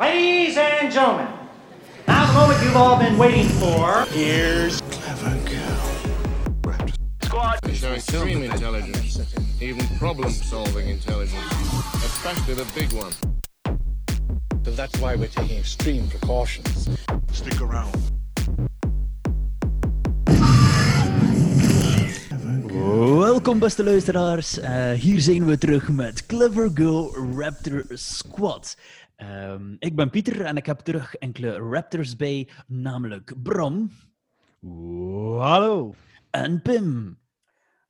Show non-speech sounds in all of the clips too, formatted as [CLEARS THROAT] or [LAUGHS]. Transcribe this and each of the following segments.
Ladies and gentlemen, now the moment you've all been waiting for. Here's Clever Girl. Squad. They show extreme intelligence, even problem-solving intelligence, especially the big one. So that's why we're taking extreme precautions. Stick around. Welkom beste luisteraars, Eh, hier zijn we terug met Clever Girl Raptor Squad. Ehm, ik ben Pieter en ik heb terug enkele Raptors bij, namelijk Bram hallo. en Pim.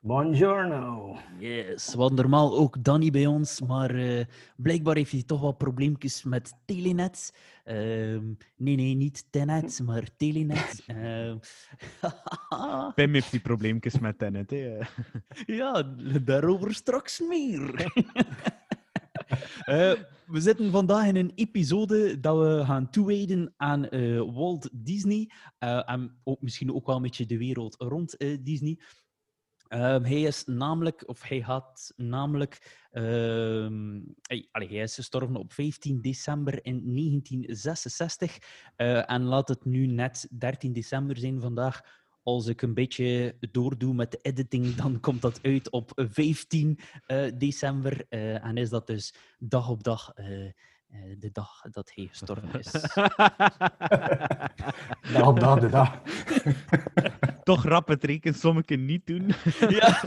Buongiorno. Yes, we hadden normaal ook Danny bij ons, maar eh, blijkbaar heeft hij toch wat probleempjes met Telenet. Ehm, nee, nee, niet Tenet, maar Telenet. Ehm, [LAUGHS] Pim heeft die probleempjes met Tenet. Hè. Ja, daarover straks meer. [LAUGHS] Eh, we zitten vandaag in een episode dat we gaan toewijden aan eh, Walt Disney. eh, en ook, misschien ook wel een beetje de wereld rond Disney. Ehm, hij is namelijk, of hij had namelijk, ehm, hij, allee, hij is gestorven op 15 december in 1966. eh, en laat het nu net 13 december zijn vandaag. Als ik een beetje doordoe met de editing, [LAUGHS] dan komt dat uit op 15 eh, december. eh, en is dat dus dag op dag eh, eh, de dag dat hij gestorven is. [LAUGHS] Dag op dag, de dag. [LAUGHS] Toch rap het rekenen, sommigen niet doen. Ja.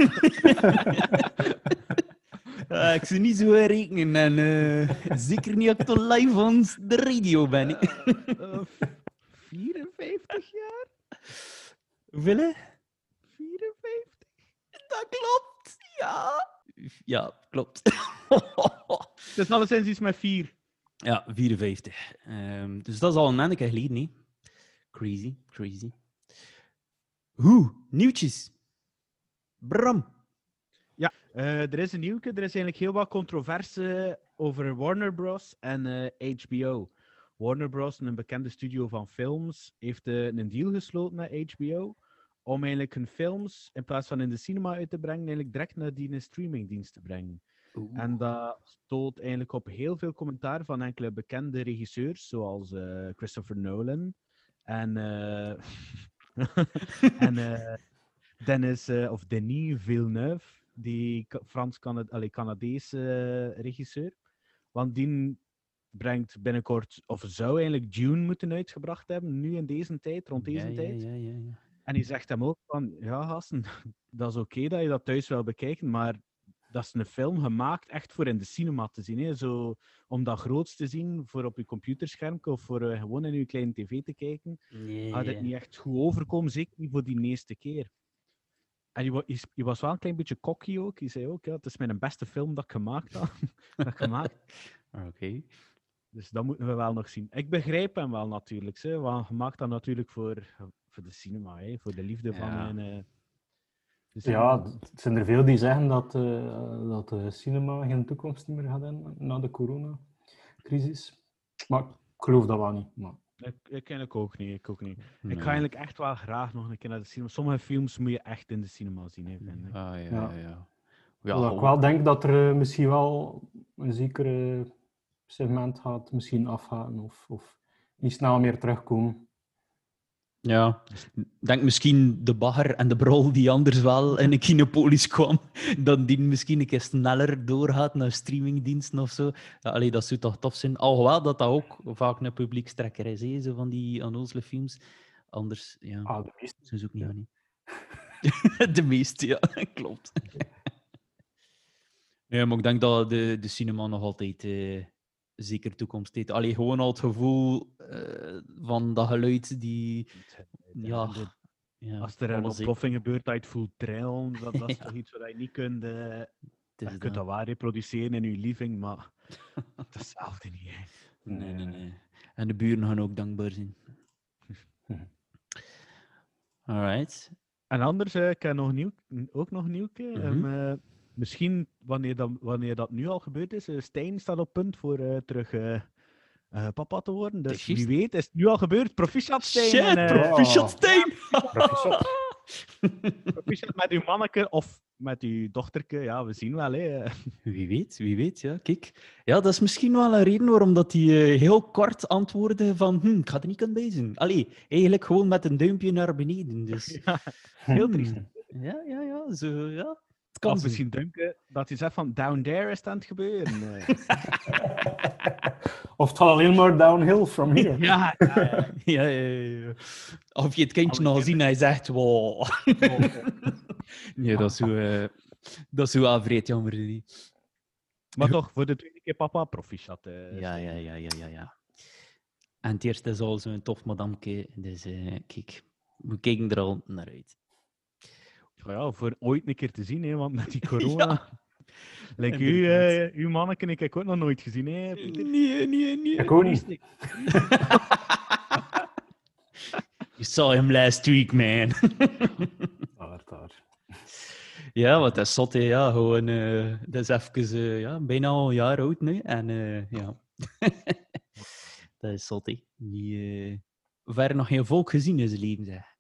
Ik zou niet zo rekenen en zeker niet als ik toch live van de radio ben. hè. Eh, 54 jaar? Hoeveel? hè? 54? Dat klopt, ja. Ja, klopt. Het is [LAUGHS] alleszins iets met 4. ja, 54. Ehm, dus dat is al een enneke geleden, hè. Crazy, crazy. Hoe, nieuwtjes. Bram. Eh, er is een nieuwke. Er is eigenlijk heel wat controverse over Warner Bros. en eh, HBO. Warner Bros., een bekende studio van films, heeft eh, een deal gesloten met HBO om eigenlijk hun films, in plaats van in de cinema uit te brengen, eigenlijk direct naar die streamingdienst te brengen. En dat stoot eigenlijk op heel veel commentaar van enkele bekende regisseurs, zoals eh, Christopher Nolan en, eh, [LAUGHS] en eh, Dennis eh, of Denis Villeneuve, die Frans-Canadese eh, regisseur. Want die brengt binnenkort, of zou eigenlijk Dune moeten uitgebracht hebben, nu in deze tijd, rond deze ja, tijd. Ja, ja, ja. En die zegt hem ook van, ja gasten, [LAUGHS] dat is oké dat je dat thuis wil bekijken, maar dat is een film gemaakt echt voor in de cinema te zien. Hè? Zo, om dat groots te zien, voor op je computerscherm of voor eh, gewoon in je kleine tv te kijken, Ja, had het niet echt goed overkomen, zeker niet voor die eerste keer. En je, was wel een klein beetje cocky ook. Je zei ook, ja, het is mijn beste film dat ik gemaakt [LAUGHS] dat gemaakt. [LAUGHS] Oké. Dus dat moeten we wel nog zien. Ik begrijp hem wel natuurlijk, hè, want je maakt dat natuurlijk voor, voor de cinema, hè, voor de liefde van Ja. een... eh, Ja, het zijn er veel die zeggen dat, eh, dat de cinema geen toekomst meer gaat hebben na de coronacrisis. Maar ik geloof dat wel niet. Maar... Ik, ik ken ik ook niet. Ik, ook niet. ik ga eigenlijk echt wel graag nog een keer naar de cinema. Sommige films moet je echt in de cinema zien, hè, vind ik. Ah, ja, Ja. ja. ja. Ik wel denk dat er eh, misschien wel een zekere segment gaat misschien afgaan of, of niet snel meer terugkomen. Ja, ik denk misschien de bagger en de brol die anders wel in de Kinopolis kwam, dat die misschien een keer sneller doorgaat naar streamingdiensten of zo. Ja, allee, dat zou toch tof zijn. Alhoewel dat dat ook vaak een publiekstrekker is, hè, zo van die onnozele films. Anders, ja, Ah, de meeste. ik niet. niet. [LAUGHS] de meeste, ja, [LAUGHS] klopt. nee, maar ik denk dat de, de cinema nog altijd eh, zeker toekomst heeft. Allee, gewoon al het gevoel eh, van dat geluid die... Ja, ja, Als er een ontploffing gebeurt, dat je het voelt trillen, dat, dat is [LAUGHS] Ja. toch iets wat je niet kunt... eh, Het is je kunt dat wel reproduceren in je living, maar [LAUGHS] dat is hetzelfde niet. Hè. Nee, nee, nee. En de buren gaan ook dankbaar zijn. [LAUGHS] Alright. En anders, eh, ik heb nog nieuw, ook nog nieuw. Mhm. misschien, wanneer dat, wanneer dat nu al gebeurd is, eh, Stijn staat op punt voor eh, terug eh, eh, papa te worden. Dus wie weet is het nu al gebeurd. Proficiat Stijn! Shit, en, eh, proficiat Stijn! Proficiat. [LAUGHS] proficiat met uw manneke of met uw dochterke, ja, we zien wel. Hè. Wie weet, wie weet, ja. Kijk. Ja, dat is misschien wel een reden waarom dat hij eh, heel kort antwoordde van hm, ik ga er niet aan bij zijn. Allee, eigenlijk gewoon met een duimpje naar beneden. Dus, Heel triest. ja, ja, ja, zo, ja. Het kan misschien Duncan, dat hij zegt van down there is het aan het gebeuren. [LAUGHS] Of het gaat alleen maar downhill from here. [LAUGHS] ja, ja, ja. Ja, ja, ja, ja. Of je het kindje nog zien en hij zegt, wow. [LAUGHS] nee, dat is zo, eh, dat is zo wel vreed jammer. niet. Maar toch, voor de tweede keer papa, proficiat. eh. Ja, ja, ja, ja, ja, ja. En het eerste is al zo'n tof madamke, dus eh, kijk, we kijken er al naar uit. Ja, ja, voor ooit een keer te zien, hè, want met die [LAUGHS] corona... Ja. [LAUGHS] Like u, eh, uw manneken heb ik ook nog nooit gezien. Hè? Nee, nee, nee. Ik ook niet. [LAUGHS] You saw him last week, man. [LAUGHS] Daar, daar. ja, wat dat is zot, hè, ja. Gewoon, eh, dat is even, eh, ja, bijna al een jaar oud nu. En eh, ja, dat is zot, hè. Die, verder nog geen volk gezien in zijn leven, zeg.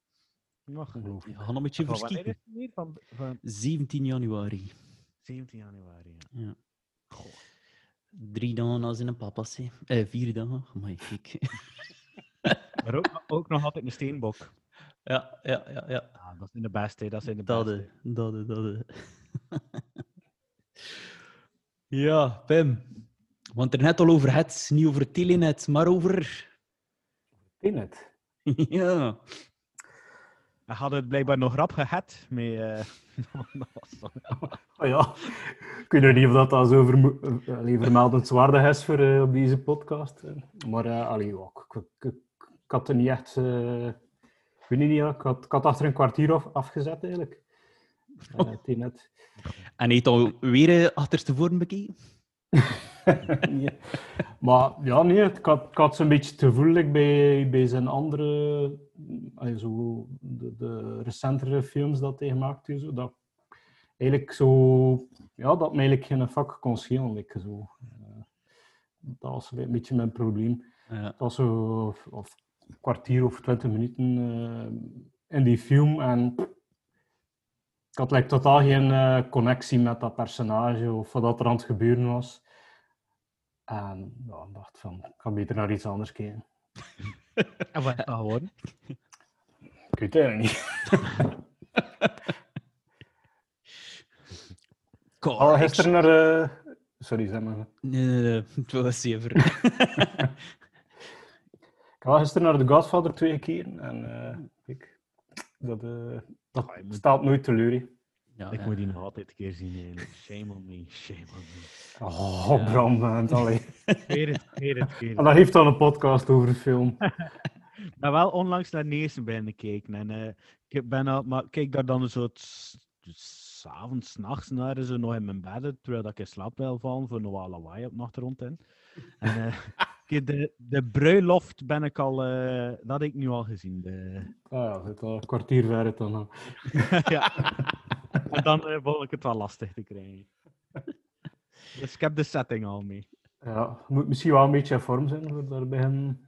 Nog. Ja, gaan een beetje verschieten. Van, van 17 januari. 17 januari. Ja. Ja. Drie dagen als in een papas, hè. Eh, vier dagen. Maar kijk. [LAUGHS] Maar ook, ook nog altijd een steenbok. ja, ja, ja, ja. Ja, dat zijn de beste, dat zijn de Dat, beste. dat, dat. [LAUGHS] ja, Pim. Want er net al over het, niet over Telenet, maar over. Tenet. [LAUGHS] ja. Hij had het blijkbaar nog rap gehad met... eh, dat was zo- Oh ja, ik weet nog niet of dat, dat zo vermo- eh, vermeldenswaardig is voor, eh, op deze podcast. Maar uh, allee, ja, ik, ik, ik, ik had er niet echt... eh, ik weet niet, ja, ik, had, ik had achter een kwartier af, afgezet eigenlijk. [LAUGHS] Uh. En heeft al weer uh, achterstevoren bekeken? [LAUGHS] Nee. Maar ja, nee, ik had, ik had zo'n beetje het gevoel like, bij, bij zijn andere, allee, zo, de, de recentere films dat hij gemaakt heeft, zo, dat eigenlijk zo, ja, dat me eigenlijk geen vak kon schelen. zo. Eh, dat was een beetje mijn probleem. Ja. Het was zo of een kwartier of twintig minuten eh, in die film en ik had like, totaal geen eh, connectie met dat personage of wat er aan het gebeuren was. En ja, ik dacht van, ik ga beter naar iets anders kijken. En wat is dat geworden? Ik weet het eigenlijk niet. Oh, ik- gisteren naar... eh, Sorry, zeg maar. Nee, nee, nee, het was zever. [LAUGHS] Ik was gisteren naar The Godfather twee gekeken en eh, kijk, dat, eh, dat Ah, staat nooit teleur. Ja, Ik ja. moet die nog altijd een keer zien. Shame on me, shame on me. Oh, Bram, man, allee. Keer het, keer het, keer En het. dan heeft dan een podcast over een film. Ik [LAUGHS] ben wel onlangs naar Neersen bijna gekeken. En eh, ik ben al, maar kijk daar dan zo s- s'avonds, 's nachts naar, zo nog in mijn bed, terwijl dat ik in slaap wil vallen, voor nog wel lawaai op de achtergrond in. En eh, [LAUGHS] kijk, de, de bruiloft ben ik al, eh, dat heb ik nu al gezien. De, Ah ja, zit al een kwartier ver uit dan. [LAUGHS] ja. En dan eh, vond ik het wel lastig te krijgen. [LAUGHS] Dus ik heb de setting al mee. Ja, moet misschien wel een beetje in vorm zijn voor daar hem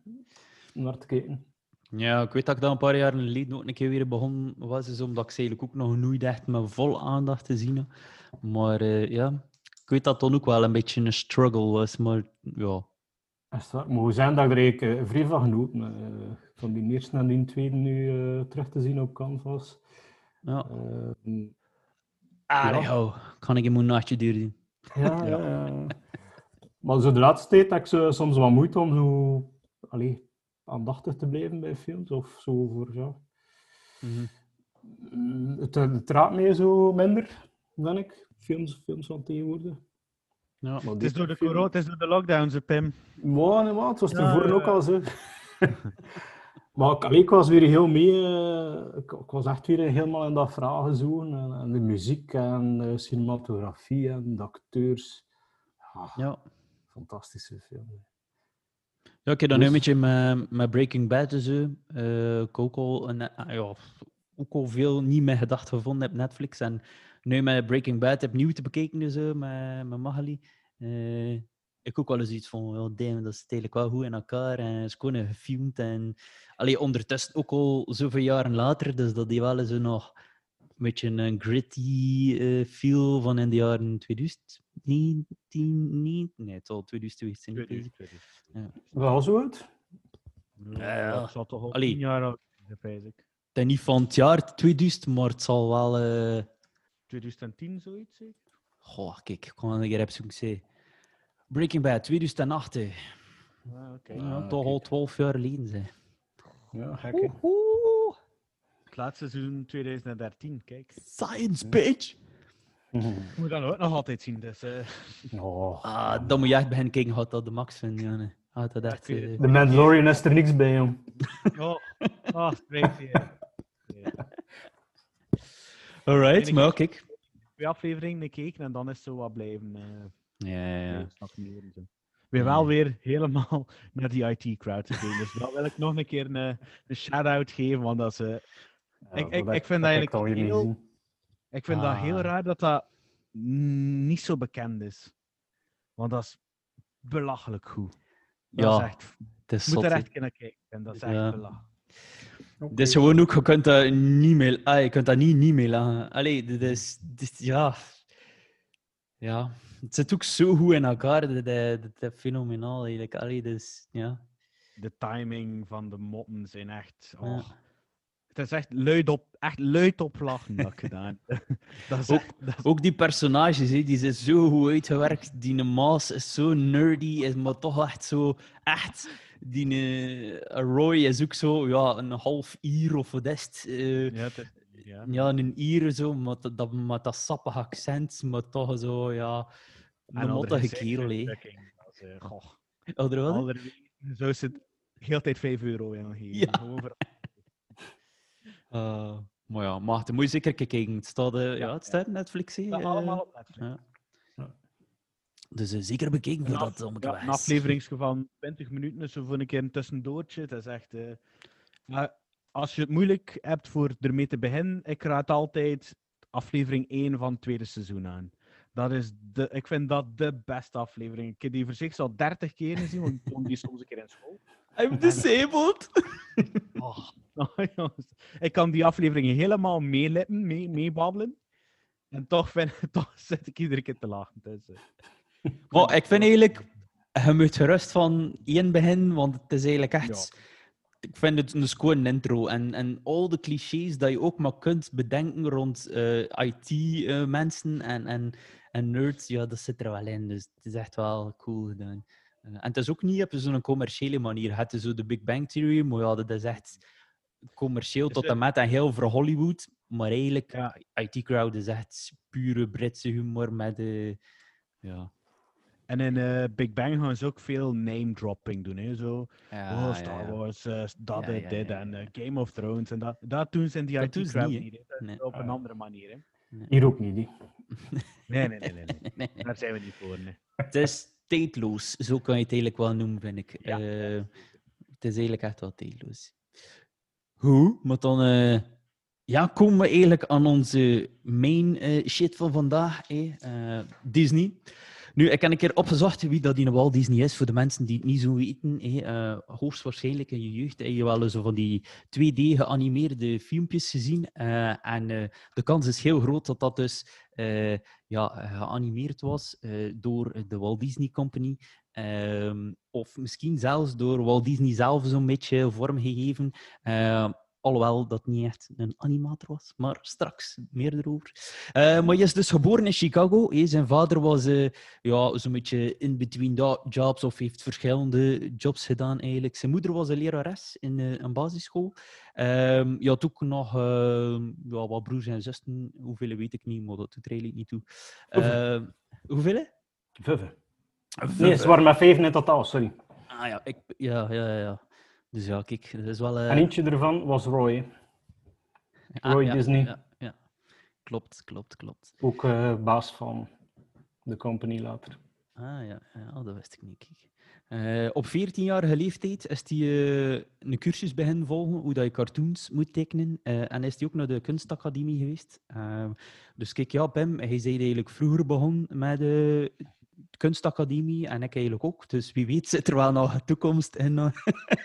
naar te kijken. Ja, ik weet dat ik dat een paar jaar geleden ook een keer weer begonnen was, is omdat ik ze eigenlijk ook nog nooit echt met vol aandacht te zien. Maar eh, ja, ik weet dat het dan ook wel een beetje een struggle was, maar ja. Is dat, maar hoe zijn dat ik er eigenlijk eh, vrij van genoten. eh, van die eerste en die tweede nu eh, terug te zien op Canvas. ja. Eh, Ah, kan ik hem een nachtje duren. [LAUGHS] Ja, ja. ja. Maar zo de laatste tijd heb ik zo, soms wat moeite om zo allee, aandachtig te blijven bij films. Of zo voor, ja. Mm, Het, het raadt mij zo minder, vind ik. Films, films van tegenwoordig. Ja. Maar Het is door de corona, het is door de lockdowns, hè, Pim. Maar, nee, maar het was Ja, tevoren ja, ook al zo. [LAUGHS] maar ik, allee, ik was weer heel mee. eh, ik, ik was echt weer helemaal in dat verhaal gezogen. En, en de muziek en de cinematografie en de acteurs. Ja, Ja. fantastische film. Ja, ik heb dan nu een Dus- beetje met, met Breaking Bad eh, ik ook al, een, ah, ja, ook al veel niet meer gedacht gevonden op Netflix. En nu met Breaking Bad opnieuw te bekijken en zo, met, met Magali. eh, ik ook wel eens iets van, ja, damn, dat zit eigenlijk wel goed in elkaar. En is gewoon gefilmd. En allee, ondertussen ook al zoveel jaren later, dus dat die wel eens zo nog beetje een gritty eh, feel van in de jaren 2019. niet- Nee, het zal 2000 geweest zijn. Wel zo uit? Ja. Dat zal toch al Allee. tien jaar oud zijn, vrees ik. Het is niet van het jaar 2000, maar het zal wel... eh, 2010 zoiets, zeker? Goh, kijk, ik kan een keer even zoeken. Breaking Bad, 2008. hè. Ah, oké. Ja, toch al 12 jaar geleden. Zeg. Ja, gek. Het laatste seizoen 2013, kijk. Science, bitch! Ik moet dat ook nog altijd zien, dus... eh, Oh. Ah, dan moet je echt beginnen kijken wat dat de max vindt, Janne. Ah, dat echt... het. De Mandalorian is er niks bij, jong. [LAUGHS] Oh, oh spreekt hier. Ja. Alright, ik- maar kijk. Twee afleveringen gekeken en dan is het zo wat blijven... eh Ja, ja, ja. zo. Weer wel weer helemaal [LAUGHS] naar die IT-crowd gegaan. Dus dat wil ik nog een keer een, een shout-out geven, want dat is... eh, Ik- ik- ik vind dat eigenlijk heel- zien. Ik vind dat heel Ah. raar dat dat niet zo bekend is. Want dat is belachelijk goed. Dat Ja, is echt, Het is je moet zot, er echt kunnen kijken. En dat is echt Ja. belachelijk. Het is gewoon ook, je kunt dat niet meer, ah, je kunt dat niet, niet meer lachen. Allee, dit is, dit, ja. Ja, het zit ook zo goed in elkaar, dat, is fenomenaal eigenlijk. Allee, dus, ja. De timing van de moppen zijn echt... Ja. Oh. Het is echt luid op, echt luid op lachen dat gedaan. [LAUGHS] dat is Ook- echt... Dat is, Ook die personages, hè, die zijn zo goed uitgewerkt. Die Maas is zo nerdy, is maar toch echt zo echt. Die eh, Roy is ook zo, ja, een half Ier of wat is het? eh, ja, het ja. ja, een Ier zo, met dat, dat, met dat sappige accent, maar toch zo, ja, En dat is, eh, goh. Oh, er wel? Alder- Zo is het heel tijd 5 euro in gegeven. Ja. Gewoon voor- [LAUGHS] Eh, maar ja, maar dan moet je zeker kijken. Het staat, ja, Ja, het staat Netflix. Dat eh, allemaal op Netflix. ja. Dus eh, zeker bekeken voor dat allemaal ja, een afleveringsje van 20 minuten is zo voor een keer een tussendoortje. Het is echt. eh, maar als je het moeilijk hebt voor ermee te beginnen, ik raad altijd aflevering 1 van het tweede seizoen aan. Dat is de, ik vind dat de beste aflevering. Ik heb die voor zich al 30 keer gezien, want ik vond die soms een keer in school. I'm disabled! [LAUGHS] Oh, [LAUGHS] jongens. ik kan die afleveringen helemaal meelippen, mee, meebabbelen. En toch, vind, [LAUGHS] toch zit ik iedere keer te lachen. Dus, eh, Maar ik vind eigenlijk, je moet gerust van één beginnen, want het is eigenlijk echt. Ik vind het een gewoon intro. En, en al de clichés dat je ook maar kunt bedenken rond IT-mensen en, en, en nerds, ja, dat zit er wel in. Dus het is echt wel cool gedaan. Eh, en het is ook niet op zo'n commerciële manier. Het is zo de Big Bang Theory, maar ja, dat is echt commercieel Is tot en met en heel voor Hollywood. Maar eigenlijk, Ja. IT-crowd is echt pure Britse humor met... eh ja. En in eh, Big Bang gaan ze ook veel name-dropping doen. Hè? Zo, Ja, oh, Star ja, ja. Wars, dat, Ja, dit, ja, dit ja, en Game of Thrones. En dat, dat doen ze in die IT-crowd niet, Nee. Op een andere manier. Hè? Hier ook niet, die. [LAUGHS] Nee, nee, nee, nee, nee. [LAUGHS] Nee. Daar zijn we niet voor. Nee. Het is tijdloos, zo kan je het eigenlijk wel noemen, vind ik. Ja. Eh, het is eigenlijk echt wel tijdloos. Hoe? Maar dan eh, ja, komen we eigenlijk aan onze main eh, shit van vandaag, hè? Eh, Disney. Nu, ik heb een keer opgezocht wie dat in Walt Disney is, voor de mensen die het niet zo weten. Eh, hoogstwaarschijnlijk in je jeugd heb je wel eens van die 2D geanimeerde filmpjes gezien. Eh, en eh, de kans is heel groot dat dat dus ja, geanimeerd was door de Walt Disney Company. Ehm, of misschien zelfs door Walt Disney zelf zo'n beetje vormgegeven. Alhoewel dat niet echt een animator was, maar straks meer erover. Eh, maar hij is dus geboren in Chicago. Zijn vader was eh, ja, zo'n beetje in between jobs of heeft verschillende jobs gedaan eigenlijk. Zijn moeder was een lerares in eh, een basisschool. Ehm je had ook nog ehm, ja, wat broers en zussen. Hoeveel weet ik niet, maar dat doet er eigenlijk niet toe. Ehm hoeveel? Vijf. Nee, ze waren met vijf in totaal, sorry. Ah ja, ik, ja, ja, ja, ja. Dus ja, kijk, dat is wel... eh, En eentje ervan was Roy. ah, Roy ja, Disney. Ja, ja. Klopt, klopt, klopt. Ook eh, baas van de company later. Ah ja, ja dat wist ik niet. Eh, op 14-jarige leeftijd is hij een cursus beginnen volgen hoe dat je cartoons moet tekenen. En is hij ook naar de kunstacademie geweest. Dus kijk, ja, Pim, hij zei eigenlijk vroeger begonnen met de kunstacademie en ik eigenlijk ook. Dus wie weet zit er wel nog een toekomst in, eh,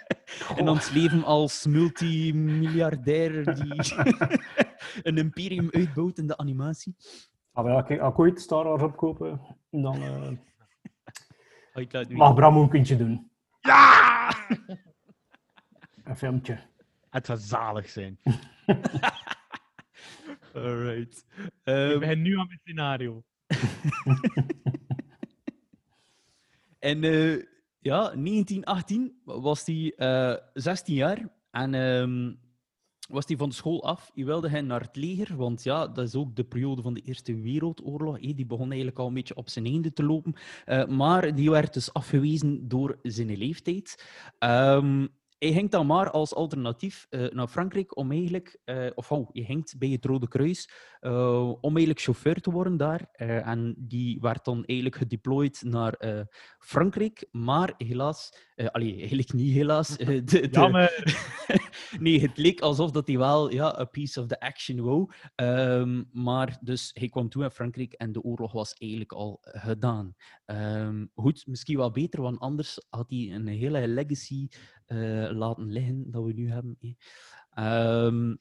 [LAUGHS] in ons leven als multimiljardair die [LAUGHS] een imperium uitbouwt in de animatie. Ah, wel, kijk, als ik ooit Star Wars opkopen, dan eh, laten mag? Bram ook een kindje doen. Ja! [LAUGHS] Een filmpje. Het zou zalig zijn. Alright. Ik Ehm, nu aan mijn scenario. En eh, ja, 1918 was hij eh 16 jaar en ehm, was hij van de school af. Hij wilde hij naar het leger, want ja, dat is ook de periode van de Eerste Wereldoorlog. Die begon eigenlijk al een beetje op zijn einde te lopen. Eh, maar die werd dus afgewezen door zijn leeftijd. Ehm, hij ging dan maar als alternatief eh, naar Frankrijk om eigenlijk, eh, of oh, je ging bij het Rode Kruis eh, om eigenlijk chauffeur te worden daar. En die werd dan eigenlijk gedeployed naar Frankrijk, maar helaas, allee, eigenlijk niet helaas. de, de- [LAUGHS] Jammer. [LAUGHS] nee, het leek alsof dat hij wel ja, a piece of the action wou. Ehm, maar dus hij kwam toe in Frankrijk en de oorlog was eigenlijk al gedaan. Ehm, goed, misschien wel beter, want anders had hij een hele legacy laten liggen dat we nu hebben. Ehm,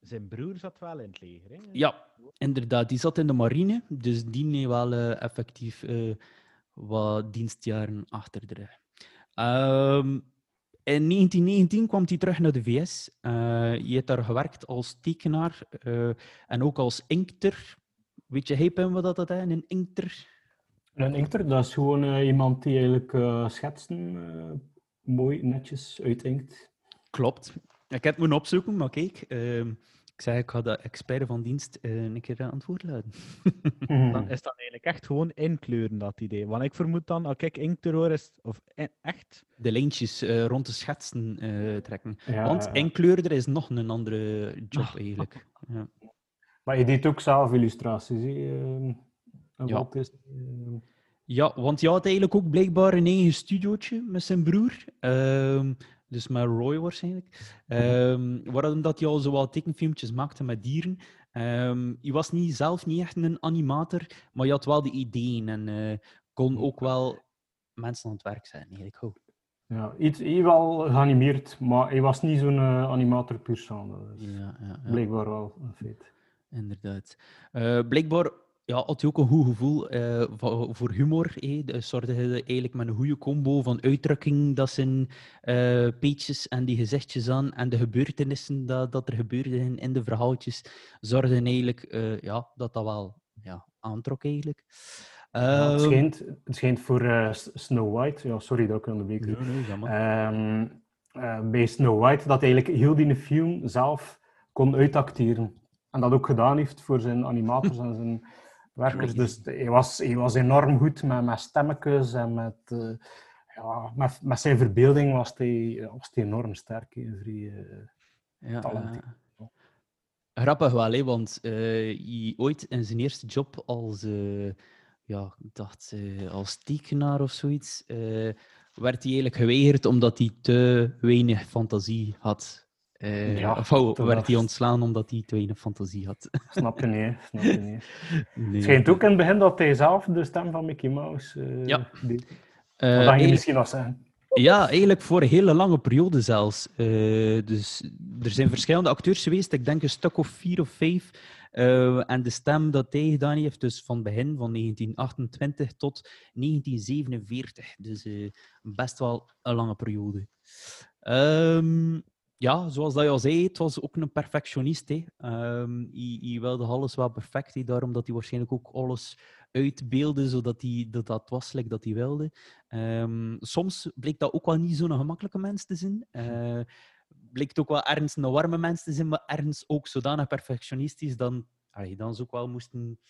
Zijn broer zat wel in het leger. Hè? ja, inderdaad. Die zat in de marine, dus die heeft wel eh, effectief eh, wat dienstjaren achter de rug. Ehm, in 1919 kwam hij terug naar de VS. Eh je heeft daar gewerkt als tekenaar eh, en ook als inkter. Weet je, hey Pim, wat dat is, een inkter? Een inkter, dat is gewoon eh, iemand die eigenlijk eh, schetsen eh, mooi netjes uitinkt. Klopt. Ik heb het moeten opzoeken, maar kijk, ehm, ik zei ik ga de expert van dienst eh, een keer aan het woord laten. [LAUGHS] Dan is dat eigenlijk echt gewoon inkleuren, dat idee. Want ik vermoed dan, als ik inkterror is, of e- echt, De lijntjes eh, rond de schetsen eh, trekken. Ja, Want ja. inkleurder is nog een andere job eigenlijk. Ja. Maar je deed ook zelf illustraties, hè? Ja. Disney, eh. Ja, want je had eigenlijk ook blijkbaar een eigen studiootje met zijn broer. Ehm, dus met Roy waarschijnlijk. Ehm waarom dat hij al zo wat tekenfilmpjes maakte met dieren. Ehm je was niet, zelf niet echt een animator, maar je had wel de ideeën en eh, kon ook wel mensen aan het werk zijn. Eigenlijk. Oh. Ja, iets, hij wel geanimeerd, maar hij was niet zo'n eh, animator puur. Dat is Ja, ja, ja. blijkbaar wel een feit. Inderdaad. Eh, blijkbaar ja, had hij ook een goed gevoel eh, voor, humor. Hè. Dus zorgde eigenlijk met een goede combo van uitdrukking dat zijn eh peetjes en die gezichtjes aan en de gebeurtenissen dat, dat er gebeurden in de verhaaltjes, zorgden eigenlijk eh, ja, dat dat wel ja, aantrok eigenlijk. Ja, het, Ehm, schijnt, het schijnt voor eh, Snow White, ja, sorry dat ik onderbreek. nee, nee, jammer. Ehm, eh, bij Snow White dat eigenlijk heel die film zelf kon uitacteren. En dat ook gedaan heeft voor zijn animators en zijn werkers. Dus hij was, hij was enorm goed met, met stemmetjes en met, eh, ja, met, met zijn verbeelding was hij, was hij enorm sterk. hè. Vrij, eh, Ja, talent. Grappig wel, hè, want eh, hij ooit in zijn eerste job als, eh, ja, dacht, eh, als tekenaar of zoiets, eh, werd hij eigenlijk geweigerd omdat hij te weinig fantasie had. Eh, Ja, of werd hij was- ontslaan omdat hij te weinig fantasie had. [LAUGHS] snap je niet, hè, snap je niet. [LAUGHS] Nee. Het schijnt ook in het begin dat hij zelf de stem van Mickey Mouse eh, Ja. deed. Eh, Wat je misschien nog zeggen? Ja, eigenlijk voor een hele lange periode zelfs. Dus er zijn verschillende acteurs geweest, ik denk een stuk of vier of vijf. En de stem dat hij gedaan heeft, dus van begin van 1928 tot 1947. Dus best wel een lange periode. Ehm, ja, zoals dat je al zei, het was ook een perfectionist. Hè. Ehm, hij, hij wilde alles wel perfect, hè, daarom dat hij waarschijnlijk ook alles uitbeelde, zodat hij, dat, dat was like dat hij wilde. Ehm, soms bleek dat ook wel niet zo'n gemakkelijke mens te zijn. Eh bleek ook wel ergens een warme mens te zijn, maar ergens ook zodanig perfectionistisch dan, allee, dan ze ook wel moesten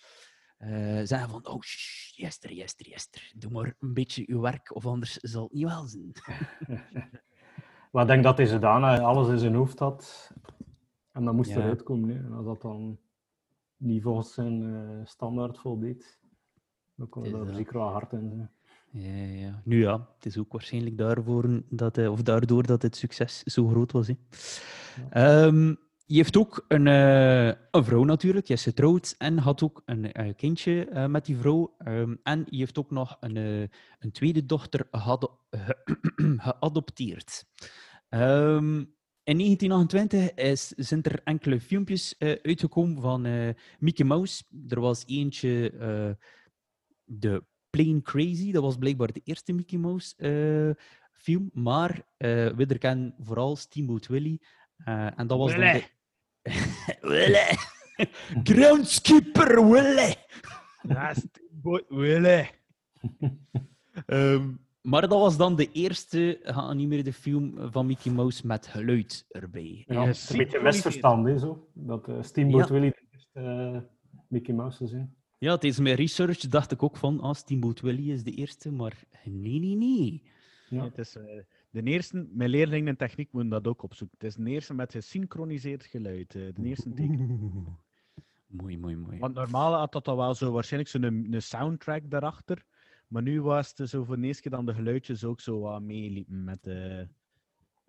eh, zeggen van oh, shh, jester, jester, jester, doe maar een beetje uw werk, of anders zal het niet wel zijn. [LAUGHS] Maar ik denk dat hij zodanig alles in zijn hoofd had. En dat moest Ja. eruit komen. Hè. En als dat dan niet volgens zijn eh, standaard voldeed, dan kon er is daar zeker wel hard in zijn. Ja, ja. Nu ja, het is ook waarschijnlijk daarvoor dat, of daardoor dat het succes zo groot was. Hè. Ehm, je heeft ook een, eh, een vrouw natuurlijk, je is getrouwd en had ook een eh, kindje met die vrouw. Ehm, en je heeft ook nog een, een tweede dochter [CLEARS THROAT] geadopteerd. Ehm, in 1928 is, zijn er enkele filmpjes eh, uitgekomen van eh, Mickey Mouse. Er was eentje, eh de Plain Crazy, dat was blijkbaar de eerste Mickey Mouse eh, film. Maar eh we kennen vooral Steamboat Willie. eh, en dat was dan de... [LAUGHS] Willy! Groundskeeper Willy! Ja, Steamboat Willy. [LAUGHS] Ehm, maar dat was dan de eerste geanimeerde film van Mickey Mouse met geluid erbij. Ja, het is een beetje misverstand, hè, zo. Dat eh, Steamboat Ja. Willie de eerste eh, Mickey Mouse is. hè. Ja, tijdens mijn research dacht ik ook van, ah, Steamboat Willie is de eerste, maar nee, nee, nee. Ja. Het is, eh, de eerste, mijn leerlingen in techniek moeten dat ook opzoeken. Het is de eerste met gesynchroniseerd geluid. eh, de eerste teken. [LAUGHS] Mooi, mooi, mooi. Want normaal had dat al wel zo waarschijnlijk zo'n een, een soundtrack daarachter. Maar nu was het zo voor de eerste keer dan de geluidjes ook zo wat meeliepen met de,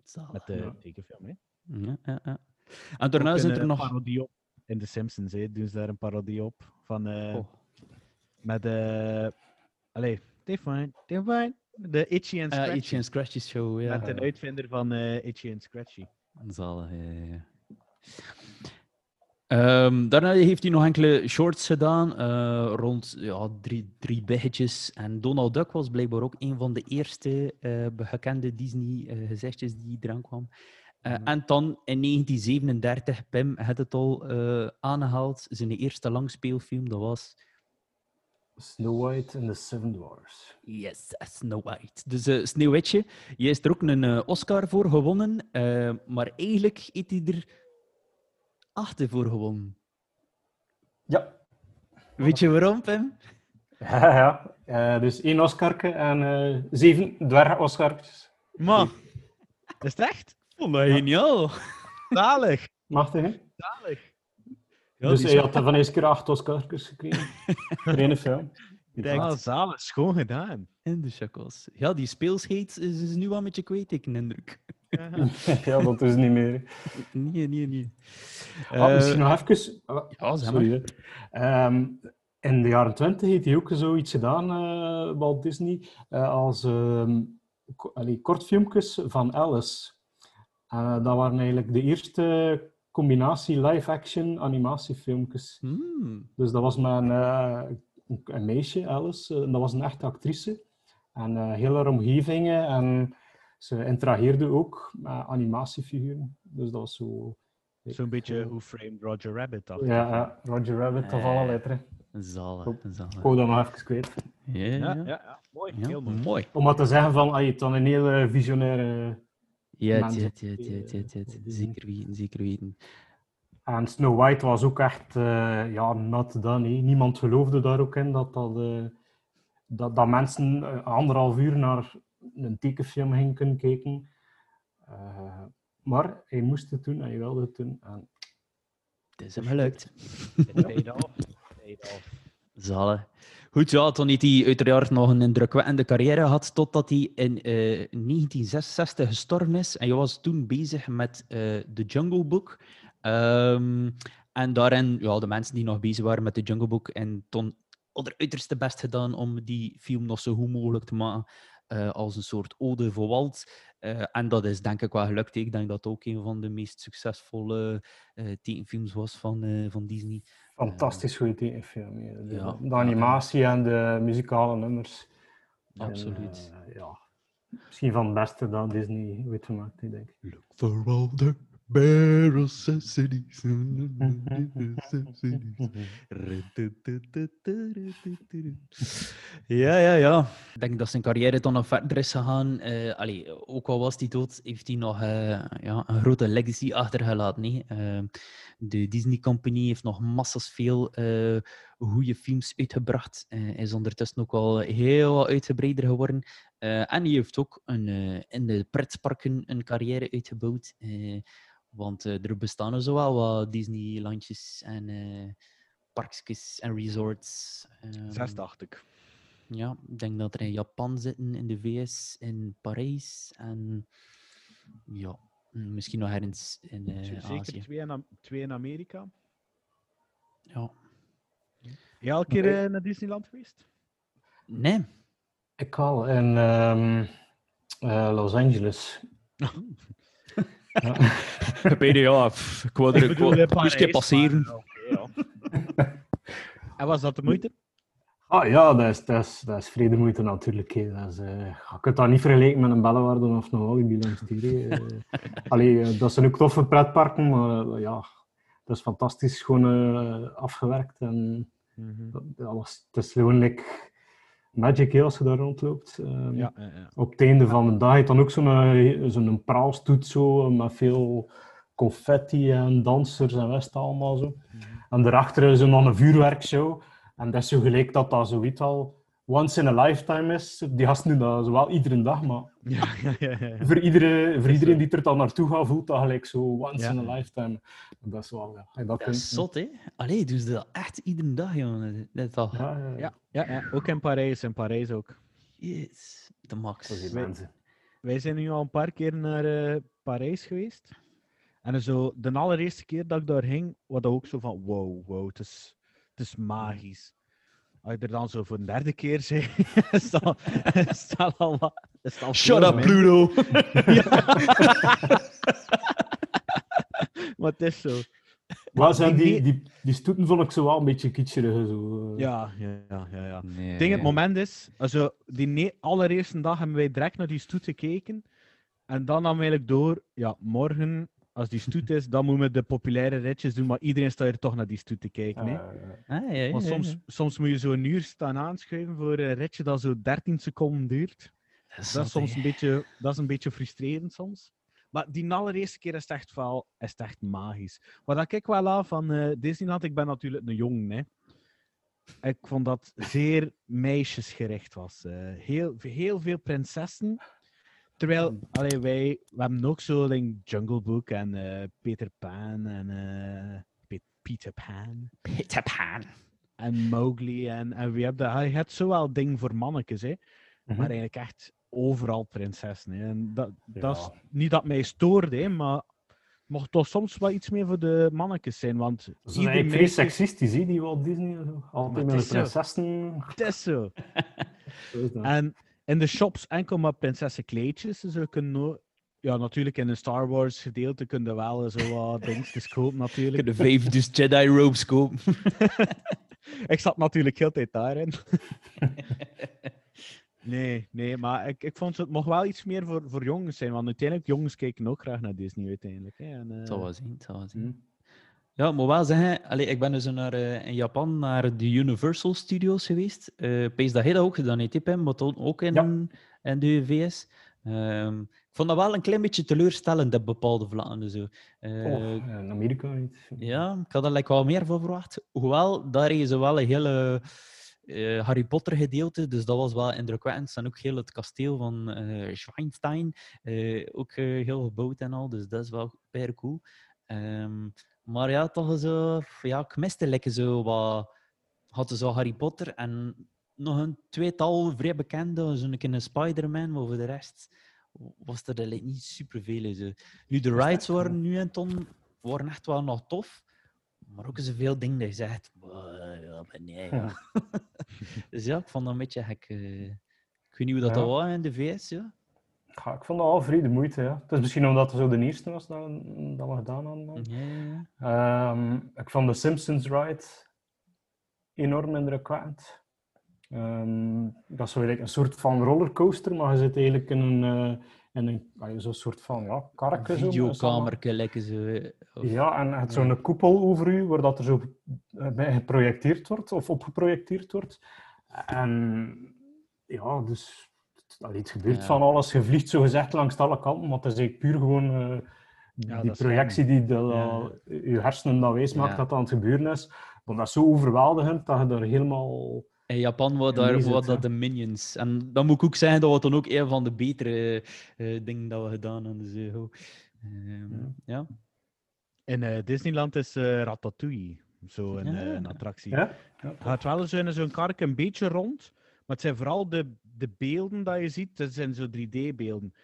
Zalig. met de Ja. tekenfilm. Hè. Ja, ja, ja. En daarna Ook zijn een, er eh, nog... parodie op. In The Simpsons hè, doen ze daar een parodie op. Van, eh, Oh, Met de... Allee, Divine, Divine. De Itchy and eh. Itchy and Scratchy Show, ja. Met de uitvinder van eh, Itchy and Scratchy. Zalig, ja, ja, ja. Ehm, daarna heeft hij nog enkele shorts gedaan, eh, rond ja, drie, drie biggetjes. En Donald Duck was blijkbaar ook een van de eerste eh, gekende Disney-gezichtjes die eraan kwam. Eh, En dan in 1937, Pim had het al eh, aangehaald, zijn eerste langspeelfilm, dat was Snow White and the Seven Dwarfs. Yes, Snow White. Dus eh Sneeuwwitje, je is er ook een eh, Oscar voor gewonnen, eh, maar eigenlijk heeft hij er acht voor gewonnen. Ja. Weet je waarom, Pim? Ja, ja. Eh, dus één Oscarke en eh, zeven dwerg-Oscartjes. Man, is het echt? Oh, maar geniaal. [LAUGHS] Zalig. Machtig, hè? Zalig. Ja, dus hij had van eerste keer acht Oscartjes gekregen. Voor één film. Direct Ah, zalig. Schoon gedaan. in de chakos. Ja, die speelsheid is, is nu wel met je kwijt, ik indruk. [LAUGHS] ja, dat is niet meer. Nee, nee, nee. Ah, Eh, misschien nog even... ah, ja, zeg sorry. Ehm, in de jaren twintig heeft hij ook zoiets gedaan, eh, Walt Disney, eh, als ehm, ko- allee, kortfilmpjes van Alice. Eh, dat waren eigenlijk de eerste combinatie live-action animatiefilmpjes. hmm, Dus dat was met een, eh, meisje, Alice, eh, dat was een echte actrice. En eh, heel haar omgevingen en ze interageerde ook met animatiefiguren. Dus dat was zo... Zo'n beetje Who Framed Roger Rabbit, ik. Ja, Roger Rabbit of alle Eh. letteren. zalig, Goed. zalig. Ik wou dat nog even kwijt. Ja, Ja, ja, ja, ja. Mooi. ja, Heel mooi. mooi. Om maar te zeggen van, ah, je hebt dan een hele visionaire... Ja, ja, ja, ja, ja, ja, ja, eh, zeker weten, zeker weten. En Snow White was ook echt, eh, ja, not done. Niemand geloofde daar ook in dat, dat, eh, dat, dat mensen eh, anderhalf uur naar een tekenfilm gingen kunnen kijken. Eh, maar hij moest het doen en hij wilde het doen. En Het is hem gelukt. Paid off. Zalig. Goed, ja, toen heeft hij uiteraard nog een indrukwekkende carrière gehad, totdat hij in eh, 1966 gestorven is. En hij was toen bezig met eh The Jungle Book. Ehm, en daarin, ja, de mensen die nog bezig waren met The Jungle Book, en toen hadden er uiterste best gedaan om die film nog zo goed mogelijk te maken, eh, als een soort ode voor Walt. Eh, en dat is denk ik wel gelukt. Ik denk dat het ook een van de meest succesvolle eh tekenfilms was van, eh, van Disney. fantastisch goede tekenfilm. ja. De, Ja. de animatie en de muzikale nummers. En, Absoluut. ja. Misschien van het beste dat Disney ooit gemaakt denk ik. Look for of cities. [LAUGHS] Ja, ja, ja. Ik denk dat zijn carrière dan nog verder is gegaan. Eh, allee, ook al was hij dood, heeft hij nog eh, ja, een grote legacy achtergelaten. Eh, de Disney Company heeft nog massas veel goede films uitgebracht. Hij is ondertussen ook al heel wat uitgebreider geworden. En hij heeft ook een, in de pretparken een carrière uitgebouwd. Want eh, er bestaan er zo wel wat Disneylandjes en eh parkjes en resorts. ehm, Zes, dacht ik. ja, ik denk dat er in Japan zitten, in de VS, in Parijs en ja, misschien nog ergens in eh, Zeker Azië. twee in, Am- twee in Amerika. Ja. Al een keer naar Disneyland geweest? Nee, Ik al in ehm, eh, Los Angeles. [LAUGHS] [LAUGHS] Ik weet niet, ja, [LAUGHS] pff, ik wou er in een passeren. maar, ja. en was dat de moeite? Ah ja, dat is, dat is, dat is vrede moeite natuurlijk. hè. Dat is, eh, je kunt dat niet vergelijken met een Bellewaarde of een Walibi langs. Eh, [LAUGHS] Allee, eh, dat zijn ook toffe pretparken, maar ja, dat is fantastisch gewoon eh, afgewerkt. En dat, dat was, het is gewoon like magic hè, als je daar rondloopt. Ehm, Ja, ja, ja. Op het einde van de dag heb je dan ook zo'n eh, zo'n praalstoet zo, met veel confetti en dansers en west allemaal zo. En daarachter is nog een vuurwerkshow. En dat is zo gelijk dat dat zoiets al once in a lifetime is. Die gasten doen dat zowel iedere dag, maar [LAUGHS] Ja, ja, ja, voor, iedere, voor iedereen die er dan naartoe gaat, voelt dat gelijk zo once Ja. in a lifetime. Dat is wel, ja. en dat Dat is zot, hè? Allee, doen ze dat echt iedere dag, jongen. Dat is al... Ja, ja, ja. Ja, ja, ja, ook in Parijs. In Parijs ook. Yes, de max. Dat is Wij- mensen. Wij zijn nu al een paar keer naar eh, Parijs geweest. En zo, de allereerste keer dat ik daar ging, was dat ook zo van: wow, wow, het is, het is magisch. Als je er dan zo voor een derde keer zei, [LAUGHS] is dat, is dat al wat. is dat al Shut up. Pluto! [LAUGHS] [LAUGHS] maar het is zo. Maar zijn die- die, die, stoeten vond ik zo wel een beetje kitscherig. Zo. eh. Ja, ja, ja, ja. Nee. Het ding, het moment is, also, die allereerste dag hebben wij direct naar die stoet gekeken. En dan nam we eigenlijk door, ja, morgen, als die stoet is, dan moeten we de populaire ritjes doen, maar iedereen staat er toch naar die stoet te kijken. hè. Eh, Ah, ja, ja, Want ja, soms, ja. soms moet je zo een uur staan aanschuiven voor een ritje dat zo 13 seconden duurt. Dat is Dat is zot, soms een beetje, dat is een beetje frustrerend soms. Maar die allereerste keer is het echt, wel, is het echt magisch. Wat dat ik wel aan van eh, Disneyland, ik ben natuurlijk een jong, hè. Ik vond dat zeer meisjesgericht was. eh. heel, heel veel prinsessen. Terwijl, allee, wij we hebben ook zo like, Jungle Book en eh, Peter Pan en eh, Pe- Peter Pan Peter Pan. en Mowgli. En, en wie heb dat? Je hebt zo wel ding voor mannetjes, hè. Mhm. Maar eigenlijk echt overal prinsessen. Hè. En dat, dat is niet dat mij stoorde, hè, maar mocht toch soms wel iets meer voor de mannetjes zijn. Want Dat is eigenlijk meisje... seksistisch, hè, die Walt Disney. Altijd met de prinsessen. Het is zo. [LAUGHS] Dat. En in de shops enkel maar prinsessenkleedjes. Dus we kunnen no- ja, natuurlijk in een Star Wars gedeelte kunnen we wel zo wat [LAUGHS] dingetjes kopen, natuurlijk. De vijf dus Jedi robes kopen. [LAUGHS] ik zat natuurlijk heel tijd daarin. [LAUGHS] nee, nee, maar ik, ik vond het mocht wel iets meer voor, voor jongens zijn. Want uiteindelijk, jongens kijken ook graag naar Disney uiteindelijk. Hè. En, eh, Het zal wel zien, zal wel zien. Ja, moet wel zeggen, allee, ik ben dus naar, eh, in Japan naar de Universal Studios geweest. Eh Pees dat dat ook gedaan heeft, Pim, maar dan ook in, Ja. in de VS. Ehm, ik vond dat wel een klein beetje teleurstellend op bepaalde vlakken. Zo. Oh, in Amerika niet. Ja, ik had er like, wel meer van verwacht. Hoewel, daar is wel een hele Harry Potter gedeelte, dus dat was wel indrukwekkend. En ook heel het kasteel van eh Schweinstein, ook heel gebouwd en al, dus dat is wel super cool. Ehm, maar ja, toch zo, ja, ik miste lekker zo wat, hadden zo Harry Potter en nog een tweetal vrij bekende, zo'n keer een Spider-Man, maar voor de rest was er niet superveel. Zo. Nu, de rides waren nu en ton waren echt wel nog tof. Maar ook zoveel dingen dat je zegt. "Wow, ja, maar nee. Ja. [LAUGHS] dus ja, ik vond dat een beetje gek. eh. ik weet niet hoe dat, Ja. dat was in de VS. Ja. Ja, ik vond dat al vrij de moeite. Ja. Het is misschien omdat het zo de eerste was dat, dat we gedaan hadden. Ja. Ehm, ik vond de Simpsons ride enorm indrukwekkend. Ehm dat is zo eigenlijk een soort van rollercoaster, maar je zit eigenlijk in een, eh in een ah, zo'n soort van ja, allen. Videokamer, lekker of- Ja, en het zo'n koepel over u, waar dat er zo eh, bij geprojecteerd wordt, of op geprojecteerd wordt. En ja, dus allee, het gebeurt Ja. van alles. Je vliegt zo gezegd langs alle kanten, maar het is eigenlijk puur gewoon eh, Ja, die dat is projectie die de, Ja. je hersenen dat wijs maakt Ja. dat dat aan het gebeuren is. Maar dat is zo overweldigend dat je daar helemaal... In Japan was, daar, is dat ja. de Minions. En dan moet ik ook zeggen, dat was dan ook een van de betere eh, dingen dat we gedaan hebben. Dus, eh. Ehm, Ja. ja. In eh, Disneyland is eh, Ratatouille zo een, Ja. eh, een attractie. Ja? Het gaat wel zo in zo'n kark een beetje rond, maar het zijn vooral de, de beelden dat je ziet, dat zijn zo 3D-beelden.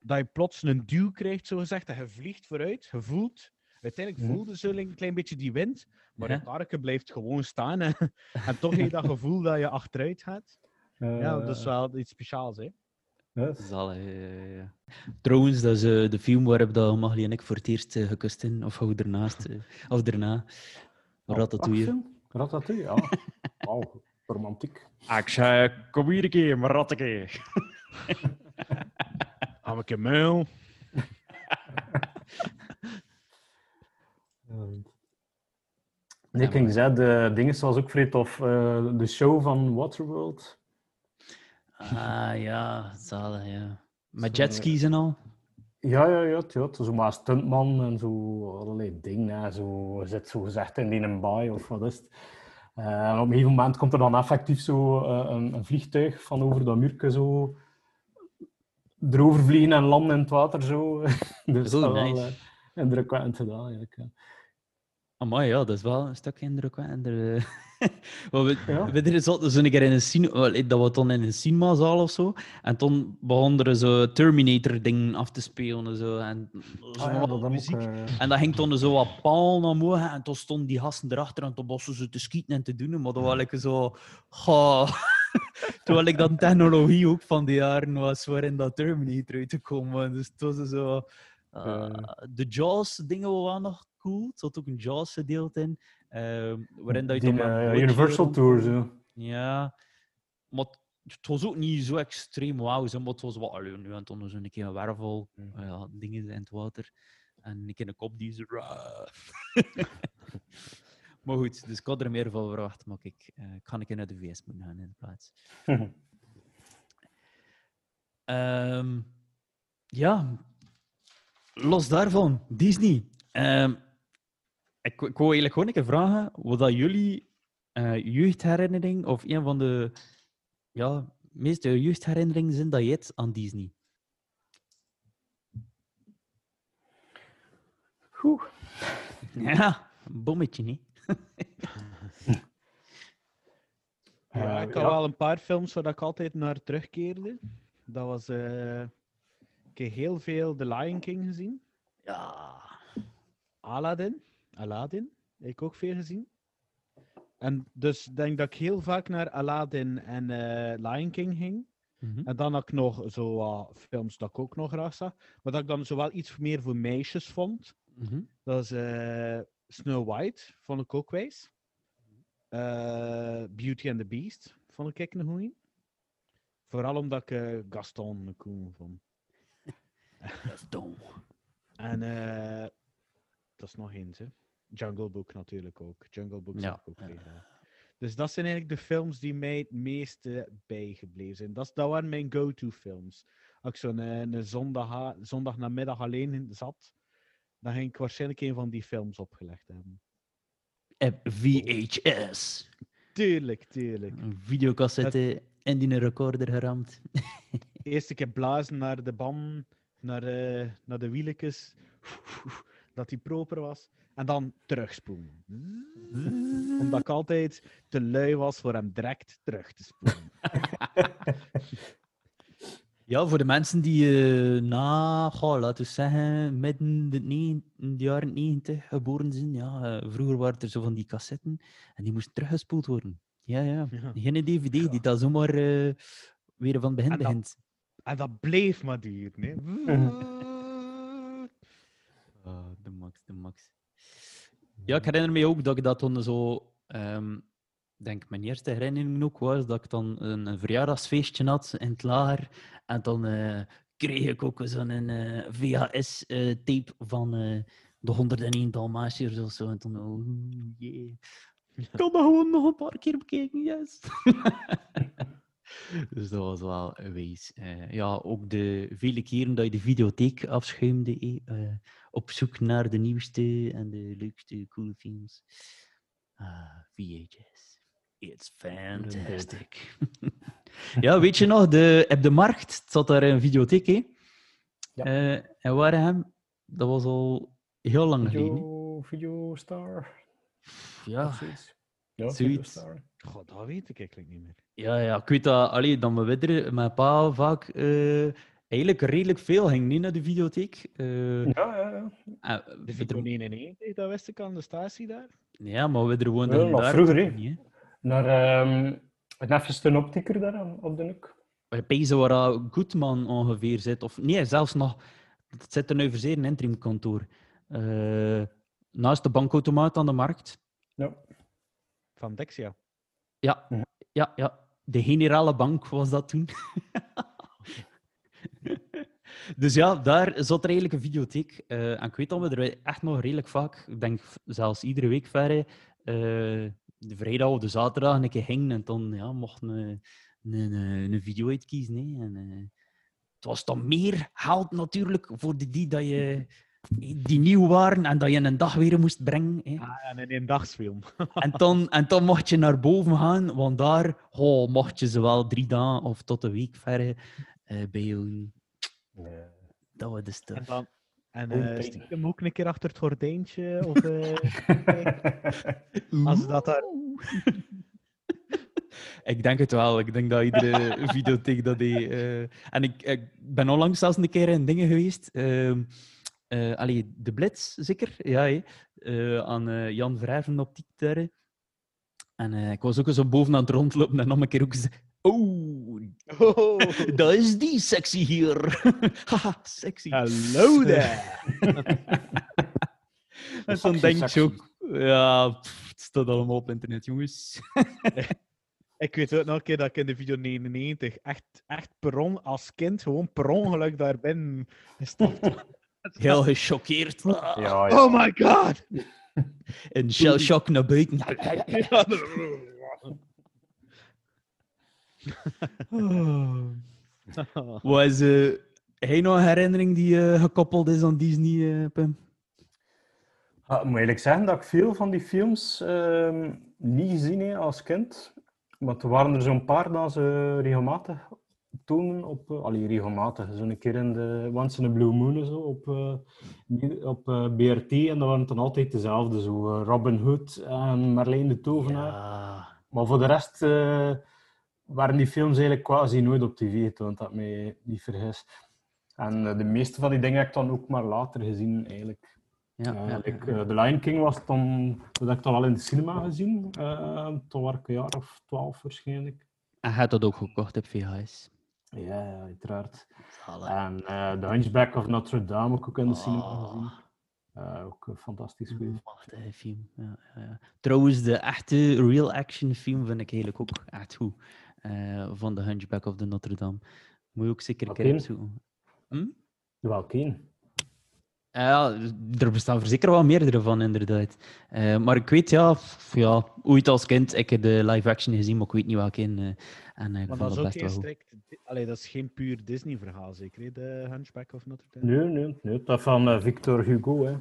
Dat je plots een duw krijgt, zo gezegd, en je vliegt vooruit, je voelt. Uiteindelijk Mhm. voelde zo een klein beetje die wind, maar het karken blijft gewoon staan. hè. [LAUGHS] en toch heb je dat [LAUGHS] gevoel dat je achteruit gaat. Ja, dat is wel iets speciaals, hè. Zalig, ja, ja, ja. Trouwens, dat is eh, de film waarop dat Maglie en ik voor het eerst eh, gekust hebben. Of hou ernaast. eh, of daarna. Ratatouille. Ratatouille, ja. [LAUGHS] Wauw, romantiek. Ik zei, kom hier een keer, maar rat een keer. [LAUGHS] Ameke muil. Nee, ik ging zeggen, de dingen zoals ook vreemd of eh, de show van Waterworld. Ah, ja, zalig, ja. Met jetskis en al. Ja, ja, ja, ja, zo maar stuntman en zo allerlei dingen. Hè. Zo zit zo gezegd in die een baai of wat is het. En op een gegeven moment komt er dan effectief zo eh, een, een vliegtuig van over dat muurke zo erover vliegen en landen in het water zo. [LAUGHS] dus dat is wel nice. eh, indrukwekkend gedaan eigenlijk. Ja. Amai, ja, dat is wel een stuk indrukwekkender. eh. [LAUGHS] We, Ja. we zaten zo een keer in een cinema, dat we dan in een cinemazaal of zo. En toen begonnen er zo Terminator-dingen af te spelen en zo. En, zo Ah, ja, wat dat muziek. ook, eh, En dat ging toen zo wat paal naar omhoog. En toen stonden die gasten erachter en toen bossen ze te schieten en te doen. Maar dan was ik zo... Goh. [LAUGHS] Terwijl ik dan technologie ook van die jaren was waarin dat Terminator uit te komen. Dus het was zo... eh, de Jaws-dingen waren nog cool. Er zat ook een Jaws-gedeelte in. eh, waarin dat je die, dan eh, een Universal Tour zo. Ja. Maar het- het was ook niet zo extreem wauw. Maar het was wel... Allee, nu en dan zo'n keer een wervel. Ja, dingen in het water. En ik in een kop die zo... [LAUGHS] maar goed, dus ik had er meer van verwacht. Maar ik, eh ik ga een keer naar de VS moeten gaan in plaats. [LAUGHS] Ehm, ja, los daarvan, Disney. Ehm, ik, ik wou eigenlijk gewoon een keer vragen wat dat jullie eh, jeugdherinnering of een van de ja, meeste jeugdherinneringen zijn dat je hebt aan Disney. Oeh. [LAUGHS] Ja, een bommetje, niet? [LAUGHS] Ja, Eh, ik had ja. wel een paar films waar ik altijd naar terugkeerde. Dat was... eh, ik heb heel veel The Lion King gezien. Ja. Aladdin. Aladdin. Heb ik ook veel gezien. En dus ik denk dat ik heel vaak naar Aladdin en eh, Lion King ging. Mhm. En dan had ik nog zo wat films dat ik ook nog graag zag. Maar dat ik dan zo wel iets meer voor meisjes vond. Mhm. Dat is eh, Snow White, vond ik ook wijs. Eh, Beauty and the Beast vond ik een goeie. Vooral omdat ik Gaston een cool vond. [LAUGHS] Dom. En dat is nog eens, hè. Jungle Book natuurlijk ook. Jungle Book Ja, ook ja. Dus dat zijn eigenlijk de films die mij het meeste bijgebleven zijn. Dat, is- dat waren mijn go-to films. Als ik zo'n eh, een zondag, zondagnamiddag alleen in- zat, dan ging ik waarschijnlijk een van die films opgelegd hebben. App VHS. Tuurlijk, tuurlijk. Een videocassette in die recorder geramd. Eerst een keer blazen naar de bam, naar, eh, naar de wieltjes, [LAUGHS] dat die proper was. En dan terugspoelen. Omdat ik altijd te lui was voor hem direct terug te spoelen. [LAUGHS] Ja, voor de mensen die eh, na, goh, laten we zeggen, midden in de jaren 90 geboren zijn. Ja, eh, vroeger waren er zo van die cassetten en die moesten teruggespoeld worden. Ja, ja. Ja. Geen DVD die dat zomaar eh, weer van begin En dat- begint. En dat bleef maar duren. Hè. [LAUGHS] Ah, de max, de max. Ja, ik herinner me ook dat ik dat toen zo... ik denk mijn eerste herinnering ook was dat ik dan een, verjaardagsfeestje had in het lager. En dan eh, kreeg ik ook zo'n eh, VHS-tape van eh, de 101 Dalmatiërs of zo. En toen, oh jee. Ik kan dat gewoon nog een paar keer bekijken, yes. [LAUGHS] dus dat was wel een wees. Eh, ja, ook de vele keren dat je de videotheek afschuimde, eh, op zoek naar de nieuwste en de leukste coole films. Ah, VHS. It's fantastic. [LAUGHS] ja, weet je nog, de, op de markt zat daar een videotheek, hè? Ja. Eh, en Wareham, dat was al heel lang geleden. Video, Videostar. Ja, zoiets. Ja. God, dat weet ik eigenlijk niet meer. Ja, ja, ik weet dat, allee, dat mijn widder, mijn pa vaak eh, eigenlijk redelijk veel ging niet naar de videotheek. Eh, Ja, ja, ja. eh, De Video 91, dat wist ik aan de statie daar. ja, maar Widder woonde Ja, nog daar vroeger, niet, hè. Naar ehm een even een optieker daar aan- op de hoek. Bij Pezen waar Goodman ongeveer zit. Of nee, zelfs nog. Het zit er nu voor zeer een interimkantoor. Eh naast de bankautomaat aan de markt. Ja. Van Dexia. Ja, Ja. ja, ja. De generale bank was dat toen. dus ja, daar zat er eigenlijk een videotheek. Eh, en ik weet dat we er echt nog redelijk vaak, ik denk zelfs iedere week verre, eh, de vrijdag of de zaterdag een keer gingen en dan ja, mochten we een, een, een video uitkiezen. En, eh, het was dan meer geld natuurlijk voor de die dat je die nieuw waren en dat je een dag weer moest brengen. Hè. Ah, en een eendagsfilm. [LAUGHS] En dan, en dan mocht je naar boven gaan, want daar oh, mocht je ze wel drie dagen of tot een week verre eh bij jou. Dat was de En stuff. dan... En Oh, eh stiekem ook een keer achter het gordijntje. Of, eh, als dat daar... [LAUGHS] Ik denk het wel. Ik denk dat iedere videotheek dat deed. eh. En ik, ik ben onlangs zelfs een keer in dingen geweest. Allee, de Blitz, zeker? Ja, hé. Eh, aan eh, Jan Vrijven op Tikterre. En eh, ik was ook zo boven aan het rondlopen en nog een keer ook gezegd... Oh, Oh, dat is die sexy hier. [LAUGHS] Haha, sexy. hello there. [LAUGHS] En dan Sexy, denk je ook... Ja, pff, het staat allemaal op internet, jongens. [LAUGHS] Ik weet ook nog een keer dat ik in de video 99 echt, echt per on, als kind gewoon per ongeluk daar ben gestapt. [LAUGHS] Heel gechoqueerd. Ja, ja. Oh my god! En shell shock naar buiten. [LAUGHS] Wat is heb je nog een herinnering die eh, gekoppeld is aan Disney, eh, Pim? Ah, moet eerlijk zeggen dat ik veel van die films ehm, niet gezien heb als kind. Maar er waren er zo'n paar dat ze regelmatig tonen op... eh, allee, regelmatig. Zo'n keer in de Once in a Blue Moon en zo op, eh, op eh, BRT. En dat waren dan altijd dezelfde. Zo Robin Hood en Marlene de Tovenaar. Ja. Maar voor de rest eh, waren die films eigenlijk quasi nooit op tv getoond, dat ik mij niet vergis. En de meeste van die dingen heb ik dan ook maar later gezien, eigenlijk. Ja, The Lion King was dan, dat heb ik dan al in de cinema gezien. eh toen was ik een jaar of twaalf waarschijnlijk. En hij had dat ook gekocht op VHS. Ja, uiteraard. Zalig. En eh The Hunchback of Notre Dame ik ook in de cinema Oh. gezien. Eh, ook een fantastisch. Machtige film. Ja, ja, ja. Trouwens, de echte real action film vind ik eigenlijk ook echt goed. Eh, van The Hunchback of the Notre Dame. Moet je ook zeker opzoeken. Hm? Welke? Ja, er bestaan er zeker wel meerdere van, inderdaad. Eh, maar ik weet, ja, f- ja, ooit als kind, ik heb de live-action gezien, maar ik weet niet welke in. eh, en eh, ik Maar vond dat is ook geen strikt... Allee, dat is geen puur Disney-verhaal, zeker, hè, de Hunchback of Notre Dame? Nee, nee, nee. Dat van eh, Victor Hugo. Hè.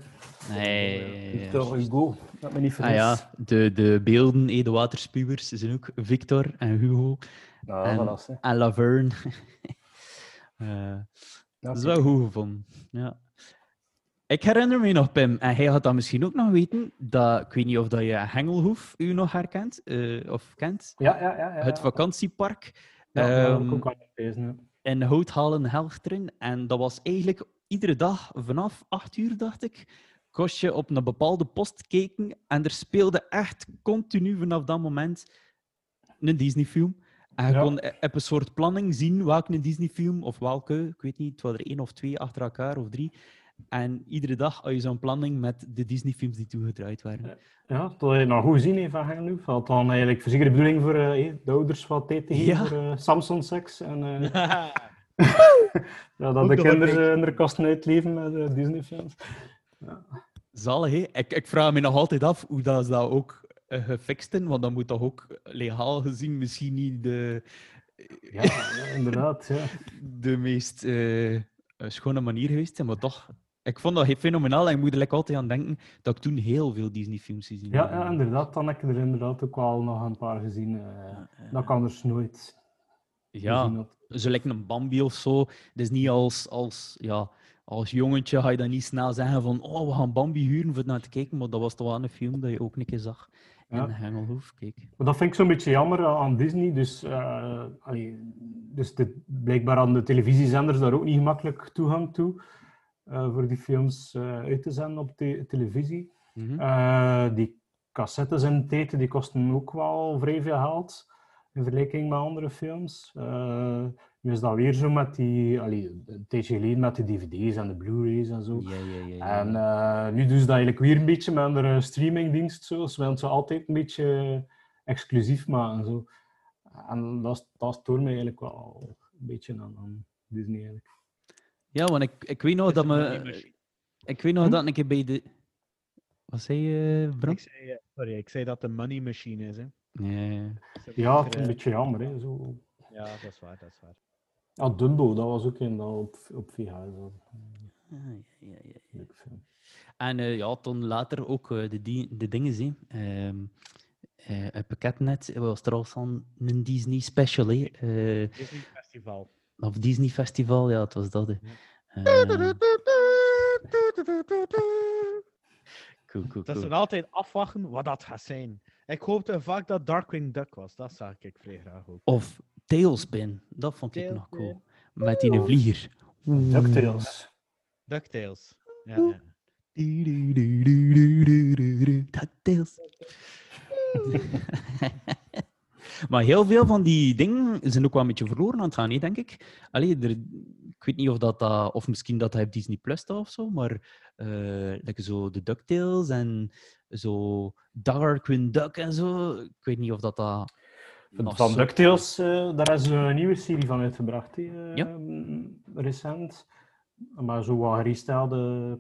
Nee. Victor Hugo, dat me niet Ah vergis. ja, de, de beelden, eh, de waterspuwers, zijn ook Victor en Hugo Ja, En- voilà, en Laverne. [LAUGHS] Eh, Ja, dat is wel goed gevonden. Ja. Ik herinner me nog, Pim, en hij had dat misschien ook nog weten, dat, ik weet niet of dat je Hengelhoef u nog herkent, eh, of kent, Ja, ja, ja. ja. het vakantiepark Ja, ehm, ook gelezen. ja. in Houthalen, Helchteren. En dat was eigenlijk iedere dag vanaf 8 uur, dacht ik, kost je op een bepaalde post kijken en er speelde echt continu vanaf dat moment een Disney-film. En je Ja. kon e- op een soort planning zien welke Disney-film, of welke, ik weet niet, het waren er één of twee achter elkaar, of drie. En iedere dag had je zo'n planning met de Disney-films die toegedraaid waren. Ja, dat je nog goed gezien heeft van Hengeloof. Dat had dan eigenlijk voor zeker de bedoeling voor eh, de ouders te geven Ja. voor eh, Samsung seks. En eh, ja, [LAUGHS] dat Ook de kinderen in de kasten uitleven met Disney-films. Zalig, hè? Ik, ik vraag me nog altijd af hoe dat ze dat ook gefixt hebben, want dat moet toch ook legaal gezien misschien niet de, Ja, ja, inderdaad. Ja. [LAUGHS] de meest schone manier geweest zijn, maar toch. Ik vond dat fenomenaal en ik moet er like altijd aan denken dat ik toen heel veel Disney-films gezien Ja, heb. ja, inderdaad. Dan heb ik er inderdaad ook wel nog een paar gezien. eh dat kan dus nooit Ja, zo lijkt een Bambi of zo. Dus niet als, als, ja, als jongetje ga je dan niet snel zeggen van oh, we gaan Bambi huren voor naar te kijken, maar dat was toch wel een film dat je ook een keer zag in Ja. Hengelhoef. Kijk. Maar dat vind ik zo'n beetje jammer aan Disney. Dus, allee, dus de, blijkbaar aan de televisiezenders daar ook niet gemakkelijk toegang toe. Eh, voor die films eh, uit te zenden op te- televisie. Mhm. Eh, die cassettes in de tijd die kosten ook wel vrij veel geld. In vergelijking met andere films. Nu is dat weer zo met die, allee, een tijdje geleden met de dvd's en de blu-rays en zo. Ja, ja, ja. ja. En nu doen ze dat eigenlijk weer een beetje met een streamingdienst. Zo. Ze willen ze altijd een beetje exclusief maken. Zo. En dat, dat stoort mij eigenlijk wel een beetje aan, aan Disney. Eigenlijk. Ja, want ik, ik weet nog dat me... Ik weet nog Hm? dat ik een keer bij de... Wat zei je, Bram? Ik zei, eh, sorry, ik zei dat een money machine is. Hè. Ja. Ja, het is een eh, beetje jammer. Hè, zo. Ja, dat is waar, dat is waar. Ja, Dumbo, dat was ook een dat op, op was. Ah, ja, ja, ja. Film. En eh, ja, toen later ook eh, de, de dingen zien. Ehm eh, het pakket net was er al zo'n een Disney special, hè? Eh, Disney Festival. Of Disney Festival, ja, het was dat. Eh, [LAUGHS] cool, cool, Dat dan altijd afwachten wat dat gaat zijn. Ik hoopte vaak dat Darkwing Duck was. Dat zag ik vrij graag ook. Of Tailspin, dat vond ik nog cool. Met die vlieger. DuckTales. DuckTales. Ja, ja. DuckTales. [LAUGHS] maar heel veel van die dingen zijn ook wel een beetje verloren aan het gaan, hè, denk ik. Allee, er, ik weet niet of dat, dat of misschien dat hij op Disney Plus staat of zo, maar eh like zo de DuckTales en zo Darkwing Duck en zo. Ik weet niet of dat dat. Van zo- DuckTales, eh, daar is een nieuwe serie van uitgebracht. hè, eh, Ja. Recent. Maar zo wat gerestelde...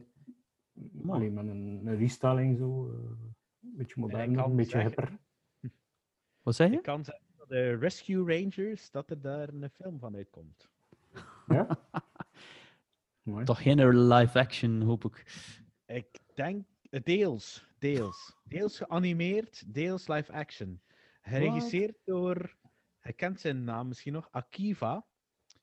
Allee, met een, een restyling zo. eh, een beetje modern, een beetje zeggen- hipper. Wat zei je? Ik kan zeggen dat de Rescue Rangers, dat er daar een film van uitkomt. Ja? [LAUGHS] Mooi. Toch geen live action, hoop ik. Ik denk, eh, deels, deels. Deels geanimeerd, deels live action. Geregisseerd door, je kent zijn naam misschien nog, Akiva.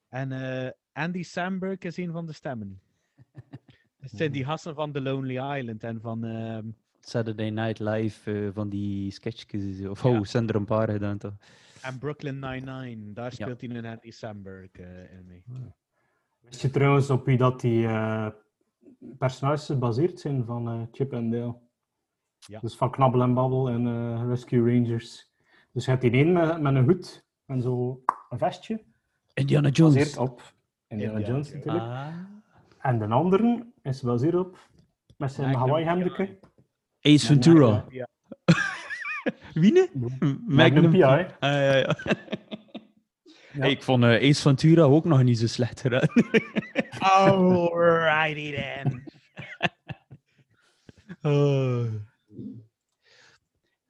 En eh, Andy Samberg is een van de stemmen. [LAUGHS] Het zijn die gasten van The Lonely Island en van... ehm, Saturday Night Live eh, van die sketchjes. Of Ja. oh, zijn er een paar gedaan toch? en Brooklyn Nine-Nine, daar Ja. speelt hij een Andy Samberg eh, in mee. Wist je trouwens op wie dat die eh, personages gebaseerd zijn van eh, Chip en Dale? Ja. Dus van Knabbel en Babbel en eh, Rescue Rangers. Dus je hebt die een met, met een hoed en zo een vestje, Indiana gebaseerd Jones. op Indiana Indiana Jones natuurlijk. Ah. En de andere is gebaseerd op met zijn Magnum Hawaii-hemdeke. Ace Ventura. Ja. [LAUGHS] Wie ne? Magnum PI. Ah, ja, ja. [LAUGHS] Hey, ik vond eh, Ace Ventura ook nog niet zo slecht gedaan. [LAUGHS] Alrighty then. Oh.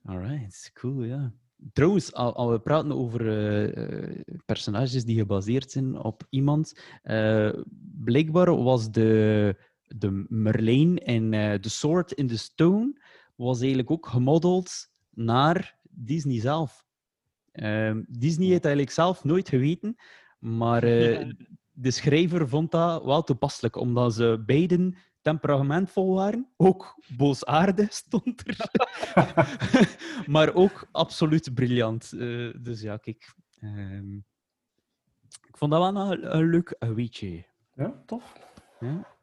Alright, cool, ja. Trouwens, al, al we praten over eh, eh, personages die gebaseerd zijn op iemand, eh, blijkbaar was de, de Merlijn in eh, The Sword in the Stone was eigenlijk ook gemodeld naar Disney zelf. Ehm, Disney heeft eigenlijk zelf nooit geweten, maar eh, de schrijver vond dat wel toepasselijk, omdat ze beiden temperamentvol waren. Ook boosaardig [LAUGHS] stond er. [LAUGHS] maar ook absoluut briljant. Eh, dus ja, kijk. ehm, ik vond dat wel een, een leuk weetje. Ja, tof. Ja.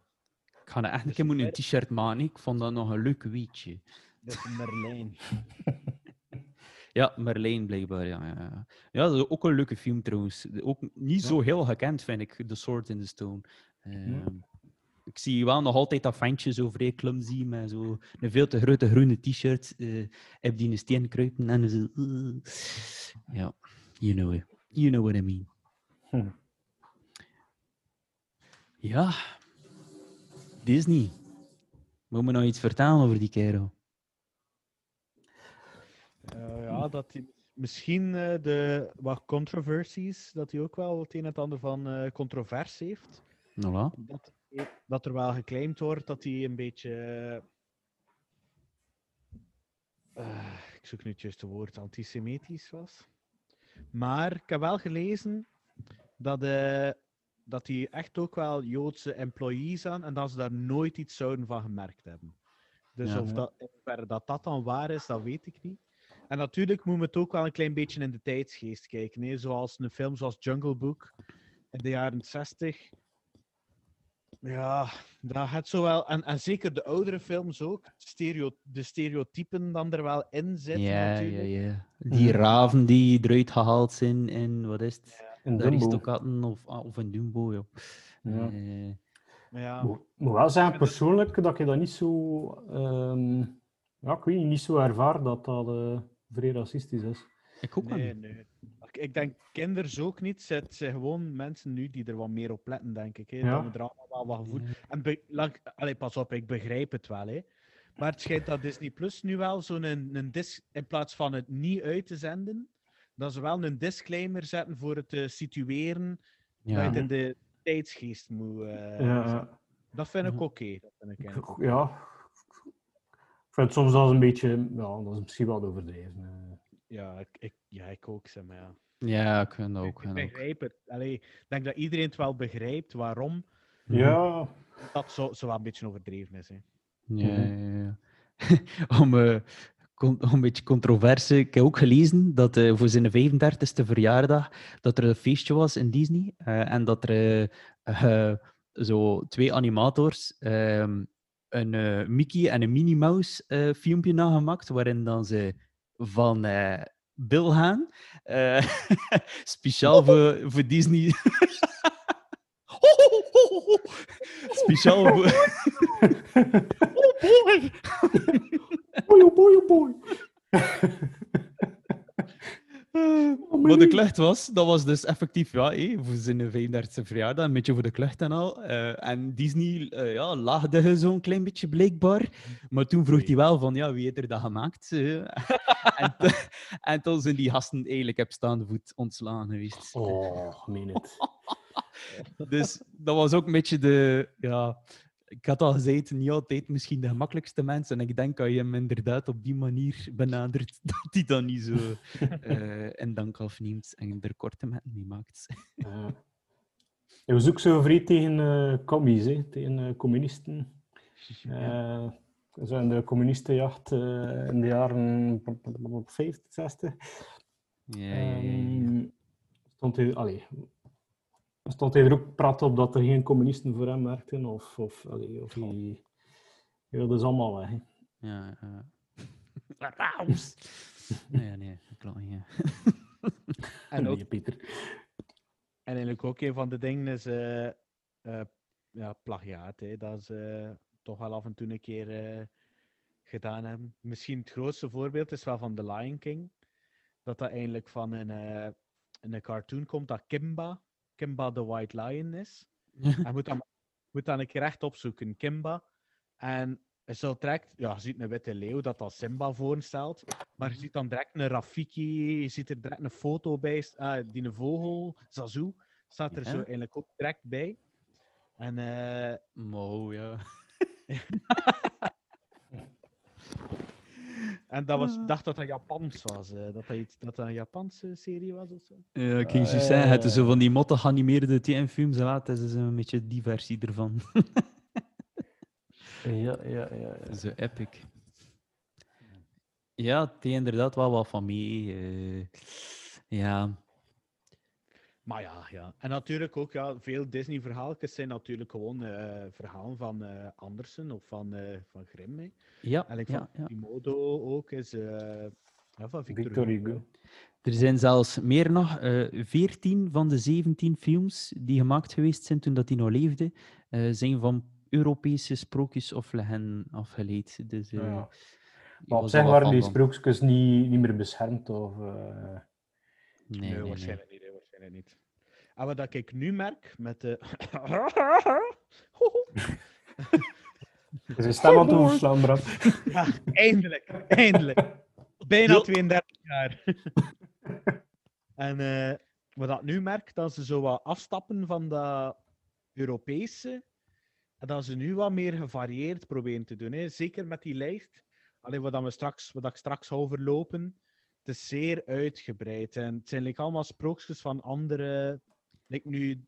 Ik ga er echt een keer moeten een t-shirt maken. Ik vond dat nog een leuk weetje. Dat is Merlijn. [LAUGHS] Ja, Merlijn blijkbaar. Ja, ja, ja. dat is ook een leuke film trouwens. Ook niet zo heel gekend, vind ik, The Sword in the Stone. Ehm, Ik zie wel nog altijd dat ventje zo vrij clumsy met zo een veel te grote groene t-shirt. eh heb die in een steen kruipen en zo. eh. ja, you know it. You know what I mean. Hm. Ja, Disney. Moet me nog iets vertellen over die kerel? Eh, ja, dat hij misschien eh, de wat controversies, dat hij ook wel het een en het ander van eh controverse heeft. Voilà. Dat, dat er wel geclaimd wordt dat hij een beetje. ik zoek nu het juiste woord, antisemitisch was. Maar ik heb wel gelezen dat, eh, dat hij echt ook wel Joodse employees aan en dat ze daar nooit iets zouden van gemerkt hebben. Dus Ja. of dat, in dat dat dan waar is, dat weet ik niet. En natuurlijk moet men het ook wel een klein beetje in de tijdsgeest kijken. Hè? Zoals een film zoals Jungle Book in de jaren 60. Ja, dat had zo wel. En, en zeker de oudere films ook. Stereo, de stereotypen dan er wel in zitten. Ja, ja, natuurlijk. ja. Die raven die eruit gehaald zijn en wat is het? In Daar is het of, ah, of een Dumbo, ja. Ja. Eh, Maar ja, Moet wel zeggen, persoonlijk, dat je dat niet zo... ehm, ja, ik weet niet, niet zo ervaar dat dat eh, vrij racistisch is. ik ook nee, niet. nee. Ik- denk kinders ook niet. Het zijn gewoon mensen nu die er wat meer op letten, denk ik. Hè. Ja. Dat we er allemaal wel wat gevoel... En be- lang- Allee, pas op, ik begrijp het wel. Hè. Maar het schijnt dat Disney Plus nu wel zo'n een, een dis... In plaats van het niet uit te zenden, dat ze wel een disclaimer zetten voor het te situeren dat je Ja. het in de tijdsgeest moet... eh, Ja. Dat vind ik Mhm. oké. ja. Ik vind het soms wel een beetje... Ja, dat is misschien wel overdreven. eh. Ja, ik, ik, ja, ik ook, zeg maar. Ja. Ja, ik vind ook. Ik begrijp het. Allee, ik denk dat iedereen het wel begrijpt waarom Ja, dat zo, zo wel een beetje overdreven is. Hè. Ja, Mhm. ja, ja. [LAUGHS] eh, om [LAUGHS] een beetje controverse. Ik heb ook gelezen dat eh, voor zijn 35e verjaardag dat er een feestje was in Disney. eh, en dat er eh, zo twee animators ehm, een Mickey en een Minnie Mouse filmpje nagemaakt, waarin dan ze van Bill gaan, [LAUGHS] speciaal voor, voor Disney. [LAUGHS] Speciaal voor... boy, oh boy, oh boy. Wat de klucht was, dat was dus effectief ja, hé, voor zijn 35e verjaardag, een beetje voor de klucht en al. Eh, en Disney eh, ja, laagde zo'n klein beetje blijkbaar. Maar toen vroeg hij wel van, ja, wie heeft er dat gemaakt? eh? [LAUGHS] en, en toen zijn die gasten eigenlijk op staande voet ontslagen geweest. Oh, meen het. [LAUGHS] Dus dat was ook een beetje de... Ja, ik had al gezegd, niet altijd misschien de gemakkelijkste mensen. En ik denk dat je hem inderdaad op die manier benadert, [LAUGHS] dat hij dat niet zo [LAUGHS] eh in dank afneemt en er korte met mee maakt. Ja. [LAUGHS] Je was ook zo vrij tegen eh commies, hè, tegen eh, communisten. Eh, zo in de communistenjacht in de jaren 50, 60. Ja, ja, ja, ja. Ehm, stond hij, allee, stond hij er ook prat op dat er geen communisten voor hem werkten? Of, of, allee, of hij, hij wilde ze allemaal weg. hè. Ja, ja. [LAUGHS] Raams! Nee, nee, klopt niet. ja. [LAUGHS] En, ook, Nee, Pieter. en eigenlijk ook een van de dingen is eh, eh, ja, plagiaat. Hè, dat ze toch wel af en toe een keer eh, gedaan hebben. Misschien het grootste voorbeeld is wel van The Lion King. Dat dat eigenlijk van een, eh, een cartoon komt dat Kimba, Kimba the White Lion is. [LAUGHS] Hij moet dan, moet dan een keer echt opzoeken, Kimba. En je zult direct, ja, je ziet een witte leeuw dat als Simba voorstelt. Maar je ziet dan direct een Rafiki, je ziet er direct een foto bij, ah, die een vogel, Zazu, staat er Ja. zo eigenlijk ook direct bij. En eh, Mo, ja. [LAUGHS] [LAUGHS] En dat was, ik dacht dat dat Japans was. eh, dat, dat, iets, dat dat een Japanse serie was of zo. Ja, ik ging zo zeggen, het is zo van die motte geanimeerde TM-films, en laat, het is een beetje die versie ervan. [LAUGHS] Ja, ja, ja. ja. Zo epic. Ja, het is inderdaad wel wat van mee. eh, ja, Maar ja, ja. En natuurlijk ook, ja, veel Disney-verhaaltjes zijn natuurlijk gewoon eh, verhalen van eh, Andersen of van, eh, van Grimm. Hè. ja, Eigenlijk ja, van ja. Kimodo ook is eh, ja, van Victor, Victor Hugo. Hugo. Er zijn zelfs meer nog, eh 14 van de 17 films die gemaakt geweest zijn toen dat hij nog leefde, eh, zijn van Europese sprookjes of legenden afgeleid. Dus, eh, Ja. Maar op zich waren die sprookjes niet, niet meer beschermd. Of, eh, Nee, Nee, nee, nee. waarschijnlijk niet. En wat dat ik nu merk met de. Je stem aan het overslaan, Bram? ja, eindelijk, eindelijk. Bijna Ja. 32 jaar. en eh, wat dat nu merk, dat ze zo wat afstappen van dat Europese. En dat ze nu wat meer gevarieerd proberen te doen. Hè. Zeker met die lijst. Alleen wat, dat we straks, wat ik straks overlopen. Het is zeer uitgebreid. En het zijn like, allemaal sprookjes van andere. Like nu,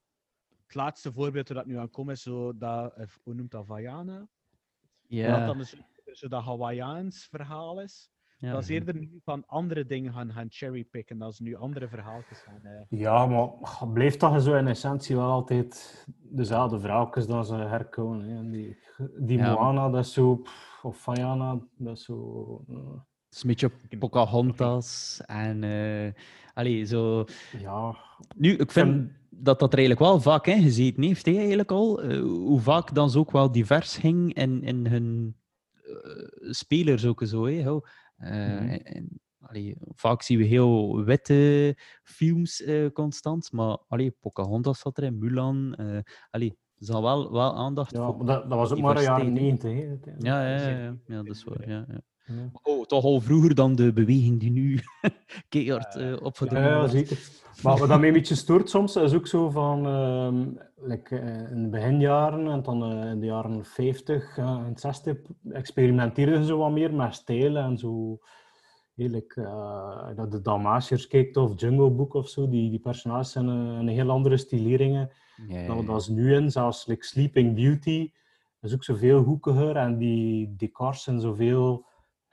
het laatste voorbeeld waar dat nu aan komt is zo dat, eh, hoe noemt dat, Vaiana? Dat Ja, dan dus, zo dat Hawaiiaans verhaal is. ja. Dat is eerder nu van andere dingen gaan, gaan cherrypicken. Dat ze nu andere verhaaltjes gaan. eh. Ja, maar blijft toch zo in essentie wel altijd dezelfde verhaaltjes dat ze herkomen. Hè. Die, die Ja. Moana, dat is zo... pff, Of Fayana, dat is zo... eh, is een beetje Pocahontas en... eh allee, zo... Ja, Nu, ik vind dat dat er eigenlijk wel vaak in gezeten heeft, hè, eigenlijk al. Eh, hoe vaak dan ze ook wel divers ging in, in hun eh, spelers ook zo. Hè, ho. Eh, Mhm. en, allee, vaak zien we heel witte films eh, constant, maar allee, Pocahontas zat erin, Mulan. eh allee, er zal wel, wel aandacht ja voor. dat, dat was ook maar een jaren diversiteit, 90. Hè, uiteindelijk. Ja, ja, ja, ja, dat is waar. Ja, ja. Ja. Oh, toch al vroeger dan de beweging die nu [LAUGHS] keihard eh opgedrongen Ja, ja, wordt. zeker. Maar wat dat mij een beetje stoort soms, is ook zo van like, eh, in de beginjaren en dan eh, in de jaren 50 ja, en 60 experimenteerden ze wat meer met stijlen en zo. Heerlijk, eh, dat de Dalmatiërs kijkt of Jungle Book of zo, die, die personages zijn eh, een heel andere stileringen dan dat is nu in. Zelfs like Sleeping Beauty is ook zoveel hoekiger en die decors zijn zoveel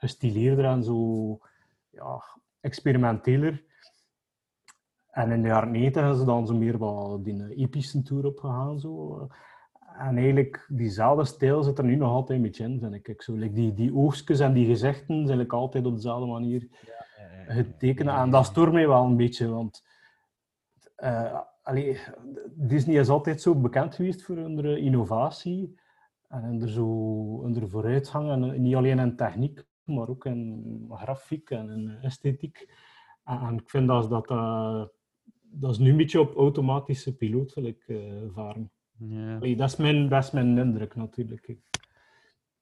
gestileerder en zo ja, experimenteler. En in de jaren 90 zijn ze dan zo meer wat die eh, epische tour opgegaan. Zo. En eigenlijk, diezelfde stijl zit er nu nog altijd een beetje in, vind ik. ik zo, like die, die oogstjes en die gezichten zijn eigenlijk altijd op dezelfde manier getekend. En dat stoort mij wel een beetje, want eh, allee, Disney is altijd zo bekend geweest voor hun innovatie en hun, zo, hun vooruitgang. En eh, niet alleen in techniek, maar ook in grafiek en in esthetiek. En, en ik vind dat dat, eh, dat is nu een beetje op automatische piloot wil ik, eh, varen. Ja. Allee, dat, is mijn, dat is mijn indruk natuurlijk.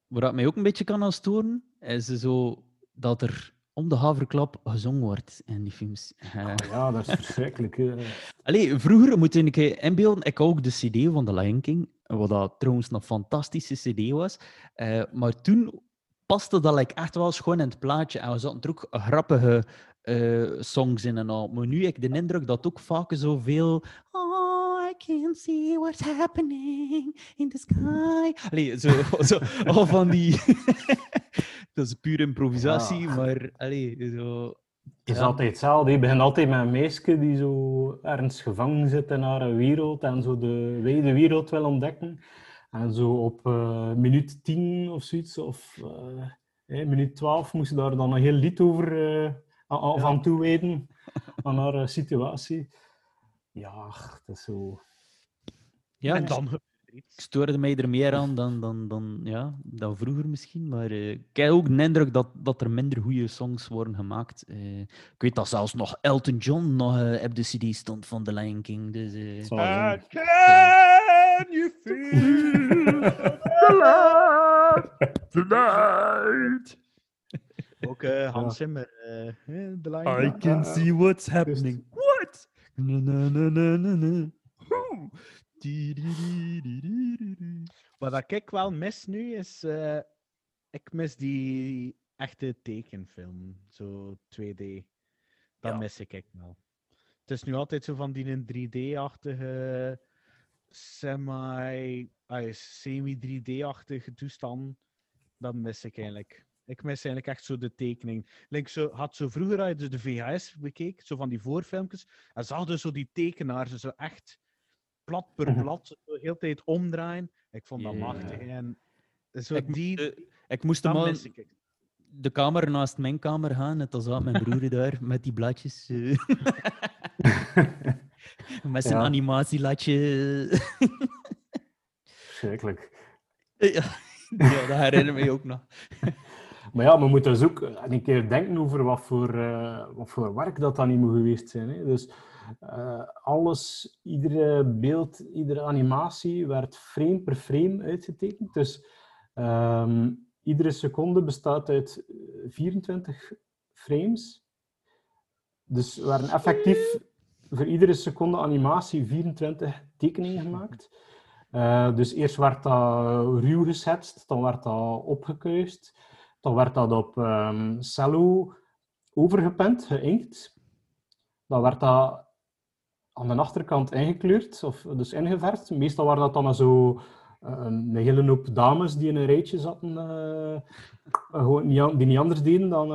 Wat dat mij ook een beetje kan aan storen, is zo dat er om de haverklap gezongen wordt in die films. Ah, ja, dat is [LAUGHS] verschrikkelijk. hè. Allee, vroeger moet ik inbeelden, ik ook de CD van The Lion King, wat dat trouwens een fantastische CD was. Eh, maar toen paste dat like, echt wel schoon in het plaatje en we zaten er ook grappige eh, songs in en al. Maar nu heb ik de indruk dat ook vaak zoveel. Oh, I can see what's happening in the sky. Allee, zo, [LAUGHS] zo al van die. [LAUGHS] dat is puur improvisatie, Ja. maar allee, zo. Het is Ja. altijd hetzelfde. Je begint altijd met een meisje die zo ergens gevangen zit in haar wereld en zo de wijde wereld wil ontdekken. En zo op eh, minuut 10 of zoiets, of eh, minuut 12, moest ze daar dan een heel lied over eh, aan- aan- van toewijden aan [LAUGHS] haar situatie. Ja, het is zo. Ja, en dan Ik stoorde mij er meer aan dan, dan, dan, ja, dan vroeger misschien. Maar eh, ik heb ook de indruk dat, dat er minder goede songs worden gemaakt. Eh, ik weet dat zelfs nog Elton John nog eh, op de CD stond van The Lion King. Dus. Can you feel the love tonight? Ook Hans Zimmer, de lijn. I can see what's happening. What? Na, na, na, na, na, Wat ik wel mis nu is. eh, ik mis die echte tekenfilm, zo 2D. Dat Ja. mis ik echt wel. Het is nu altijd zo van die een 3D-achtige, semi, ah, semi-3D-achtige toestand. Dat mis ik eigenlijk. Ik mis eigenlijk echt zo de tekening. Like zo, had zo vroeger, je dus de VHS bekeek, zo van die voorfilmpjes, en zag je zo die tekenaars zo echt plat per Mhm. blad, de hele tijd omdraaien. Ik vond dat machtig. En zo Ik, die, moest, eh, ik moest hem al de kamer naast mijn kamer gaan. Net als dat mijn [LAUGHS] broer daar met die bladjes. eh. [LAUGHS] met zijn Ja. animatielatje. Verschrikkelijk. [LAUGHS] ja, ja, dat herinner me ook nog. Maar ja, we moeten dus ook een keer denken over wat voor, eh, wat voor werk dat dan niet moet geweest zijn. Hè. Dus eh, alles, iedere beeld, iedere animatie werd frame per frame uitgetekend. Dus ehm, iedere seconde bestaat uit eh, 24 frames. Dus er werden effectief voor iedere seconde animatie 24 tekeningen gemaakt. Eh, dus eerst werd dat ruw geschetst, dan werd dat opgekuist. Dan werd dat op ehm, cello overgepend, geïnkt. Dan werd dat aan de achterkant ingekleurd, of dus ingeverfd. Meestal waren dat dan zo eh, een hele hoop dames die in een rijtje zaten, eh, eh, gewoon niet, an- die niet anders deden dan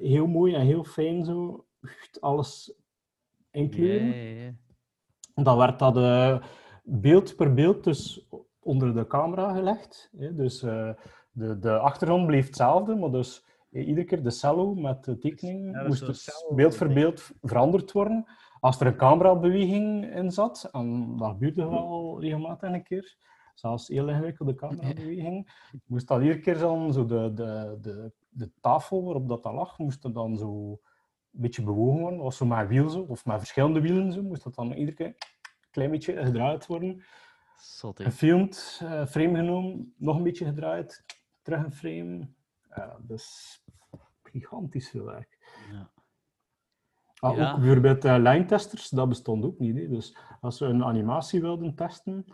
heel mooi en heel fijn zo alles inkleuren. Dan werd dat beeld per beeld dus onder de camera gelegd. Hè. Dus de, de achtergrond bleef hetzelfde, maar dus eh, iedere keer de cello met de tekening Ja, moest dus beeld voor beeld veranderd worden. Als er een camerabeweging in zat, en dat gebeurde wel regelmatig een keer, zelfs heel ingewikkelde camerabeweging, moest dat iedere keer dan zo de, de, de, de tafel waarop dat, dat lag, moest dan zo een beetje bewogen worden. Was zo met wiel zo, of met verschillende wielen zo, moest dat dan iedere keer een klein beetje gedraaid worden. Zot. Gefilmd, eh, frame genomen, nog een beetje gedraaid, terug een frame. Ja, dat is gigantisch veel werk. Ja. Ah, Ja. Ook bijvoorbeeld uh, lijntesters, dat bestond ook niet. Hè. Dus als we een animatie wilden testen,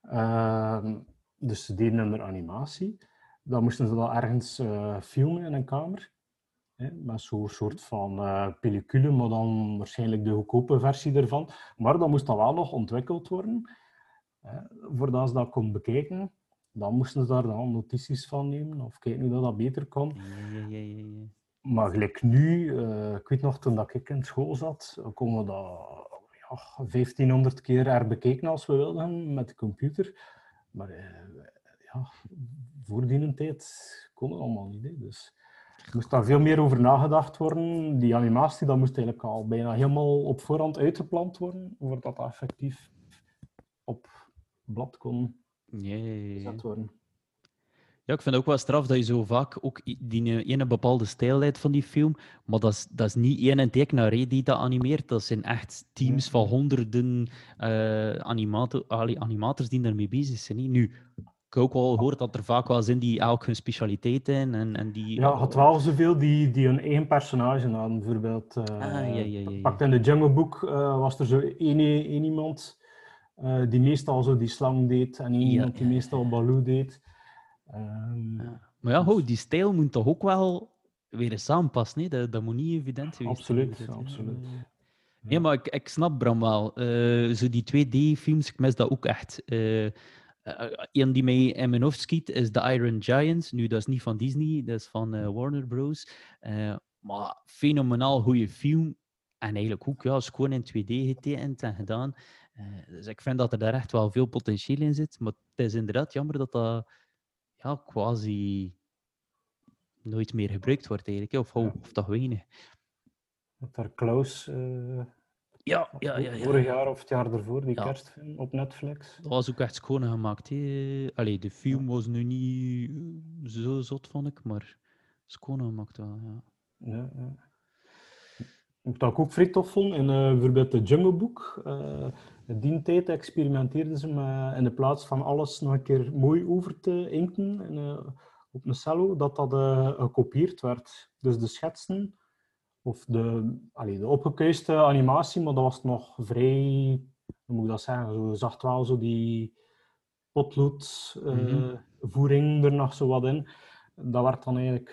ehm, dus ze deden een animatie, dan moesten ze dat ergens eh, filmen in een kamer. Hè, met zo'n soort van eh pellicule, maar dan waarschijnlijk de goedkope versie ervan. Maar dan moest dat wel nog ontwikkeld worden. Hè, voordat ze dat kon bekijken, dan moesten ze daar dan notities van nemen of kijken hoe dat, dat beter kon. Ja, ja. Maar gelijk nu, eh, ik weet nog toen dat ik in school zat, konden we dat ja, 1500 keer herbekeken als we wilden met de computer. Maar eh, ja, voor die tijd kon het allemaal niet. Hè. Dus er moest daar veel meer over nagedacht worden. Die animatie dat moest eigenlijk al bijna helemaal op voorhand uitgepland worden, voordat dat effectief op blad kon gezet worden. Ja, ik vind het ook wel straf dat je zo vaak ook die ene bepaalde stijl leidt van die film, maar dat is, dat is niet één tekenaar die dat animeert. Dat zijn echt teams van honderden eh animator, allee, animators die daarmee bezig zijn. Nu, ik heb ook wel gehoord dat er vaak wel zijn die elk hun specialiteit in en, en die... Ja, had wel zoveel die, die hun eigen personage hadden. Bijvoorbeeld, Ah, ja, ja, ja, ja. pakt in de Jungle Book eh, was er zo één, één iemand die meestal zo die slang deed en één iemand die meestal Baloo deed. Ehm, Ja. Maar ja, ho, die stijl moet toch ook wel weer eens samenpassen. hè. Dat, dat moet niet evident geweest Absoluut, zijn. absoluut. Nee, maar ik, ik snap Bram wel. Eh, zo die 2D-films, ik mis dat ook echt. Eh een die mij in mijn hoofd schiet is The Iron Giant. Nu, dat is niet van Disney, dat is van eh, Warner Bros. Eh, maar fenomenaal goede film. En eigenlijk ook, ja, is gewoon in 2D getekend en gedaan. Eh, dus ik vind dat er daar echt wel veel potentieel in zit. Maar het is inderdaad jammer dat dat ja, quasi nooit meer gebruikt wordt eigenlijk. Of, of, of toch weinig. Met daar Klaus, eh, Ja, ja, ja. ja. vorig jaar of het jaar ervoor, die kerstfilm op Netflix. Dat was ook echt schoon gemaakt. hè. Allee, de film was nu niet eh, zo zot, vond ik, maar schoon gemaakt wel. Ja. Ja, ja. Wat ik ook vrij tof vond, in eh, bijvoorbeeld de Jungle Book, eh, in die tijd experimenteerden ze met, in de plaats van alles nog een keer mooi over te inken in, eh, op een cello, dat dat gekopieerd werd. Dus de schetsen, of de, allee, de opgekuiste animatie, maar dat was nog vrij, hoe moet ik dat zeggen, zo, zag wel zo die potloodvoering voering er nog zo wat in. Dat werd dan eigenlijk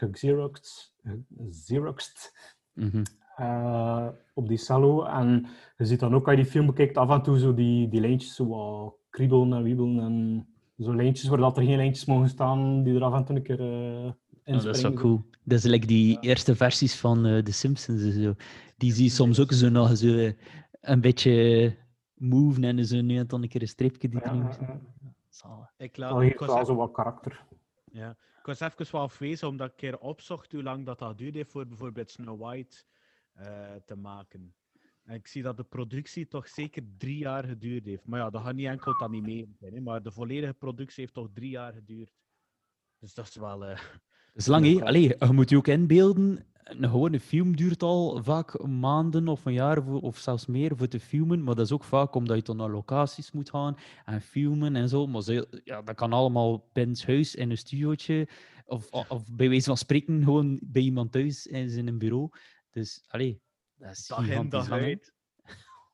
Mhm. Eh, op die cello. En je ziet dan ook als je die film bekijkt, af en toe zo die, die lijntjes zo wat kriebelen en wiebelen. En zo lijntjes waar dat er geen lijntjes mogen staan, die er af en toe een keer eh in Ja, dat is wel cool. Dat is like die eerste versies van eh The Simpsons. en Zo. Die zie je soms ook zo nog zo een beetje move en zo nu en dan een keer een streepje die erin ja. Ik, Dat laat, ik, heeft wel even, zo wat karakter. ja. ik was even wel afwezen omdat ik een keer opzocht hoe lang dat, dat duurde voor bijvoorbeeld Snow White eh, te maken. En ik zie dat de productie toch zeker drie jaar geduurd heeft. Maar ja, dat gaat niet enkel het animeren zijn, hè, maar de volledige productie heeft toch drie jaar geduurd. Dus dat is wel... eh, Dat is lang. Allee, je moet je ook inbeelden. Een gewone film duurt al vaak maanden of een jaar of zelfs meer voor te filmen. Maar dat is ook vaak omdat je dan naar locaties moet gaan en filmen en zo. Maar ze- ja, dat kan allemaal binnen huis in een studiootje. Of, of bij wijze van spreken gewoon bij iemand thuis in zijn bureau. Dus, allee, dat is dag in, dag lang, uit.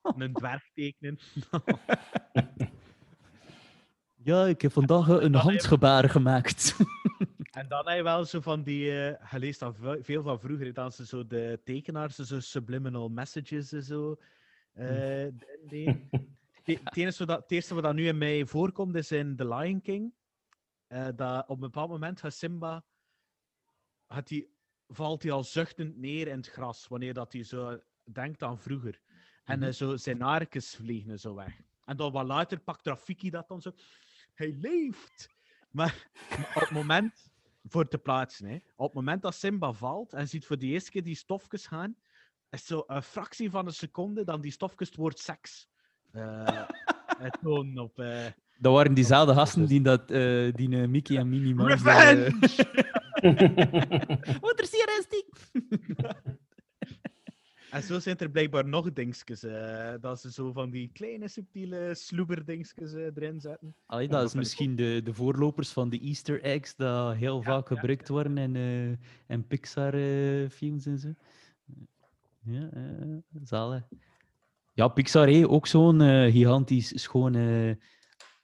[LAUGHS] een dwerg tekenen. [LAUGHS] Ja, ik heb vandaag een handgebaar gemaakt. [LAUGHS] En dan heb je wel zo van die, eh je leest dan ve- veel van vroeger, dat ze zo de tekenaars, zo subliminal messages en zo. deden. Het wat eerste wat dat nu in mij voorkomt is in The Lion King. eh, dat op een bepaald moment gaat Simba, gaat hij, valt hij al zuchtend neer in het gras, wanneer dat hij zo denkt aan vroeger. En eh, zo zijn narkens vliegen zo weg. En dan wat later pakt Rafiki dat dan zo. Hij leeft! Maar, maar [LAUGHS] op het moment voor te plaatsen. Hè. Op het moment dat Simba valt en ziet voor de eerste keer die stofjes gaan, is zo een fractie van een seconde dan die stofjes het woord seks [LAUGHS] tonen op... eh, Dat waren diezelfde gasten die, dat, eh, die Mickey en Minnie. Revenge! [LAUGHS] [LAUGHS] Wat er zeer is [LAUGHS] die? En zo zijn er blijkbaar nog dingetjes. eh, dat ze zo van die kleine subtiele sloeberdingetjes eh, erin zetten. Allee, dat is misschien de, de voorlopers van de Easter eggs, dat heel vaak ja, gebruikt worden in, eh, in Pixar-films en zo. Ja, eh zalig. Ja, Pixar, hé, ook zo'n gigantisch schoon, eh,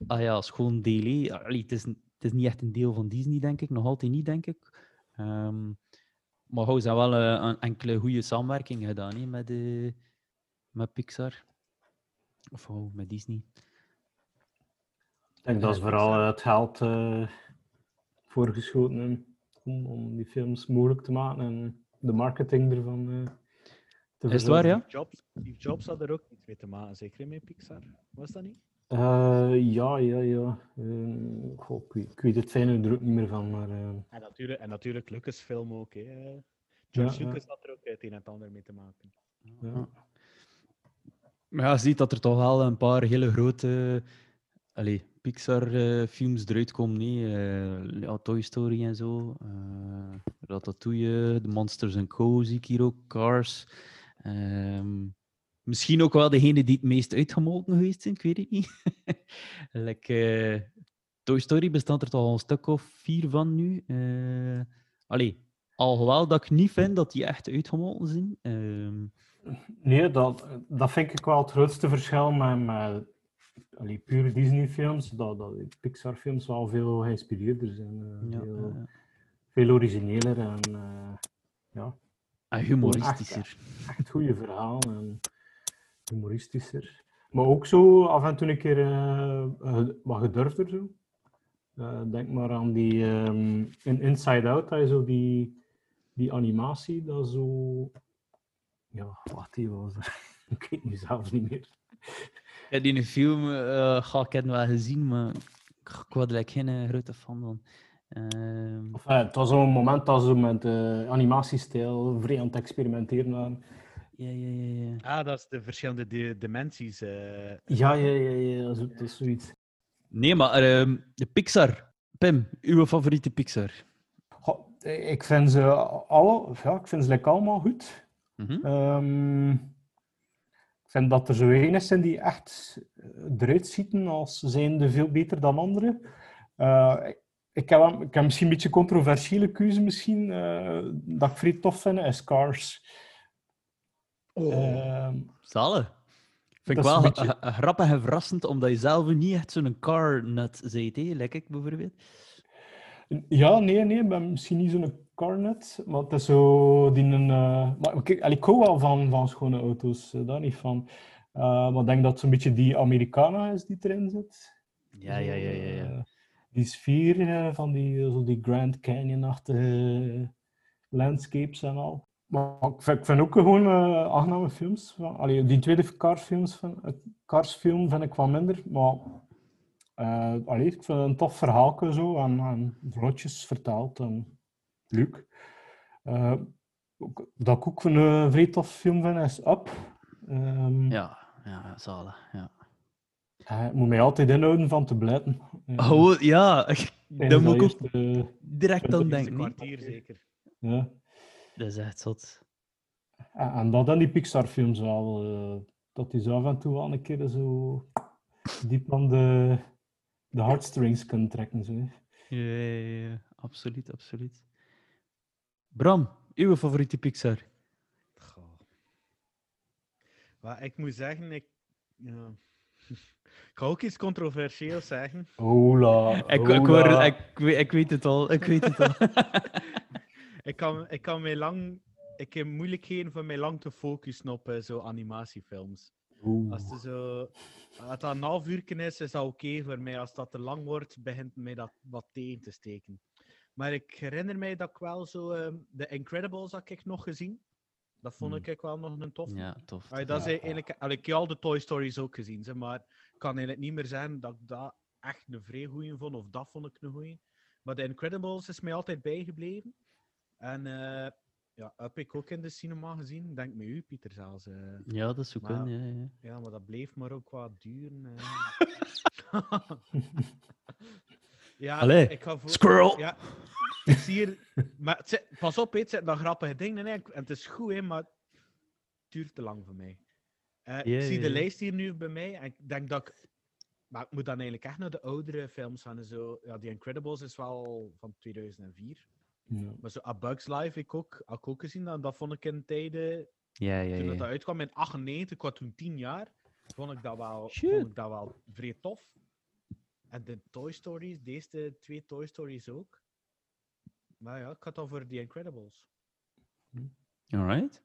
ah ja, schoon deel. hé. Allee, het, is, het is niet echt een deel van Disney, denk ik. Nog altijd niet, denk ik. Ehm, maar ze hebben wel eh, een enkele goede samenwerking gedaan hé, met, eh, met Pixar. Of oh, met Disney. Ik denk dat ze vooral eh, het geld eh voorgeschoten hebben om, om die films mogelijk te maken en de marketing ervan eh, te Is het waar, ja? Steve Jobs, Steve Jobs had er ook iets mee te maken, zeker met Pixar. Was dat niet? Eh, ja, ja, ja. Eh, goh, ik, weet, ik weet het fijne er ook niet meer van, maar... eh, En natuurlijk, en natuurlijk Lucasfilm ook. Hè. eh. George Ja, ja. Lucas had er ook het een en het ander mee te maken. ja. Maar ja, je ziet dat er toch wel een paar hele grote Pixar-films eruit komen. Nee? Eh, ja, Toy Story en zo. eh Ratatouille, The Monsters Co. zie ik hier ook. Cars. Ehm, misschien ook wel degene die het meest uitgemolken geweest zijn, ik weet het niet. [LAUGHS] like, eh, Toy Story bestaat er toch al een stuk of vier van nu. Allee, alhoewel dat ik niet vind dat die echt uitgemolken zijn. Ehm, Nee, dat, dat vind ik wel het grootste verschil met, met allee, pure Disney-films. Dat, dat Pixar-films wel veel geïnspireerder zijn. eh, ja, veel, veel origineler en ja, en humoristischer. echt goede verhalen en humoristischer. Maar ook zo af en toe een keer eh, ge- wat gedurfder zo. Eh, denk maar aan die ehm, in Inside Out, dat je zo die, die animatie, dat zo... Ja, wat die was. [LAUGHS] ik weet nu zelfs niet meer. Ja, die ene film eh ga ik heb wel gezien, maar ik was er geen eh, grote fan van. Ehm, Enfin, het was zo'n moment dat ze met de animatiestijl vrij aan het experimenteren waren. Ja, ja, ja, ja. Ah, dat is de verschillende di- dimensies. eh. Ja, ja, ja, ja, zo- dat is zoiets. Nee, maar ehm, de Pixar. Pim, uw favoriete Pixar? Goh, ik vind ze alle, ja, ik vind ze like allemaal goed. Mhm. Ehm, ik vind dat er zo weinig zijn die echt eh, eruit schieten als zijnde veel beter dan anderen. Eh, ik- heb, wel- ik heb misschien een beetje controversiële keuze, misschien, eh, dat ik vrij tof vind, is Cars. Ehm, Zalig. Vind ik wel een beetje- grappig en verrassend, omdat je zelf niet echt zo'n car nut? Like ik bijvoorbeeld. Ja, nee, nee, ik ben misschien niet zo'n carnet, maar het is zo die een... eh, maar kijk, ik hou wel van, van schone auto's, eh, daar niet van. Eh, maar ik denk dat het zo'n beetje die Americana is die erin zit. Ja, ja, ja, ja. ja. Die sfeer van die, zo die Grand Canyon-achtige landscapes en al. Maar ik vind, ik vind ook gewoon eh aangename films. Van, allee, die tweede Cars-films van, eh, Cars-film vind ik wat minder, maar eh, allee, ik vind het een tof verhaal zo en, en vlotjes vertaald en leuk. Eh, ook- dat ik ook een vrij tof film vind is Up. Ehm, Ja, ja, zalig. Ja. ik moet mij altijd inhouden van te blijten. Eh, Oh, ja, daar moet ik dat ook direct dat aan denken. kwartier zeker. ja. Dat is echt zot. En, en dat en die Pixar-films wel. eh, dat die zo af en toe wel een keer zo diep aan de, de heartstrings kunnen trekken. Zo. Ja, ja, ja, absoluut, absoluut. Bram, uw favoriete Pixar? Goh. Maar ik moet zeggen, ik... Ja. [LAUGHS] ik ga ook iets controversieels zeggen. Hola. Ik, ik, hola. hoor- ik, weet- ik weet het al, ik weet het al. [LAUGHS] Ik kan, ik kan mij lang... Ik heb moeilijkheden voor mij lang te focussen op eh, zo animatiefilms. Oeh. Als het zo... Als dat een half uur is, is dat oké voor mij. Als dat te lang wordt, begint mij dat wat tegen te steken. Maar ik herinner mij dat ik wel zo... ehm, de Incredibles had ik nog gezien. Dat vond Hmm. ik wel nog een tof. Ja, tof. Allee, dat is eigenlijk, allee, ik heb al de Toy Stories ook gezien, zeg, maar ik kan eigenlijk niet meer zeggen dat ik dat echt een vrij goeie vond, of dat vond ik een goeie. Maar The Incredibles is mij altijd bijgebleven. En eh, ja, heb ik ook in de cinema gezien. Denk met u, Pieter, zelfs. eh. Ja, dat zou Maar- kunnen. Ja, ja. Ja, maar dat bleef maar ook wat duren. eh. [LAUGHS] ja, Allee, ik ga voor... squirrel! Ja, ik zie hier... Maar het zit- pas op, het zitten nog grappige dingen in. En het is goed, hè, maar het duurt te lang voor mij. Eh, ik zie de lijst hier nu bij mij en ik denk dat ik... Maar ik moet dan eigenlijk echt naar de oudere films gaan. en Zo. Ja, The Incredibles is wel van 2004. Ja. Maar zo A Bug's Life ik ook, had ik ook gezien. Dat, dat vond ik in tijden Ja, ja, toen dat, ja. uitkwam in 98, ik was toen 10 jaar, vond ik dat wel, Shit. vond ik dat wel vrij tof. En de Toy Stories, deze twee Toy Stories ook. Maar ja, ik had dan voor The Incredibles. Alright.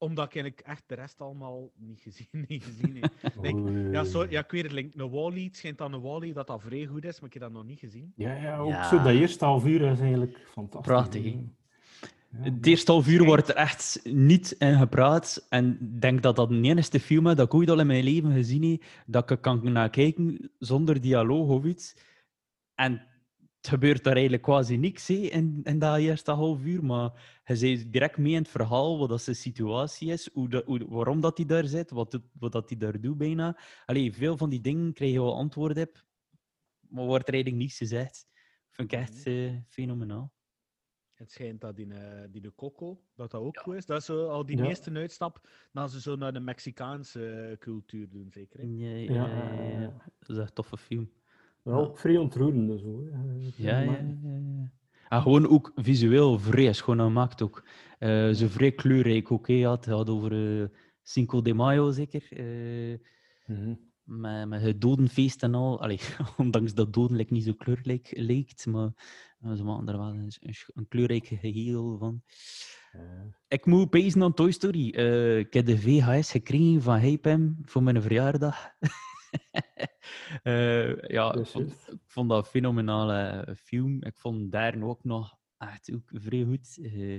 Omdat ik echt de rest allemaal niet gezien, [LAUGHS] niet gezien heb. Ja, sorry, ja, ik weet het, like, een Wall-E, het schijnt dan een Wall-E dat dat vrij goed is, maar ik heb dat nog niet gezien. Ja, ja, ook Ja. zo dat eerste half uur is eigenlijk fantastisch. Prachtig, hè? Het eerste half uur wordt er echt niet in gepraat. En ik denk dat dat de enige film is dat ik ooit al in mijn leven gezien heb, dat ik kan naar kijken zonder dialoog of iets. En het gebeurt daar eigenlijk quasi niks hè, in, in dat eerste half uur, maar je zit direct mee in het verhaal, wat dat zijn situatie is, hoe dat, hoe, waarom dat hij daar zit, wat, wat dat hij daar doet bijna. Allee, veel van die dingen krijg je wel antwoord op, maar wordt er eigenlijk niets gezegd. Vind ik echt eh, fenomenaal. Het schijnt dat in, eh die de Coco, dat dat ook goed is. Dat is zo al die Ja. meeste uitstap, dat ze zo naar de Mexicaanse eh, cultuur doen, zeker. hè? Ja, Ja, ja, ja, ja, ja. ja. Dat is echt een toffe film. Ook vrij ontroerende zo. Ja, ja, ja. ja. En gewoon ook visueel vrij schoon gemaakt ook. Eh zo vrij kleurrijk ook. het gaat over eh, Cinco de Mayo zeker. Mhm. met, met het dodenfeest en al. Allee, [LAUGHS] ondanks dat doden like, niet zo kleurrijk lijkt, maar ze maken er wel een, kleurrijk geheel van. Ik moet pezen aan Toy Story. Ik heb de VHS gekregen van Hypem voor mijn verjaardag. [LAUGHS] [LAUGHS] Eh, ja, Dat ik vond, juist. ik vond dat een fenomenale film. Ik vond daar ook nog echt ook vrij goed. Eh,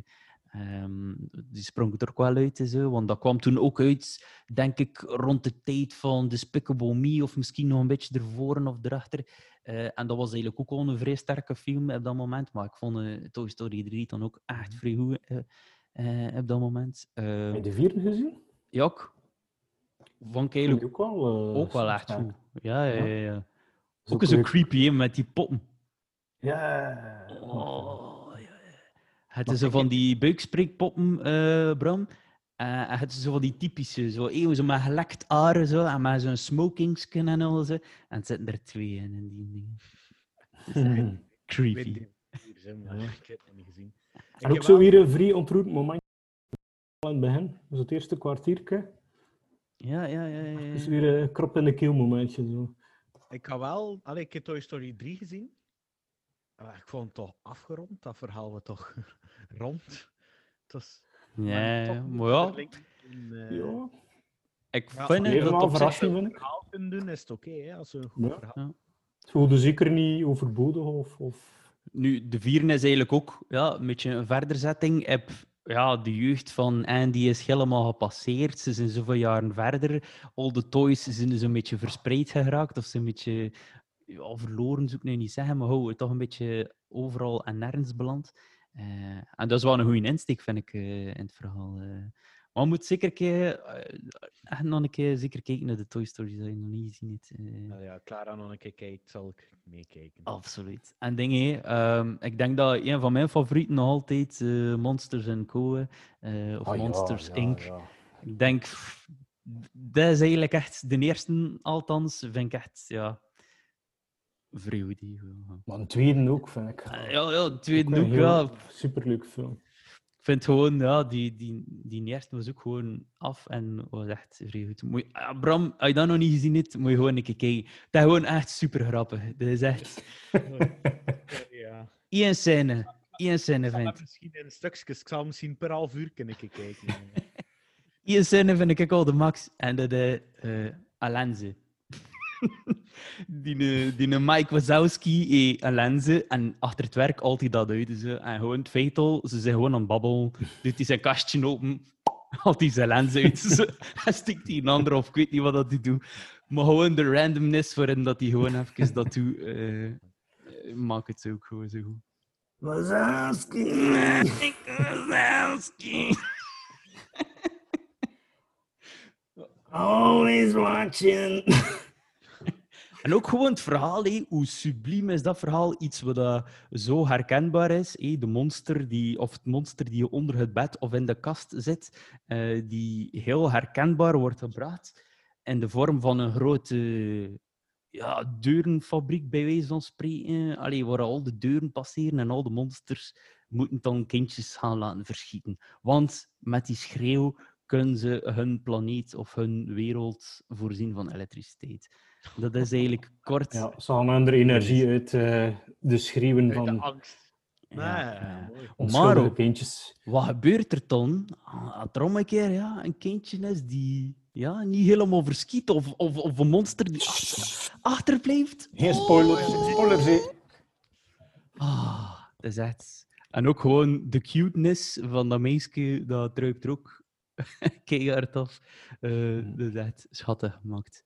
ehm, die sprong er ook wel uit, en zo, want dat kwam toen ook uit, denk ik, rond de tijd van Despicable Me, of misschien nog een beetje ervoor of erachter. Eh, en dat was eigenlijk ook al een vrij sterke film op dat moment, maar ik vond Toy Story 3 dan ook echt vrij goed op dat moment. Eh, Heb je de vierde gezien? ja, ook. Vond ik Vond eigenlijk ik ook wel, eh, ook wel echt goed. Ja, ja, Ja. ja. Ook eens zo creepy hè, met die poppen. Ja. Oh, ja, ja. Het is zo van die buikspreekpoppen, eh Bram. Eh, en het is zo van die typische, zo, eeuw, zo met gelekt haren zo, en met zo'n smokingskin en al zo. En het zitten er twee in, in die dingen. [LAUGHS] Creepy. ik heb het nog niet gezien. En ook zo weer een vrij ontroerend moment aan het begin. Dus het eerste kwartiertje. Ja, ja, ja. ja, is ja. weer een krop in de keel momentje. Zo. Ik ga wel... Allee, ik heb Toy Story 3 gezien. Maar ik vond het toch afgerond. Dat verhaal was toch [LAUGHS] rond. Het was... Ja, toch ja, niet maar ja, in, eh, Ja, ik Ja, vind het zich... verrassing vind ik. verhaal kunnen doen, is het oké. hè, als ze een goed Ja. verhaal... Het voelde zeker niet overbodig of... of... Nu, de vierde is eigenlijk ook ja, een beetje een verderzetting. Heb, ja, de jeugd van Andy is helemaal gepasseerd. Ze zijn zoveel jaren verder. All the toys zijn zo'n beetje verspreid geraakt. Of ze een beetje verloren, zou ik nu niet zeggen. Maar hou, toch een beetje overal en nergens beland. Eh, en dat is wel een goede insteek, vind ik, eh, in het verhaal. eh. Maar je moet zeker een keer, eh, echt nog een keer zeker kijken naar de Toy Stories dat je nog niet gezien hebt. eh. Nou ja, Clara nog een keer kijkt, zal ik meekijken. Absoluut. En dingen, ehm, ik denk dat een van mijn favorieten nog altijd eh, Monsters Co. eh, of Ah, Monsters ja, Inc. ja. Ik denk, pff, dat is eigenlijk echt de eerste, althans, vind ik echt, ja, ja. Maar een tweede ook, vind ik. Ja, ja, de tweede een ook, heel ja. Superleuk film. Ik vind gewoon, ja, die, die, die eerste was ook gewoon af en was echt vrij goed. Moet je- ah, Bram, als je dat nog niet gezien hebt, moet je gewoon een keer kijken. Dat is gewoon echt super grappig. Dat is echt [LAUGHS] Ja. één scène. Één scène, Ik vind hem misschien in stukjes. Ik zal misschien per half uur kunnen kijken. [LAUGHS] Eén scène vind ik al de max. En dat is Alenze. Die, eh, die een Mike Wazowski heeft een lenze en achter het werk altijd dat uit. Zo. En gewoon het feit al, ze zijn gewoon aan het babbelen. Doet hij zijn kastje open, [LAUGHS] haalt hij zijn lens uit. [LAUGHS] Zo. En stikt hij een ander of ik weet niet wat dat hij doet. Maar gewoon de randomness waarin dat hij gewoon even dat doet. eh, Eh, Maak het zo ook gewoon zo goed. [LAUGHS] Always watching. En ook gewoon het verhaal, hé, hoe subliem is dat verhaal? Iets wat dat zo herkenbaar is. hé, de monster die, of het monster die onder het bed of in de kast zit, eh, die heel herkenbaar wordt gebracht. In de vorm van een grote ja, deurenfabriek, bij wijze van spreken. Waar al de deuren passeren en al de monsters moeten dan kindjes gaan laten verschieten. Want met die schreeuw kunnen ze hun planeet of hun wereld voorzien van elektriciteit. Dat is eigenlijk kort. Ja, ze halen hun energie uit eh, de schreeuwen Uit de van angst. Ja, Nee, ja. mooi. onschuldige Maar- kindjes. Wat gebeurt er dan? Als er om een keer ja, een kindje is die ja, niet helemaal verschiet of, of, of een monster die achter, achterblijft. Geen spoilers. Spoilers, hè. Ah, dat is echt. En ook gewoon de cuteness van dat meisje, dat druipt er ook [LAUGHS] keihard af. Eh, dat is echt schattig gemaakt.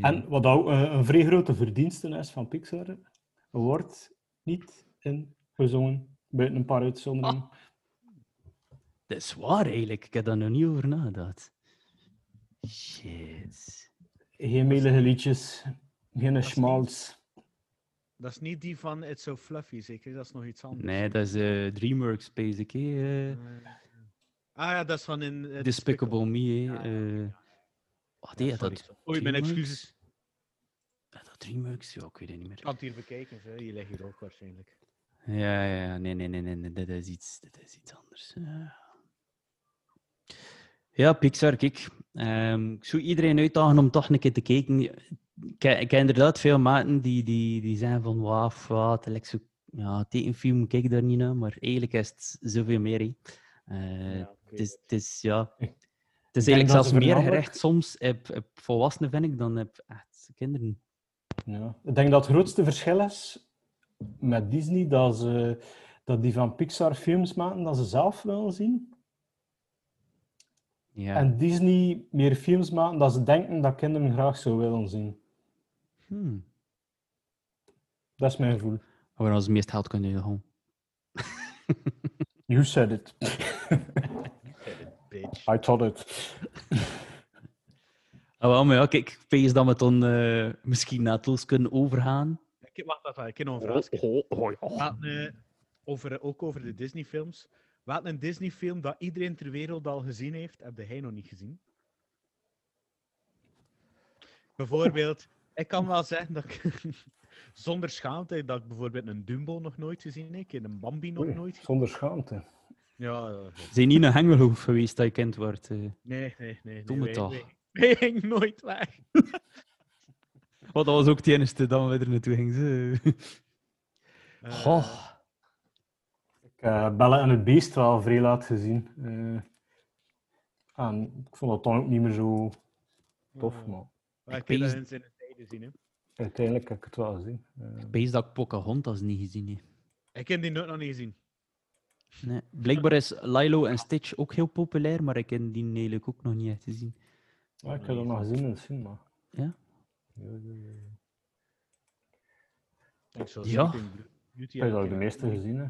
En wat ook eh, een vrij grote verdienste is van Pixar, wordt niet in gezongen, buiten een paar uitzonderingen. Dat is waar eigenlijk. Ik heb daar nog niet over nagedacht. Shit. Geen melige liedjes, geen niet- schmaltz. Dat is niet die van It's So Fluffy, zeker? Dat is nog iets anders. Nee, dat is eh, DreamWorks, basic. eh. Ah ja, dat is van in... eh, Despicable Me. hè. Ja, ja, eh. ja. Wat deed sorry, dat? Oei, mijn excuses. Ja, dat DreamWorks? Ja, ik weet het niet Ik meer. kan het hier bekijken, hè. je ligt hier ook waarschijnlijk. Ja, ja, ja. Nee, nee, nee, nee, nee. Dat is iets, dat is iets anders. Ja. Ja, Pixar, kijk. Ehm, ik zou iedereen uitdagen om toch een keer te kijken. Ik, ken- ik heb inderdaad veel maten die, die, die zeggen van, wauw, wat, zo... Ja, tekenfilm kijk ik daar niet naar, maar eigenlijk is het zoveel meer. Eh, Ja, het, is, het is, ja... [LAUGHS] Ik- Het is eigenlijk zelfs ze meer gericht soms op, op volwassenen, vind ik, dan op echt kinderen. Ja. Ik denk dat het grootste verschil is met Disney dat, ze, dat die van Pixar films maken dat ze zelf willen zien. Ja. En Disney meer films maken dat ze denken dat kinderen graag zo willen zien. Hmm. Dat is mijn gevoel. Maar als het meest geld kunnen gewoon. You said it. [LAUGHS] Bitch. I thought it. Ah, wel, maar ja, kijk, ik pees dat we dan eh, misschien naadloos kunnen overgaan. Ik, wacht, wacht, wacht, ik heb nog een vraag. Eh, over, ook over de Disney-films. Hadden een Disney-film dat iedereen ter wereld al gezien heeft. Heb jij nog niet gezien? Bijvoorbeeld, ik kan wel zeggen dat ik [LAUGHS] zonder schaamte dat ik bijvoorbeeld een Dumbo nog nooit gezien heb. Een Bambi nog Oei, nooit gezien. zonder schaamte. Ja, ja. Zijn niet naar Hengelo geweest dat je kind wordt. eh. nee, nee, nee. nee Doe me wij- toch. Wij [LAUGHS] gingen nooit weg. [LAUGHS] Want dat was ook het enige dat we er naartoe gingen. ze. Eh, Goh. Ik heb Bella en het Beest wel vrij laat gezien. Eh, en ik vond dat dan ook niet meer zo tof, eh, maar maar Ik ik heb dat pees- in zijn tijd gezien. Hè. uiteindelijk heb ik het wel gezien. Eh, Ik dat ik Pocahontas niet gezien heb. Ik heb die nooit nog niet gezien. Nee. Blijkbaar is Lilo en Stitch ook heel populair, maar ik heb die eigenlijk ook nog niet echt gezien. ja, ik heb dat nog gezien in de cinema. Ja? Ja, ja, ja. Ik zou Ja. Beauty heb dat heb de meeste gezien. Hè.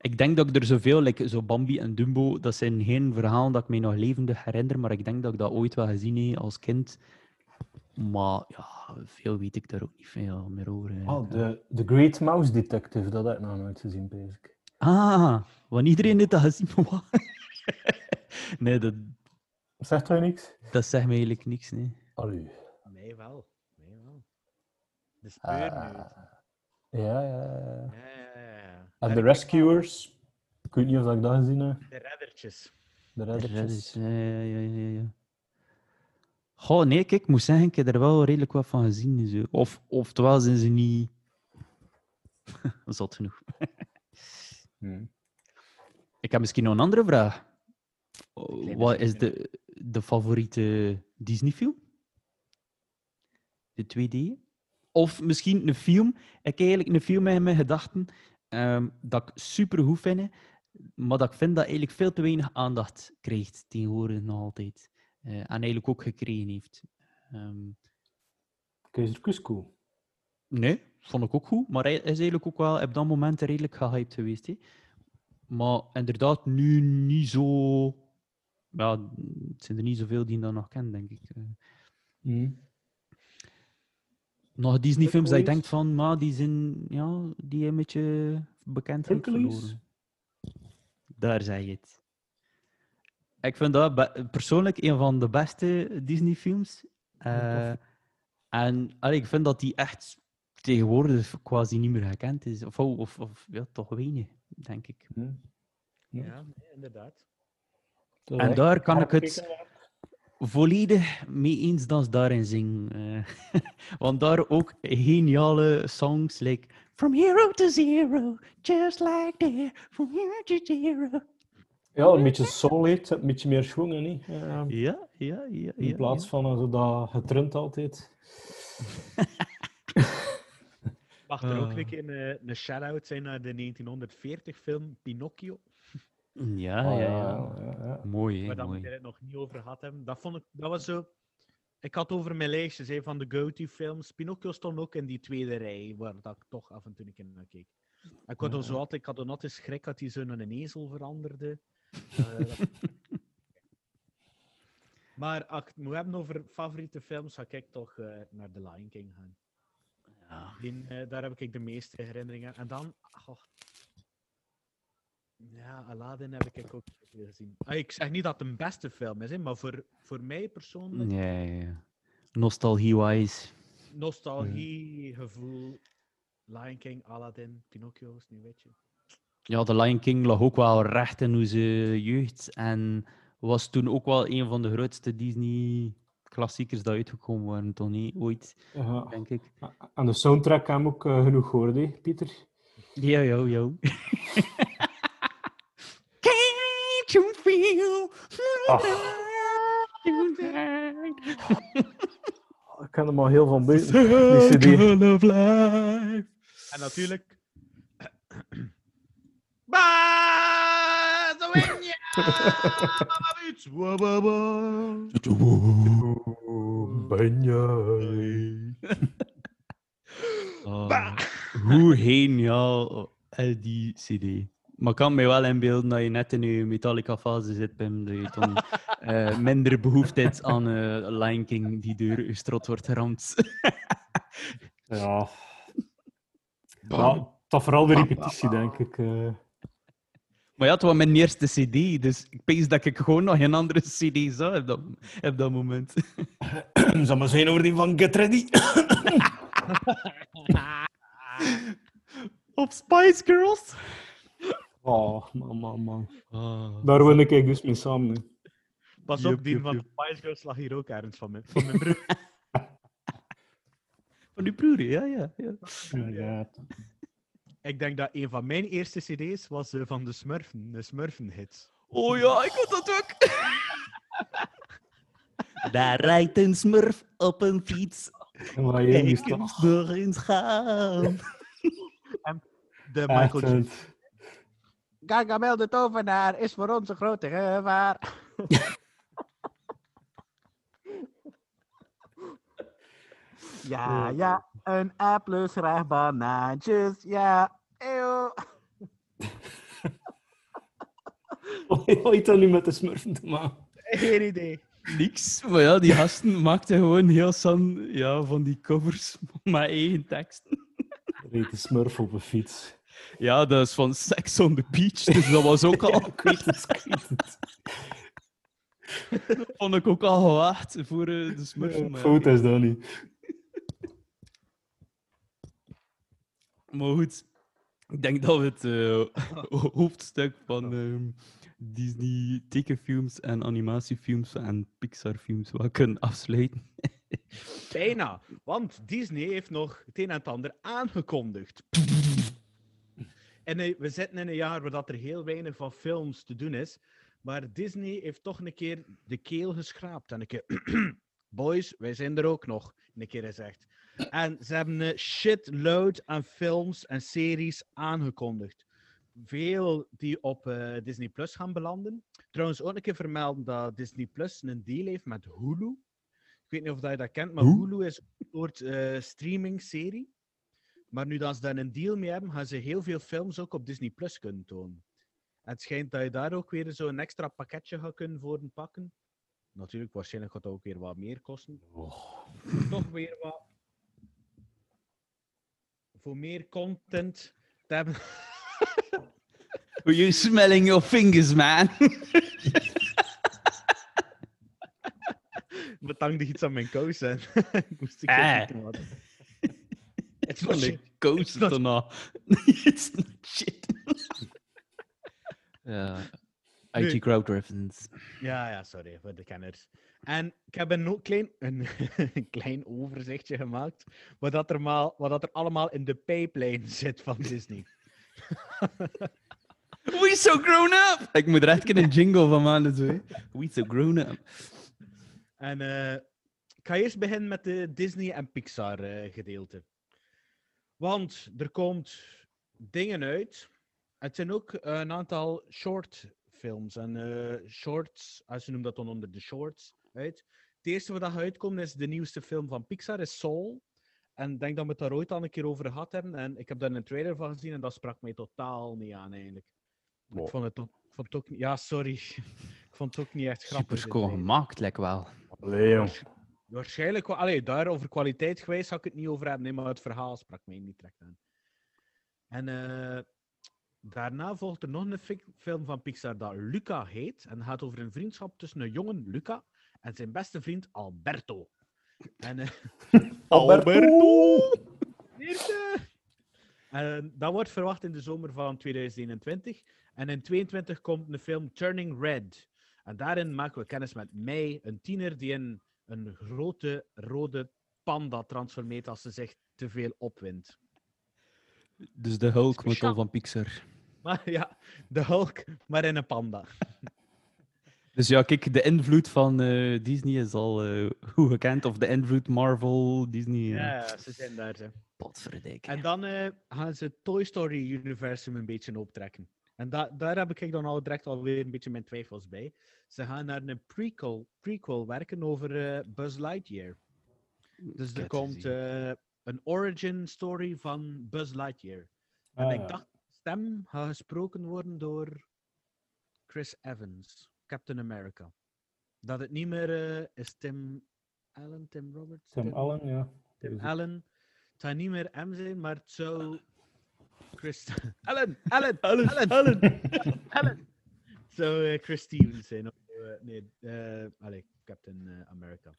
Ik denk dat ik er zoveel, like, zo Bambi en Dumbo, dat zijn geen verhalen dat ik mij nog levendig herinner, maar ik denk dat ik dat ooit wel gezien heb als kind. Maar ja, veel weet ik daar ook niet veel meer over. Oh, de, The Great Mouse Detective, dat heb ik nog nooit gezien, basic. Ah, want iedereen heeft dat gezien. [LAUGHS] nee, dat, Zegt hij niks? dat zegt me eigenlijk niks. Nee. Allee. Nee, wel. Nee, wel. De Ah, ja, ja, ja. Ja, ja, ja, ja. En ik Rescuers. Ik weet niet of ik dat gezien heb. De reddertjes. De Reddertjes. is, ja, ja, ja, ja, ja. Goh, nee, kijk, ik moet zeggen, ik heb er wel redelijk wat van gezien. Zo. Of, oftewel zijn ze niet... [LAUGHS] Zot genoeg. Hm. Ik heb misschien nog een andere vraag. Kleine Wat is de, de favoriete Disney-film? De 2D? Of misschien een film. Ik heb eigenlijk een film in mijn gedachten ehm, dat ik super goed vind, maar dat ik vind dat eigenlijk veel te weinig aandacht krijgt tegenwoordig nog altijd. Eh, en eigenlijk ook gekregen heeft. Ehm, Keizer Cusco. Nee, vond ik ook goed. Maar hij is eigenlijk ook wel op dat moment redelijk gehyped geweest. Hè. Maar inderdaad, nu niet zo... Ja, het zijn er niet zoveel die dat nog kennen, denk ik. Eh, Hm. Nog Disney-films dat je denkt van, maar die zijn ja, die een beetje bekendheid Hercules? verloren. Daar zeg je het. Ik vind dat persoonlijk een van de beste Disney-films. Eh, en allee, ik vind dat die echt tegenwoordig quasi niet meer gekend is. Of, of, of ja, toch weinig, denk ik. Hm. Ja, nee, inderdaad. En daar kan ik het volledig mee eens dat ze daarin zingen. eh. [LAUGHS] want daar ook geniale songs, like From Hero to Zero, just like there, from hero to zero. Ja, een beetje soul heet, een beetje meer niet? Ja, Ja, ja, ja. in ja, plaats ja. van zo dat getrunt altijd. [LAUGHS] Mag er ook Ah. een keer een, een shout-out zijn naar de 1940-film Pinocchio, [LAUGHS] Ja, Ah, ja, ja. ja, ja. Mooi, hè, waar dat we het nog niet over gehad hebben. Dat vond ik, dat was zo... Ik had over mijn lijstjes hè, van de go-to-films. Pinocchio stond ook in die tweede rij, waar dat ik toch af en toe een keer naar keek. Ik had, dan zo altijd, ik had dan altijd schrik dat hij zo naar een ezel veranderde. Eh, dat- [LAUGHS] maar als ik het moet hebben over favoriete films, ga ik toch eh, naar The Lion King gaan. Ja. Die, eh, daar heb ik de meeste herinneringen. En dan... goh. Ja, Aladdin heb ik ook veel gezien. Ah, ik zeg niet dat het een beste film is, hè, maar voor, voor mij persoonlijk, Ja, ja, ja. Nostalgie-wise. nostalgie, gevoel, Lion King, Aladdin, Pinocchio is niet weet je. Ja, The Lion King lag ook wel recht in onze jeugd. En was toen ook wel een van de grootste Disney-klassiekers die uitgekomen waren, toch niet? Ooit, Ja. denk ik. En de soundtrack hebben we ook eh, genoeg gehoord, hè, Pieter? Ja, ja, ja. [LAUGHS] Can't you feel. Ik ken hem al heel van buiten. En natuurlijk... Je! Ben jij? Hoe geniaal eh, die CD. Maar ik kan me wel inbeelden dat je net in je Metallica-fase zit, Pim. Dat je dan eh, minder behoefte hebt aan eh Lion King die door je strot wordt geramd. Ja. ja. Dat vooral de repetitie, denk ik. eh. Maar ja, het was mijn eerste CD, dus ik pees dat ik gewoon nog een andere CD zou op dat, op dat moment. [CLEARS THROAT] Zal maar zijn over die van Get Ready. [LAUGHS] Op Spice Girls. Oh, man, man, man. Ah. Daar win ik dus mee samen. hè. Pas op, die van de. Spice Girls lag hier ook ergens van, mijn- [LAUGHS] van mijn broer. Van die broer, ja, ja. ja. Ja. Ik denk dat een van mijn eerste cd's was eh, van de Smurfen, de Smurfen-hits. Oh ja, ik had dat ook. [LAUGHS] Daar rijdt een smurf op een fiets. Maar je Ik eens door eens gaan. [LAUGHS] De echt Michael Jackson. het. Gargamel de tovenaar is voor ons een grote gevaar. [LAUGHS] ja, ja, een A plus graag banaantjes, ja. Eeuw. [LAUGHS] Wat had dat nu met de smurfen te maken? Geen idee. Niks. Maar ja, die gasten maakten gewoon heel san ja, van die covers [LAUGHS] met eigen teksten. Reed de smurf op een fiets. Ja, dat is van Sex on the Beach, dus dat was ook [LAUGHS] al... Het. vond ik ook al gewaagd voor eh, de smurfen. maar ja. Fout is dat niet. Maar goed, ik denk dat we het eh, ho- [LAUGHS] hoofdstuk van ehm, Disney tekenfilms en animatiefilms en Pixar-films wel kunnen afsluiten. [LAUGHS] Bijna, want Disney heeft nog het een en het ander aangekondigd. En eh, we zitten in een jaar waar dat er heel weinig van films te doen is. Maar Disney heeft toch een keer de keel geschraapt. En een keer, [CLEARS THROAT] boys, wij zijn er ook nog, een keer gezegd. En ze hebben een shitload aan films en series aangekondigd. Veel die op eh, Disney Plus gaan belanden. Trouwens, ook een keer vermelden dat Disney Plus een deal heeft met Hulu. Ik weet niet of dat je dat kent, maar Hoe? Hulu is een soort eh streaming-serie. maar nu dat ze daar een deal mee hebben, gaan ze heel veel films ook op Disney Plus kunnen tonen. En het schijnt dat je daar ook weer zo'n extra pakketje gaat kunnen voor pakken. Natuurlijk, waarschijnlijk gaat dat ook weer wat meer kosten. Toch weer wat. Voor meer content te hebben. Are you smelling your fingers, man? Betangde iets aan mijn kous zijn. [LAUGHS] Ik moest ik laten. Het was Van de coast not- daarna. It's not shit. Ja. IT crowd reference. Ja, ja, sorry voor de kenners. En ik heb een klein, een, een [LAUGHS] klein overzichtje gemaakt. Wat, dat er maar, wat dat er allemaal in de pipeline [LAUGHS] zit van Disney. [LAUGHS] We so grown up! Ik moet er echt een jingle van maken. Zo. We so grown up. En eh, ik ga eerst beginnen met de Disney en Pixar eh, gedeelte. Want er komt dingen uit. Het zijn ook een aantal short films en eh, shorts, als je noemt dat dan onder de shorts, uit. Het eerste wat uitkomen is de nieuwste film van Pixar, is Soul. En ik denk dat we het daar ooit al een keer over gehad hebben. En ik heb daar een trailer van gezien en dat sprak mij totaal niet aan eigenlijk. Ik vond het, ook- ik vond het ook niet... Ja, sorry. [LAUGHS] ik vond het ook niet echt grappig. Super schoon trailer. gemaakt, lijkt wel. Jong. Waarschijnlijk wel. Allee, daar over kwaliteit geweest zou ik het niet over hebben, nee, maar het verhaal sprak mij niet direct aan. En eh, daarna volgt er nog een fi- film van Pixar dat Luca heet. En gaat over een vriendschap tussen een jongen, Luca, en zijn beste vriend Alberto. En, eh, [LAUGHS] Alberto! En dat wordt verwacht in de zomer van 2021. En in 2022 komt de film Turning Red. En daarin maken we kennis met May, een tiener die in een grote rode panda transformeert als ze zich te veel opwindt. Dus de Hulk moet al van Pixar. Maar ja, de Hulk, maar in een panda. [LAUGHS] Dus ja, kijk, de invloed van eh, Disney is al eh, goed gekend. Of de invloed Marvel, Disney. Ja, Ja. ze zijn daar. Ze. Potverdikke. En dan eh, gaan ze het Toy Story-universum een beetje optrekken. En da daar heb ik dan al direct alweer een beetje mijn twijfels bij. Ze gaan naar een prequel, prequel werken over eh, Buzz Lightyear. Dus er komt eh, een origin story van Buzz Lightyear. En Ah, ik dacht, de stem gaat gesproken worden door Chris Evans, Captain America. Dat het niet meer eh, is Tim Allen, Tim Roberts? Tim Allen, ja. Tim Allen. Het zou niet meer M zijn, maar het zou. Chris. [LAUGHS] [LAUGHS] Allen! Allen! Allen! Allen! [LAUGHS] Allen! Het zou eh, Chris Stevens zijn. Of, eh, nee, allee, Captain America.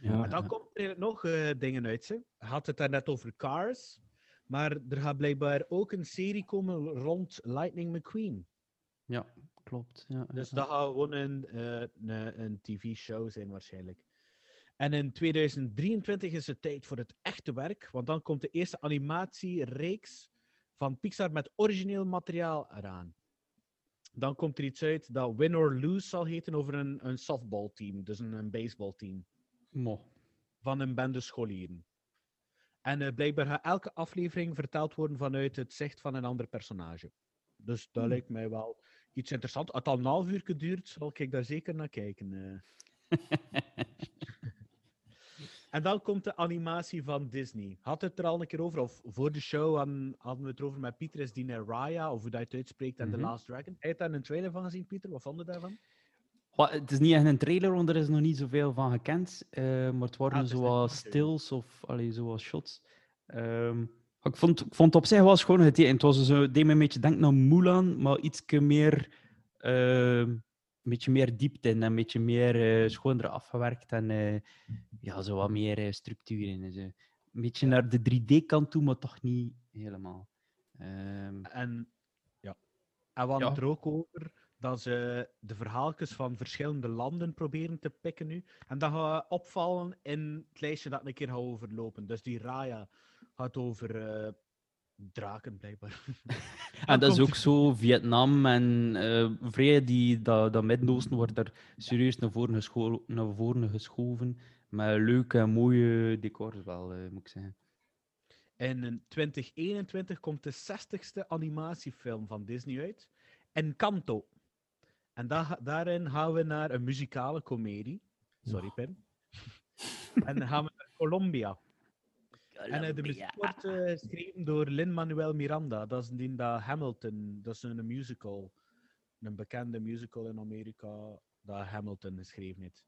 Ja, Maar dan komt er nog eh, dingen uit. Ze had het daar net over Cars. Maar er gaat blijkbaar ook een serie komen rond Lightning McQueen. ja, klopt. Ja, Dus dat gaat gewoon een, eh, een, een tv-show zijn waarschijnlijk. En in 2023 is het tijd voor het echte werk, want dan komt de eerste animatiereeks van Pixar met origineel materiaal eraan. Dan komt er iets uit dat Win or Lose zal heten over een, een softballteam, dus een, een baseballteam Mo. van een bende scholieren. En eh, blijkbaar gaat elke aflevering verteld worden vanuit het zicht van een ander personage. Dus dat lijkt mij wel iets interessants. Als het al een half uur duurt, zal ik daar zeker naar kijken. eh. [LAUGHS] en dan komt de animatie van Disney. Had het er al een keer over, of voor de show hadden, hadden we het erover met Pieter, is die naar Raya, of hoe dat je het uitspreekt, en Mhm. The Last Dragon. Heb je daar een trailer van gezien, Pieter? Wat vond je daarvan? Het is niet echt een trailer, want er is nog niet zoveel van gekend. eh, maar het waren Ah, zoals stills of allee, zoals shots. Ehm, ik, vond, ik vond het op zich wel schoon getekend. Het was zo, het deed me een beetje denken aan Mulan, maar iets meer, ehm, een beetje meer diepte in en een beetje meer eh schoner afgewerkt en eh, ja, zo wat meer eh, structuur in. Een beetje naar de 3D-kant toe, maar toch niet helemaal. Ehm, En ja, en we hadden Ja. het er ook over dat ze de verhaaltjes van verschillende landen proberen te pikken nu. En dat gaat opvallen in het lijstje dat ik een keer ga overlopen. Dus die Raya gaat over eh, draken, blijkbaar. [LAUGHS] En dat is komt ook zo, Vietnam en eh vrij die, dat, dat Midden-Oosten wordt er serieus naar voren, gescho naar voren geschoven. Met leuke en mooie decors wel, eh, moet ik zeggen. En in 2021 komt de 60ste animatiefilm van Disney uit. Encanto. En da daarin gaan we naar een muzikale komedie. Sorry, Pim. [LAUGHS] en dan gaan we naar Colombia. En eh, de muziek wordt eh, geschreven door Lin-Manuel Miranda. Dat is die dat Hamilton, dat is een musical. Een bekende musical in Amerika dat Hamilton geschreven heeft.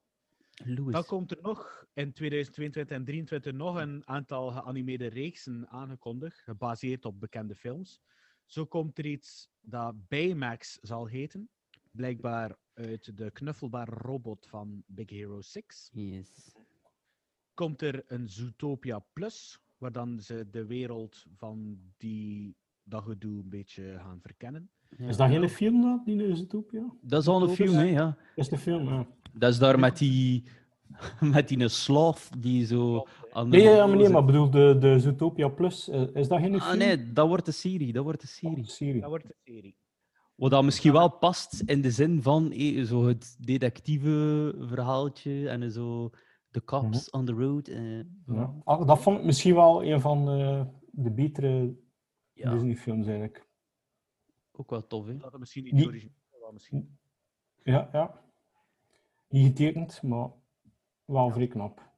Louis. Dan komt er nog in 2022 en 2023 nog een aantal geanimeerde reeksen aangekondigd, gebaseerd op bekende films. Zo komt er iets dat Baymax zal heten, blijkbaar uit de knuffelbare robot van Big Hero 6. Yes. Komt er een Zootopia Plus, waar dan ze de wereld van die dat gedoe een beetje gaan verkennen. Is dat geen film, dat, die Zootopia? Dat is al een film, hè, ja. Is de film, ja. Dat is daar met die, met die slaaf die zo aan de Nee, ja, maar nee, maar bedoel, de, de Zootopia Plus, eh, is dat geen Ah, film? nee, dat wordt de serie. Dat wordt de serie. Serie. Dat wordt de serie. Wat dat misschien wel past in de zin van eh, zo het detectieve verhaaltje en zo de cops on the road. eh, Ja. Ah, dat vond ik misschien wel een van de, de betere Ja. Disney-films, eigenlijk. Ook wel tof, hè? Dat het misschien niet Niet- origineel misschien. Ja, ja. Niet getekend, maar wel vrij knap.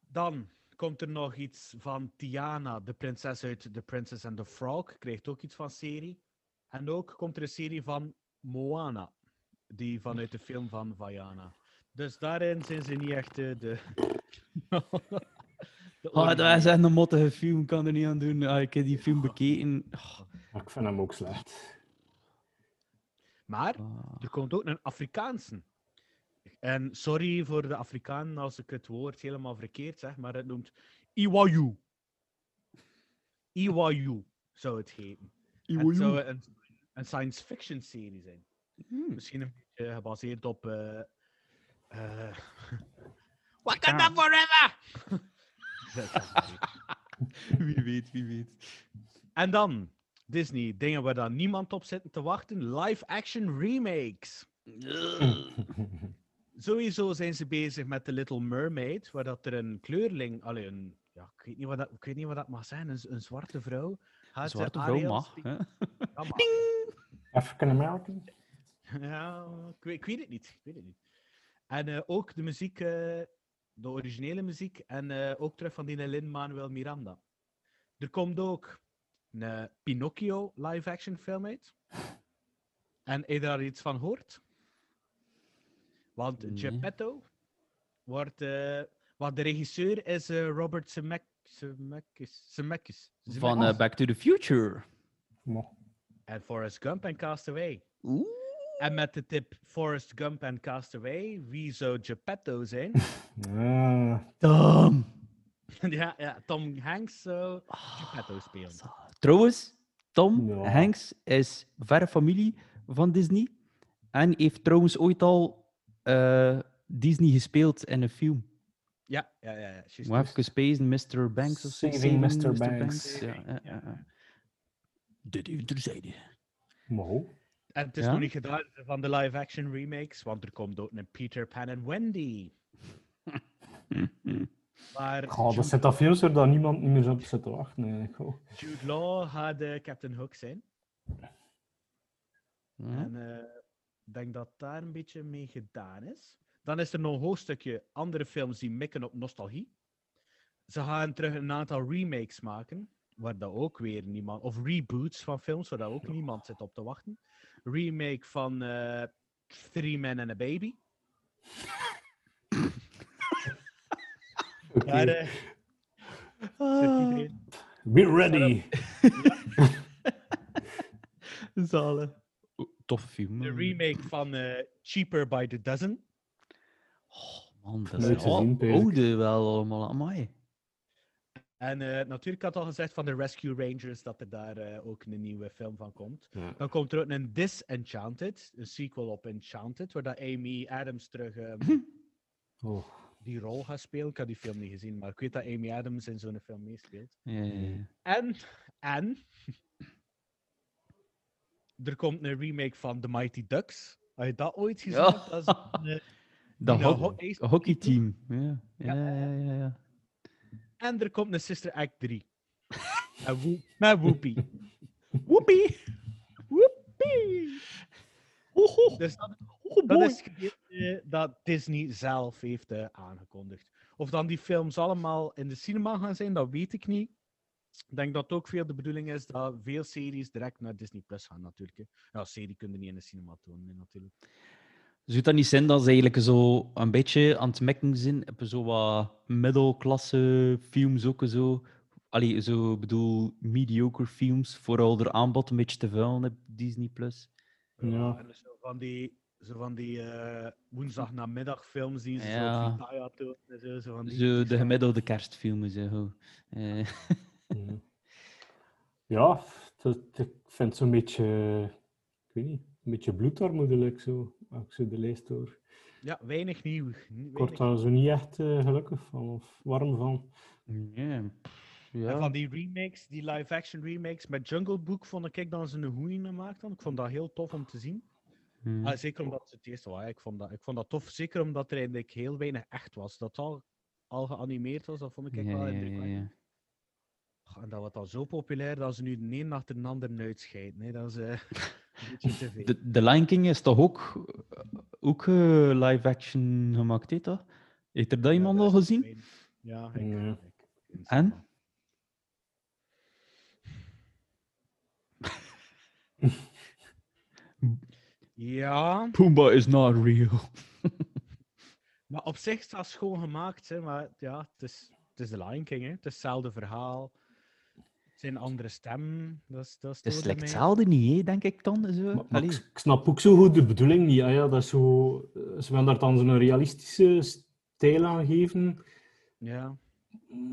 Dan komt er nog iets van Tiana, de prinses uit The Princess and the Frog. Krijgt ook iets van serie. En ook komt er een serie van Moana, die vanuit de film van Vaiana. Dus daarin zijn ze niet echt eh, de. [LAUGHS] de Ah, dat is echt een mottige film, ik kan er niet aan doen. Ah, ik heb die film bekeken. Maar ik vind hem ook slecht. Maar ah. er komt ook een Afrikaanse. En sorry voor de Afrikanen als ik het woord helemaal verkeerd zeg, maar het noemt Iwayu. Iwayu zou het heten. Het zou een, een science fiction serie zijn. Hmm. Misschien een beetje gebaseerd op. eh eh, Wakanda Forever! [LAUGHS] Wie weet, wie weet. en dan Disney, dingen waar dan niemand op zit te wachten: live action remakes. [LAUGHS] Sowieso zijn ze bezig met The Little Mermaid, waar dat er een kleurling, allee, een, ja, ik, weet niet wat dat, ik weet niet wat dat mag zijn, een, een zwarte vrouw. Een zwarte vrouw mag. Hè? Ja, mag. African American? Ja, ik weet, ik weet het niet. Ik weet het niet. En eh, ook de muziek, eh, de originele muziek, en eh, ook terug van die Lin-Manuel Miranda. Er komt ook een Pinocchio live-action film uit. En heb je daar iets van gehoord? Want Nee. Geppetto wordt... eh want de regisseur is eh, Robert Zemeckis. Zemeckis. Zemeckis. Van eh, Back to the Future. En Forrest Gump en Castaway. Oeh. En met de tip Forrest Gump en Castaway, wie zou Geppetto zijn? [LAUGHS] ah, Tom. [LAUGHS] ja, ja, Tom Hanks zou Geppetto spelen. Trouwens, Tom Ja. Hanks is verre familie van Disney. En heeft trouwens ooit al eh, Disney gespeeld in een film. Ja, ja, ja. ja. Moet even spacen, Mr. Banks of zo. Saving Mr. Banks. Ja, ja, ja. ja. Dit even terzijde. hoe? En het is Ja? nog niet gedaan van de live-action remakes, want er komt ook een Peter Pan en Wendy. [LAUGHS] Maar Goh, dat zit dat films waar dat niemand niet meer op zit te wachten. Oh. Jude Law gaat eh, Captain Hook zijn. En eh, ik denk dat daar een beetje mee gedaan is. Dan is er nog een hoofdstukje andere films die mikken op nostalgie. Ze gaan terug een aantal remakes maken, waar dat ook weer niemand... Of reboots van films, waar dat ook niemand zit op te wachten. Remake van eh, Three Men and a Baby. Eh, zit iedereen... Be ready! [LAUGHS] Zalen. Toffe film. De remake van eh, Cheaper by the Dozen. Man, dat is Peter. oude wel allemaal. Amai. En eh, natuurlijk had al gezegd van de Rescue Rangers dat er daar eh, ook een nieuwe film van komt. Ja. Dan komt er ook een Disenchanted, een sequel op Enchanted, waar dat Amy Adams terug ehm, Oh. die rol gaat spelen. Ik heb die film niet gezien, maar ik weet dat Amy Adams in zo'n film meespeelt. Ja, ja, ja. En, en, [LAUGHS] er komt een remake van The Mighty Ducks. Had je dat ooit gezien? Dat is een, eh, [LAUGHS] Dat ho- hockeyteam. Ja, ja, Ja. ja. ja, ja. En er komt een Sister Act 3. En Wo- Met Whoopi. Whoopi! Whoopi! Dus dat, dat is het gedeelte dat Disney zelf heeft eh, aangekondigd. Of dan die films allemaal in de cinema gaan zijn, dat weet ik niet. Ik denk dat ook veel de bedoeling is dat veel series direct naar Disney Plus gaan, natuurlijk. hè. Ja, serie kun je niet in de cinema tonen, natuurlijk. Zou het dat niet zijn dat ze eigenlijk zo een beetje aan het mekken zijn? Hebben zo wat middelklasse films ook zo? Allee, zo ik bedoel, mediocre films, vooral er aanbod een beetje te vuilen op Disney+. Plus. Ja. En zo van die, zo van die eh woensdagnamiddagfilms die ze Ja. zo Vitaya tonen zo. Zo, van die, Zo de gemiddelde kerstfilms. Zo. Eh. Ja, dat, ik vind het zo'n beetje, ik weet niet, een beetje bloedarmoedelijk zo, ik zo de lijst hoor. Ja, weinig nieuw. Ik Weinig word daar zo niet echt eh, gelukkig van of warm van. ja, En ja. van die remakes, die live-action remakes met Jungle Book, vond ik dan ze een goeie gemaakt dan. Ik vond dat heel tof om te zien. Hm. Ah, zeker omdat het eerste was. Ik vond, dat, ik vond dat tof, zeker omdat er eigenlijk heel weinig echt was. Dat al, al geanimeerd was, dat vond ik echt Ja, wel ja, ja, indrukwekkend. ja. Goh, En dat wordt al zo populair dat ze nu de een achter de ander uitscheiden. hè. Dat is eh, [LAUGHS] De, de Lion King is toch ook, ook eh, live-action gemaakt, hè, toch? Heeft er dat Ja, iemand dat al gezien? Ja, ik, Ja. ik- ik- En? Ja, Pumbaa is not real. [LAUGHS] maar op zich is dat schoon gemaakt. Hè, maar ja, het is, het is de Lion King. Hè. Het is hetzelfde verhaal. Zijn andere stemmen. Dat, is- dat Het is mij. hetzelfde niet, hè, denk ik dan. Zo. Maar, maar Allee. ik, ik snap ook zo goed de bedoeling niet. Ah ja, dat is zo, eh, ze willen daar dan zo'n realistische stijl aan geven, Ja,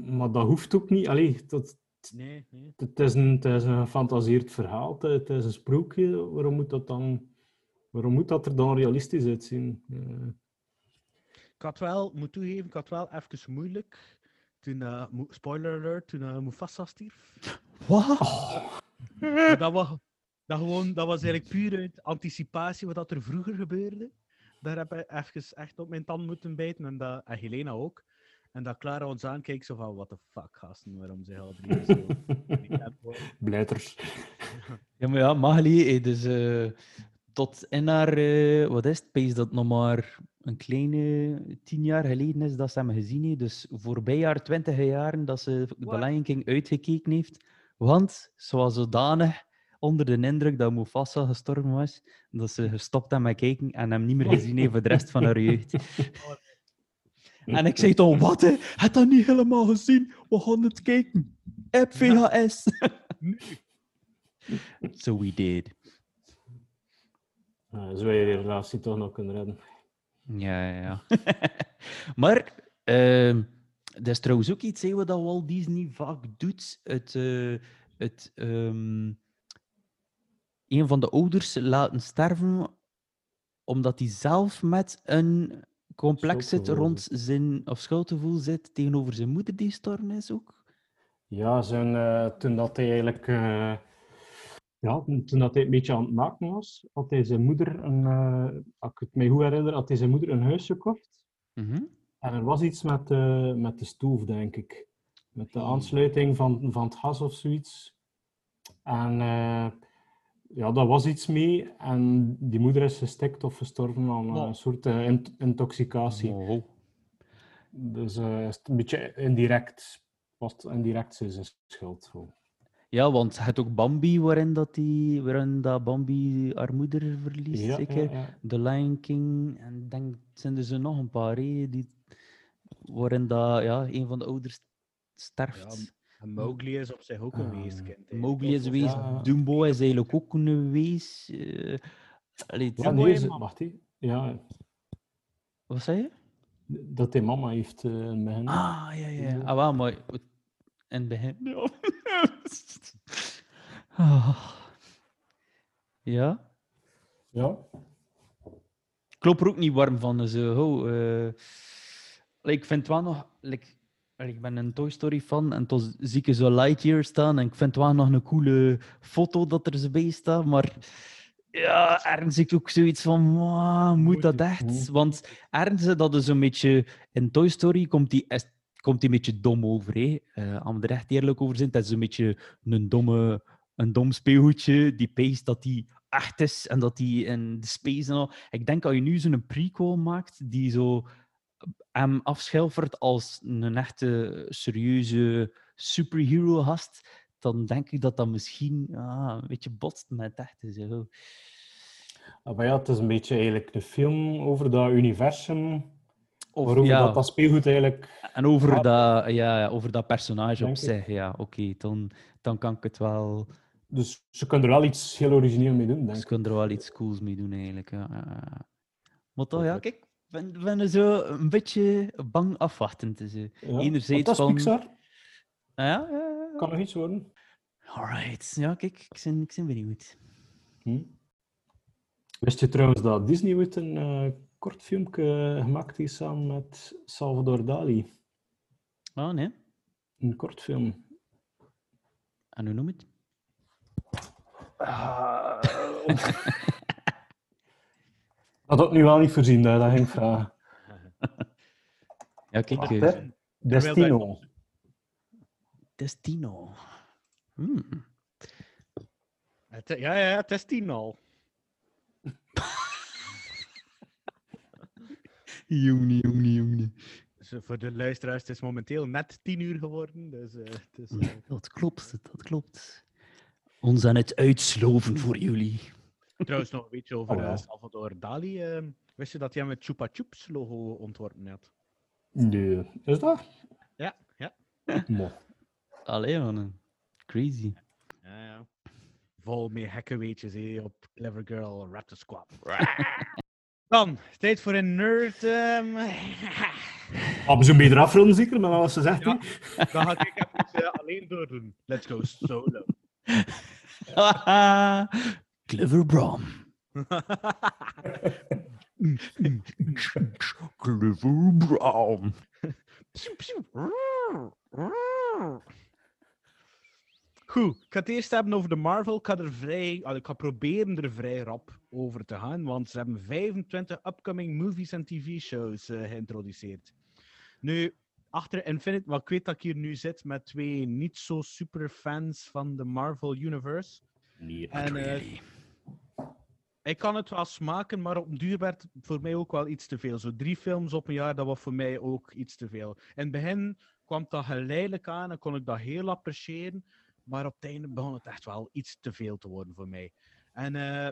maar dat hoeft ook niet. Allee, dat, nee, nee. het, is een, het is een gefantaseerd verhaal, het, is een sprookje. Waarom moet dat dan... Waarom moet dat er dan realistisch uitzien? Eh, Ik had wel, moet toegeven, ik had wel even moeilijk. Toen, Mo- spoiler alert, toen uh, Mufasa stierf. Wat? Dat, was, dat, gewoon, dat was eigenlijk puur uit anticipatie wat dat er vroeger gebeurde. Daar heb ik even echt op mijn tand moeten bijten. En, dat, en Helena ook. En dat Clara ons aankeek, zo van, what the fuck, gasten, waarom zijn al drie zo... [LAUGHS] Blijters. Ja, maar ja, Magali, eh, dus eh, tot in haar, eh, wat is het, pees dat nog maar een kleine tien jaar geleden is dat ze hem gezien heeft. Dus voorbij haar twintig jaren dat ze de? Lion King uitgekeken heeft. Want ze was zodanig onder de indruk dat Mufasa gestorven was, dat ze gestopt heeft met kijken en hem niet meer gezien heeft voor de rest van haar jeugd. [LAUGHS] En ik zei toch, wat hè? Heb dat niet helemaal gezien? We gaan het kijken. Op VHS. [LAUGHS] so we did. Uh, zou je relatie toch nog kunnen redden? Ja, ja, ja. [LAUGHS] maar ehm dat is trouwens ook iets hè, wat dat Walt Disney vaak doet. Het, eh, het, ehm, een van de ouders laten sterven omdat hij zelf met een complex zit rond zijn, of schuldgevoel zit tegenover zijn moeder die gestorven is ook. Ja, zijn, eh, toen dat hij eigenlijk... ja, toen dat hij een beetje aan het maken was, had hij zijn moeder een... eh, als ik het mij goed herinner, had hij zijn moeder een huis gekocht. Mhm. En er was iets met de, met de stoof, denk ik. Met de aansluiting van, van het gas of zoiets. En eh, ja, dat was iets mee. En die moeder is gestikt of gestorven aan Oh. een soort int- intoxicatie. Dus een beetje indirect. Was het indirect zijn schuld. Ja, want het ook Bambi, waarin, dat die, waarin dat Bambi haar moeder verliest, Ja, zeker. ja, ja. The Lion King, en ik denk, zijn er zo nog een paar, hè, die, waarin dat, ja, een van de ouders sterft. En Mowgli is op zich ook een Ah, weeskind. hè. Mowgli is een wees, Ja. Dumbo is eigenlijk ook een wees. eh, allee, Ja, nee, wacht hè. Ja, Wat zei je? dat hij mama heeft eh, in het begin. Ah, ja, ja. Ah, wel, maar in het begin. Ja. [LAUGHS] Ja. Ja. Ik loop er ook niet warm van. Dus, eh, eh, ik vind het wel nog. like, ik ben een Toy Story fan en toen zie ik zo Lightyear staan en ik vind het wel nog een coole foto dat er zo bij staat. Maar ja, ergens ik ook zoiets van, "Mwah, moet dat echt? Want ergens is dat dus een beetje. In Toy Story komt die, est- komt die een beetje dom over. Hè? We er echt eerlijk over zijn, dat is een beetje een domme. Een dom speelgoedje die peest dat die echt is en dat die in de space en al. Ik denk als je nu zo'n prequel maakt die zo hem afschilfert als een echte serieuze superhero-gast, dan denk ik dat dat misschien ah, een beetje botst met het echte. Zo. Ah, maar ja, het is een beetje eigenlijk een film over dat universum. Of, waarover ja, dat, dat speelgoed eigenlijk... En over, Ja. dat, ja, over dat personage op Denk ik. zich, ja, oké, dan, dan kan ik het wel... Dus ze kunnen er wel iets heel origineel mee doen, denk Ze kunnen er wel iets cools mee doen, eigenlijk. Ja. Maar toch, ja, kijk, ik ben, ben zo een beetje bang afwachtend. Dus, eh, Ja, enerzijds dat is van- Pixar. ja, ja, ja. Kan nog iets worden. Alright, ja, kijk, ik ben, ik ben benieuwd. Hm. Wist je trouwens dat Disney ooit een eh kort filmpje gemaakt heeft samen met Salvador Dali? Oh, nee? Een kort film. En hoe noem je het? [LAUGHS] Dat had ik nu wel niet voorzien, dat dat ging ik vragen. Ja, kijk, Wacht, eh. Destino. Destino. Hmm. Ja, ja, ja, is [LAUGHS] al. Jongen, jongen, jongen. Dus, eh, voor de luisteraars, het is momenteel net tien uur geworden. Dus, eh, het is, eh, Dat klopt, dat klopt. Ons aan het uitsloven voor jullie. Trouwens, nog een beetje over Oh, ja. Salvador Dali. wist je dat hij hem het Chupa Chups logo ontworpen had? Nee, is dat? Ja, ja. Mo. Allee, man. Crazy. ja, ja. Vol met hekkenweetjes hè, op Clever Girl Raptor Squad. [LAUGHS] Dan, tijd voor een nerd. [LAUGHS] Ah, we zo'n beetje eraf ronden, zeker, maar wat ze zegt. Ja. Dan ga ik even eh, alleen door doen. Let's go solo. [LAUGHS] Clever Brom. [LAUGHS] Clever Brom. Goed, ik ga het eerst hebben over de Marvel. Ik ga, er vrij, ik ga proberen er vrij rap over te gaan, want ze hebben 25 upcoming movies en tv-shows eh, geïntroduceerd. Nu, achter Infinite, maar ik weet dat ik hier nu zit met twee niet zo super fans van de Marvel Universe. En, eh, ik kan het wel smaken, maar op een duur werd het voor mij ook wel iets te veel. Zo drie films op een jaar, dat was voor mij ook iets te veel. In het begin kwam dat geleidelijk aan en kon ik dat heel appreciëren. Maar op het einde begon het echt wel iets te veel te worden voor mij. En eh,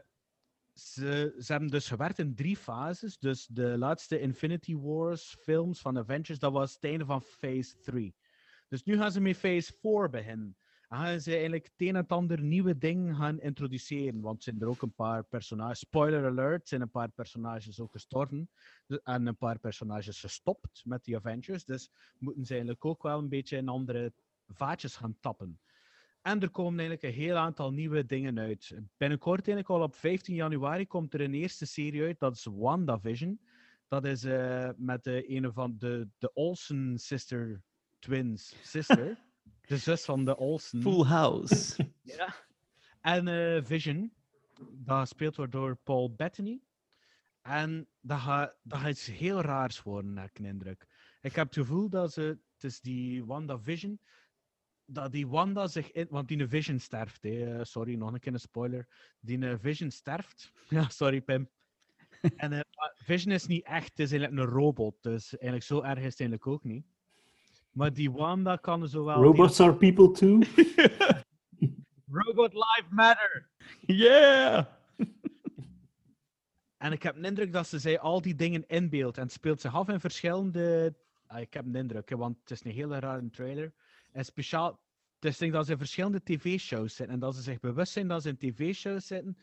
ze, ze hebben dus gewerkt in drie fases. Dus de laatste Infinity Wars films van Avengers, dat was het einde van Phase 3. Dus nu gaan ze met Phase 4 beginnen. En gaan ze eigenlijk het een en ander nieuwe dingen gaan introduceren. Want zijn er ook een paar personages, spoiler alert, zijn een paar personages ook gestorven. Dus- En een paar personages gestopt met die Avengers. Dus moeten ze eigenlijk ook wel een beetje in andere vaatjes gaan tappen. En er komen eigenlijk een heel aantal nieuwe dingen uit. Binnenkort, eigenlijk al op 15 januari, komt er een eerste serie uit. Dat is WandaVision. Dat is eh, met de een van de, de Olsen sister twins. Sister. [LAUGHS] de zus van de Olsen. Full House. [LAUGHS] Ja. En eh, Vision, dat gespeeld wordt door Paul Bettany. En dat gaat, dat gaat iets heel raars worden, heb ik een indruk. Ik heb het gevoel dat ze, het is die Wanda Vision, dat die Wanda zich in, want die Vision sterft, hè. Eh, sorry, nog een keer een spoiler. Die Vision sterft. [LAUGHS] Ja, sorry Pim. [LAUGHS] En eh, Vision is niet echt, het is eigenlijk een robot, dus eigenlijk zo erg is het eigenlijk ook niet. Maar die Wanda kan zo wel... Robots are people too. [LAUGHS] Robot Life Matter! yeah! En ik heb de indruk dat ze zij al die dingen inbeeldt en het speelt zich af in verschillende. Ah, ik heb een indruk, hè, want het is een hele rare trailer. En speciaal, het is denk dat ze in verschillende tv-shows zitten en dat ze zich bewust zijn dat ze in tv-shows zitten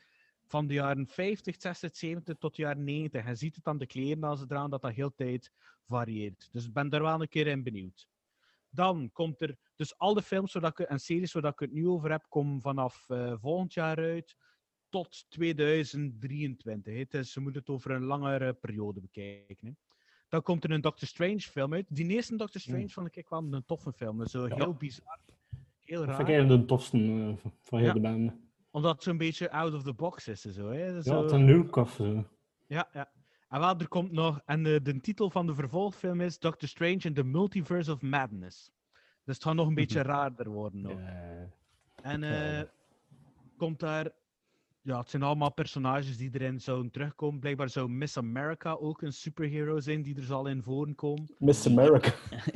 van de jaren 50, 60, 70 tot de jaren 90. En ziet het aan de kleren als ze eraan dat dat heel tijd varieert. Dus ik ben daar wel een keer in benieuwd. Dan komt er, dus al de films zodat ik, en series waar ik het nu over heb, komen vanaf eh, volgend jaar uit tot 2023. hè. Het is, ze moeten het over een langere periode bekijken. Dan komt er een Doctor Strange film uit. Die eerste Doctor Strange vond ik wel een toffe film. Dat is Zo heel bizar. Heel Dat raar. vind ik de tofste eh, van heel Ja. de band. Omdat het zo'n beetje out of the box is. en Zo, hè. Ja, Zo- een look of zo. ja, ja. En wel, er komt nog... En de, de titel van de vervolgfilm is Doctor Strange in the Multiverse of Madness. Dus het gaat nog een beetje raarder worden. Nog. Eh, En eh, komt daar ja, het zijn allemaal personages die erin zouden terugkomen. Blijkbaar zou Miss America ook een superhero zijn die er zal in voorkomen. Miss America.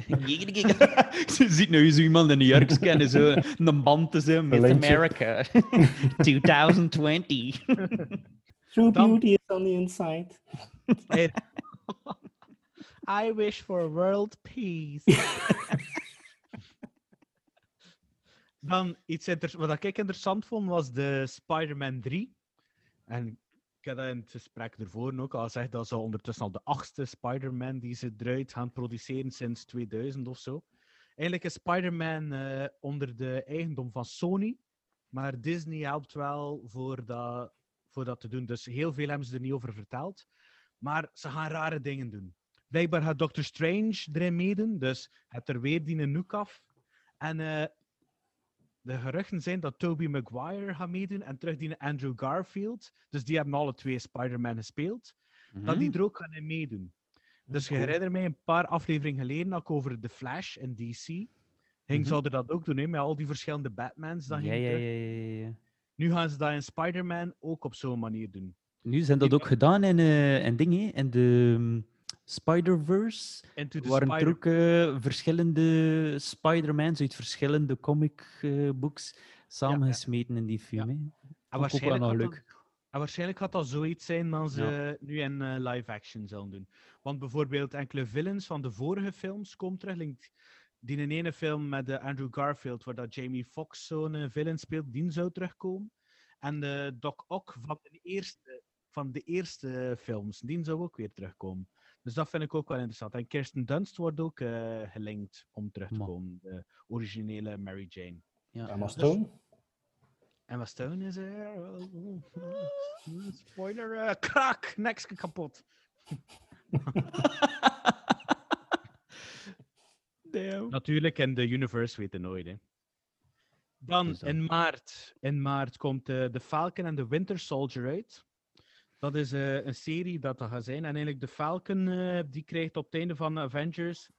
[LAUGHS] [LAUGHS] Ze ziet nu zo iemand in New York scannen, zo een band te zijn lijntje. America [LAUGHS] 2020. True Dan- beauty is on the inside. I wish for world peace. Dan iets wat ik interessant vond was de Spider-Man 3. En ik had dat in het gesprek ervoor ook al gezegd dat ze ondertussen al de achtste Spider-Man die ze eruit gaan produceren sinds 2000 of zo. Eigenlijk is Spider-Man eh, onder de eigendom van Sony, maar Disney helpt wel voor dat, voor dat te doen. Dus heel veel hebben ze er niet over verteld. Maar ze gaan rare dingen doen. Blijkbaar gaat Doctor Strange erin meedoen, dus het er weer die noek af. En eh, de geruchten zijn dat Tobey Maguire gaat meedoen en terug die Andrew Garfield. Dus die hebben alle twee Spider-Man gespeeld. Dat die er ook gaan in meedoen. Dus je herinnert mij een paar afleveringen geleden ook over The Flash in DC. Ging Mhm. zouden dat ook doen, hè, met al die verschillende Batmans. Dan Ja, ja, ja, ja, ja. Nu gaan ze dat in Spider-Man ook op zo'n manier doen. Nu zijn dat ook gedaan in, in dingen, in de mm, Spider-Verse. The waren er Spider- ook eh, verschillende Spider-Mans uit verschillende comic-books samengesmeten in die film. En ook wel waarschijnlijk, gaat leuk. dat, en waarschijnlijk gaat dat zoiets zijn dan ze nu in eh, live action zullen doen. Want bijvoorbeeld enkele villains van de vorige films komen terug. Like die in ene film met eh, Andrew Garfield, waar dat Jamie Foxx zo'n eh, villain speelt, die zou terugkomen. En de Doc Ock van de eerste, van de eerste films, die zou ook weer terugkomen. Dus dat vind ik ook wel interessant. En Kirsten Dunst wordt ook eh, gelinkt om terug te komen. De originele Mary Jane. Ja. Emma Stone. Emma Stone is er. [LAUGHS] Spoiler, eh, krak, niks kapot. [LAUGHS] Natuurlijk, in de universe weten nooit. Hè. Dan Dus in maart, in maart komt eh The Falcon en The Winter Soldier uit. Dat is eh, een serie dat dat gaat zijn. En eigenlijk de Falcon eh, die krijgt op het einde van Avengers.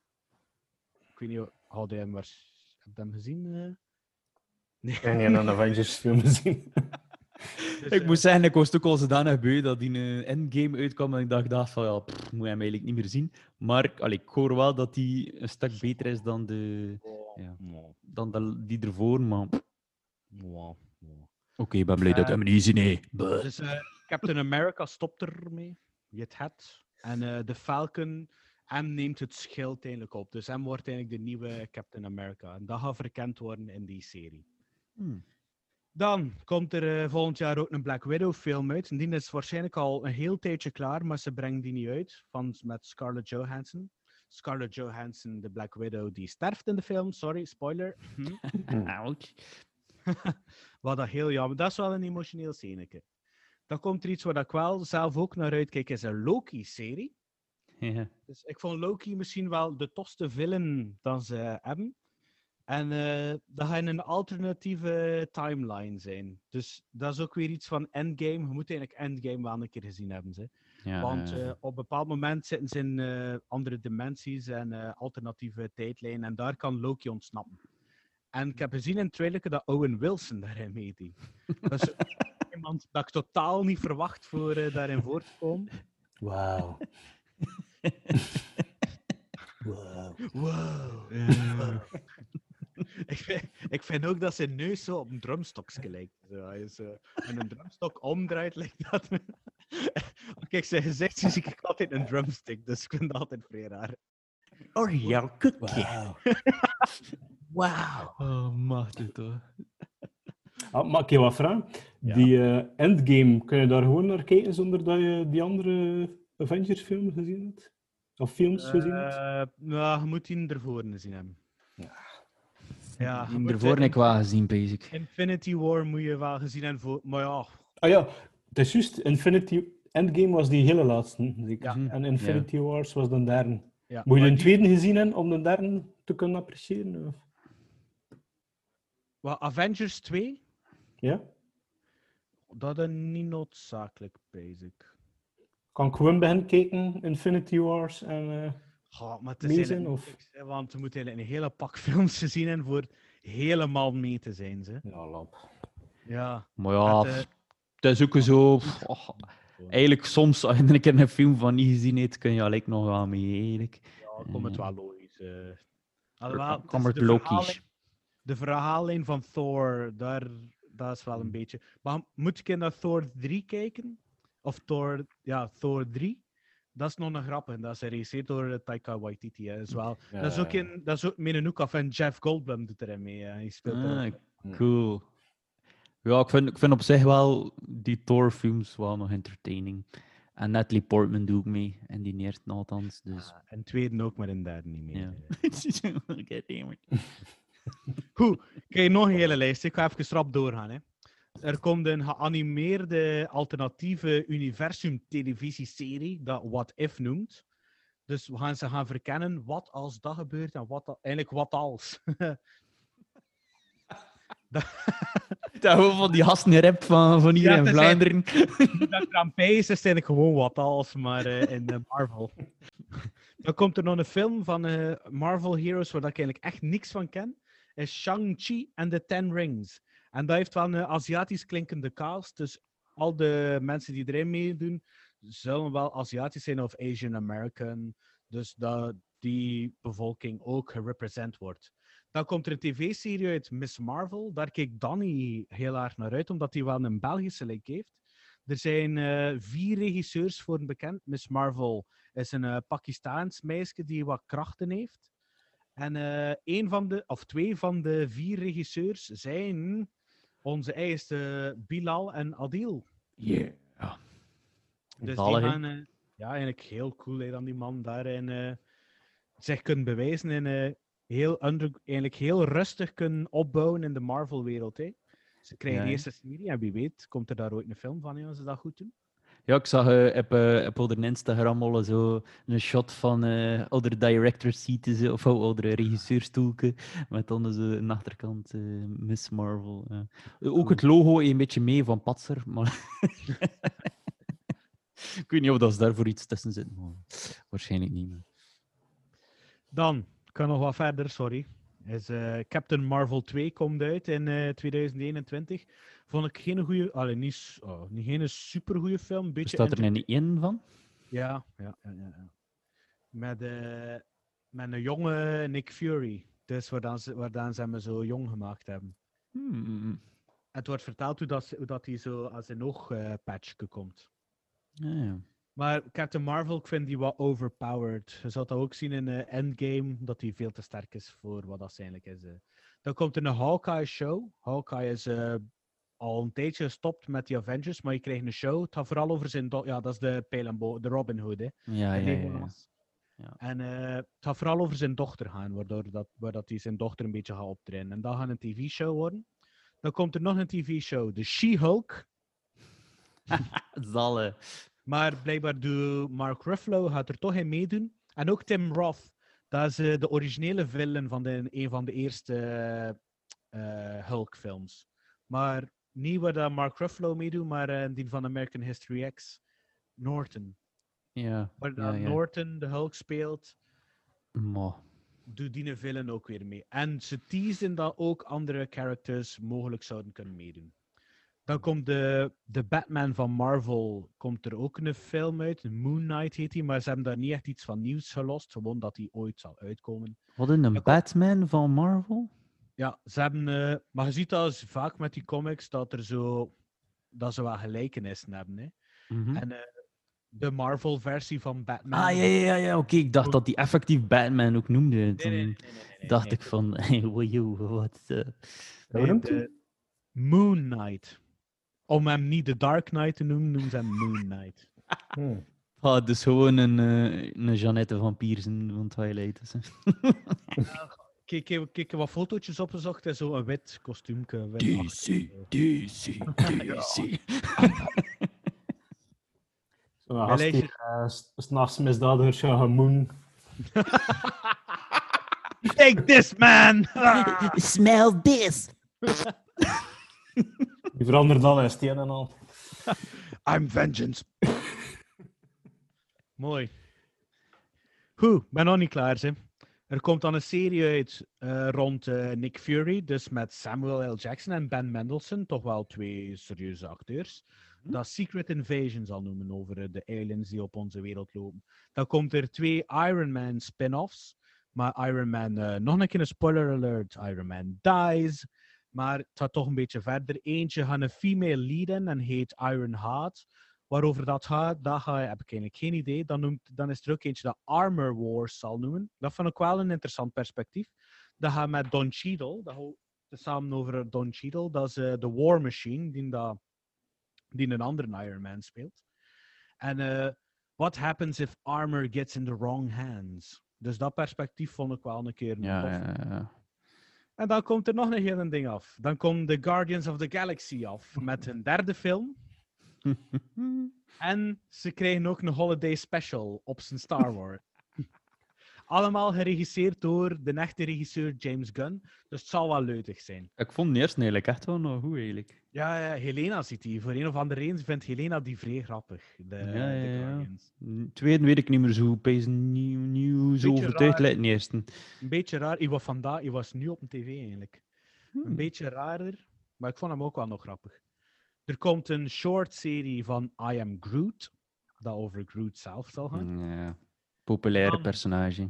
Ik weet niet, had je hem, waars- heb je hem gezien? eh? Nee. Ik heb niet een [LAUGHS] Avengers film gezien. [LAUGHS] Dus, Ik eh, moet zeggen, ik was ook al zodanig beu dat die een endgame uitkwam en ik dacht, dacht van ja, pff, moet je hem eigenlijk niet meer zien. Maar allee, ik hoor wel dat die een stuk beter is dan, de, ja, dan de, die ervoor, maar oké, ik ben blij dat hem niet zien. Nee. Dus Captain America stopt ermee. Je het het. En eh, de Falcon, hem neemt het schild eigenlijk op. Dus hem wordt eigenlijk de nieuwe Captain America. En dat gaat verkend worden in die serie. Hmm. Dan komt er eh, volgend jaar ook een Black Widow film uit. En die is waarschijnlijk al een heel tijdje klaar, maar ze brengen die niet uit. Van, met Scarlett Johansson. Scarlett Johansson, de Black Widow, die sterft in de film. Sorry, spoiler. [LAUGHS] Hm. Ouch. [LAUGHS] Wat dat heel jammer. Dat is wel een emotioneel sceneke. Dan komt er iets waar ik wel zelf ook naar uitkijk, is een Loki-serie. Ja. Dus ik vond Loki misschien wel de tofste villain dan ze hebben. En eh, dat gaat een alternatieve timeline zijn. Dus dat is ook weer iets van Endgame. Je moet eigenlijk Endgame wel een keer gezien hebben. Ze. Ja, Want eh, op een bepaald moment zitten ze in eh, andere dimensies en alternatieve tijdlijnen. En daar kan Loki ontsnappen. En ik heb gezien in het trailer dat Owen Wilson daarin meedeed. Is [LAUGHS] iemand dat ik totaal niet verwacht voor eh, daarin voor te komen. [LAUGHS] Wauw. Wauw. Wow. [LAUGHS] ik, vind, ik vind ook dat zijn neus zo op een drumstokje lijkt. Zo, hij is, en een drumstok omdraait, lijkt dat. [LAUGHS] Kijk, zijn gezicht zie ik altijd een drumstick, dus ik vind dat altijd vrij raar. Oh, jouw koekje. Wauw. Wauw. Oh, mag dit toch? Ah, mag ik je wat vragen? Ja. Die eh, Endgame, kun je daar gewoon naar kijken zonder dat je die andere Avengers-films gezien hebt? Of films gezien hebt? Eh, nou, je moet die ervoor gezien hebben. Ja, je Die moet, ervoor eh, heb ik wel gezien, basic. Infinity War moet je wel gezien hebben voor... Maar ja, Ah ja, het is juist. Infinity Endgame was die hele laatste. zeker. Ja. En Infinity Wars was de derde. ja. Moet je maar de die- tweede gezien hebben om de derde te kunnen appreciëren? Of? Wat, Avengers 2? Ja? Dat is niet noodzakelijk, basic. Kan ik gewoon beginnen kijken, Infinity Wars en... eh, Ja, maar het is zijn, of? want we moeten een hele pak [LAUGHS] films gezien hebben voor helemaal mee te zijn. Ze. Ja, lap. Ja. Maar ja, Het, eh, Het is ook zo... oh, eigenlijk soms, als je [LAUGHS] een keer een film van niet gezien hebt, kun je eigenlijk nog wel mee, eigenlijk. Ja, komt het wel logisch. eh. Alhoewel, het het logisch. De verhaallijn van Thor, daar, dat is wel Hmm. een beetje... Maar moet ik naar Thor 3 kijken? Of Thor... Ja, Thor 3? Dat is nog een grappig. Dat is geregisseerd door eh, Taika Waititi. Hè. Is wel, dat is ook in... Dat is ook met een hoek af. En Jeff Goldblum doet erin mee. hè. Hij speelt er. Ah, cool. Ja, ik vind, ik vind op zich wel die Thor-films wel nog entertaining. En Natalie Portman doe ik mee. En die neert althans, dus... Ah, en tweede ook, maar in derde niet meer. Ja. [LAUGHS] [LAUGHS] [LAUGHS] Goed, kijk, nog een hele lijst. Ik ga even rap doorgaan. Hè. Er komt een geanimeerde alternatieve universum-televisieserie dat What If noemt. Dus we gaan ze gaan verkennen wat als dat gebeurt en wat, eigenlijk wat als. [LAUGHS] Dat gewoon van die gasten rap van, van hier Ja, in Vlaanderen. [LAUGHS] dat Rampage is eigenlijk gewoon wat als, maar eh, in eh, Marvel. Dan komt er nog een film van eh, Marvel Heroes waar ik eigenlijk echt niks van ken. Is Shang-Chi and the Ten Rings. En dat heeft wel een Aziatisch klinkende cast. Dus al de mensen die erin meedoen, zullen wel Aziatisch zijn of Asian American. Dus dat die bevolking ook gerepresent wordt. Dan komt er een tv-serie uit Miss Marvel. Daar keek Danny heel erg naar uit, omdat hij wel een Belgische link heeft. Er zijn eh, vier regisseurs voor bekend. Miss Marvel is een eh, Pakistaans meisje die wat krachten heeft. En eh een van de, of twee van de vier regisseurs zijn onze eigen Bilal en Adil. Yeah. Dus die gaan eh, ja, eigenlijk heel cool hè, dat die man daarin eh, zich kunnen bewijzen en eh, heel, under, eigenlijk heel rustig kunnen opbouwen in de Marvel-wereld. hè. Ze krijgen Ja, de eerste serie en wie weet komt er daar ooit een film van hè, als ze dat goed doen. Ja, ik zag eh, op, eh, op onder Instagram al zo een shot van eh andere directors zitten ze, of oh, andere regisseurstoelke, met dan zo aan de achterkant eh, Miss Marvel. Eh, Ook het logo een beetje mee van Patser, maar [LAUGHS] ik weet niet of dat ze daarvoor iets tussen zit, maar waarschijnlijk niet. maar- Dan, ik kan nog wat verder, sorry. Is, eh, Captain Marvel 2 komt uit in eh, 2021. Vond ik geen goede, allee, niet, oh, niet geen super goede film. Beetje Staat er niet één van? Ja, ja, ja, ja. Met, eh, met een jonge Nick Fury. Dus waar, dan ze, waar dan ze hem zo jong gemaakt hebben. Hmm. Het wordt verteld hoe, dat, hoe dat hij zo als een oogpatchje komt. Ja, ja. Maar Captain Marvel, ik vind die wat overpowered. Je zult dat ook zien in eh, Endgame, dat hij veel te sterk is voor wat dat eigenlijk is. eh. Dan komt er een Hawkeye-show. Hawkeye is eh, al een tijdje gestopt met die Avengers, maar je krijgt een show. Het gaat vooral over zijn... Ja, dat is de Pale and Bo- de Robin Hood, hè. Ja, ja, ja. En eh, het gaat vooral over zijn dochter gaan, waardoor dat, waar dat hij zijn dochter een beetje gaat optrainen. En dat gaat een tv-show worden. Dan komt er nog een tv-show, de She-Hulk. [LAUGHS] Zalle. Maar blijkbaar doet Mark Ruffalo gaat er toch in meedoen. En ook Tim Roth. Dat is eh, de originele villain van de, een van de eerste eh, eh, Hulk-films. Maar niet waar dat Mark Ruffalo meedoet, maar eh, die van American History X. Norton. Ja, Waar ja, dat ja. Norton de Hulk speelt. Maar, doet die villain ook weer mee. En ze teasen dat ook andere characters mogelijk zouden kunnen meedoen. Dan komt de, de Batman van Marvel, komt er ook een film uit. Moon Knight heet die, maar ze hebben daar niet echt iets van nieuws gelost. Gewoon dat die ooit zal uitkomen. wat een Batman van Marvel? Ja, ze hebben... eh, maar je ziet dat als vaak met die comics, dat er zo... Dat ze wel gelijkenissen hebben, hè. Mhm. En eh, de Marvel-versie van Batman... Ah, ja, ja, ja, ja. oké. Ik dacht dat die effectief Batman ook noemde. Nee, Toen nee, nee, nee, nee, nee, dacht nee. ik van, [LAUGHS] hey, wojo, wat... eh, de Moon Knight. Om hem niet de Dark Knight te noemen, noemen ze hem Moon Knight. [LAUGHS] Hmm. Ah, dus gewoon een, eh, een Jeannette van Piersen van Twilight. Dus, Kijk, ik heb- ik heb wat fotootjes opgezocht en zo een wit kostuumke. wit DC. DC, DC. Zo'n die uh, s'nachts gemoen. Take this, man! [LAUGHS] Smell this! [LAUGHS] Die verandert al in steen en al. [LAUGHS] I'm vengeance. Mooi. Goed, ben nog niet klaar, hè. Er komt dan een serie uit eh, rond eh, Nick Fury, dus met Samuel L. Jackson en Ben Mendelsohn, toch wel twee serieuze acteurs. Dat Secret Invasion zal noemen over eh, de aliens die op onze wereld lopen. Dan komt er twee Iron Man spin-offs. Maar Iron Man, nog een keer een spoiler alert, Iron Man dies. Maar het gaat toch een beetje verder. Eentje gaat een female lead in en heet Iron Heart. Waarover dat gaat, dat ga, heb ik eigenlijk geen idee. Dan, noemt, dan is er ook eentje dat Armor Wars zal noemen. Dat vond ik wel een interessant perspectief. Dat gaat met Don Cheadle. Dat gaat samen over Don Cheadle. Dat is eh, de War Machine, die, dat, die een andere Iron Man speelt. En eh, what happens if armor gets in the wrong hands? Dus dat perspectief vond ik wel een keer Ja, tof. ja, ja. En dan komt er nog een heel ding af. Dan komt The Guardians of the Galaxy af met een derde film. [LAUGHS] En ze krijgen ook een holiday special op zijn Star Wars. [LAUGHS] Allemaal geregisseerd door de echte regisseur James Gunn. Dus het zal wel leutig zijn. Ik vond de eerste eigenlijk echt wel nog goed, eigenlijk. Ja, ja Helena ziet die. Voor een of andere reden vindt Helena die vrij grappig. De, Ja, ja. De Tweede weet ik niet meer zo. Pees nieuw, nieuw zo overtuigd lijkt de eerste. Een beetje raar. Ik was vandaag, ik was nu op een tv eigenlijk. Hmm. Een beetje raarder, maar ik vond hem ook wel nog grappig. Er komt een short serie van I Am Groot, dat over Groot zelf zal gaan. Ja. Populaire personage.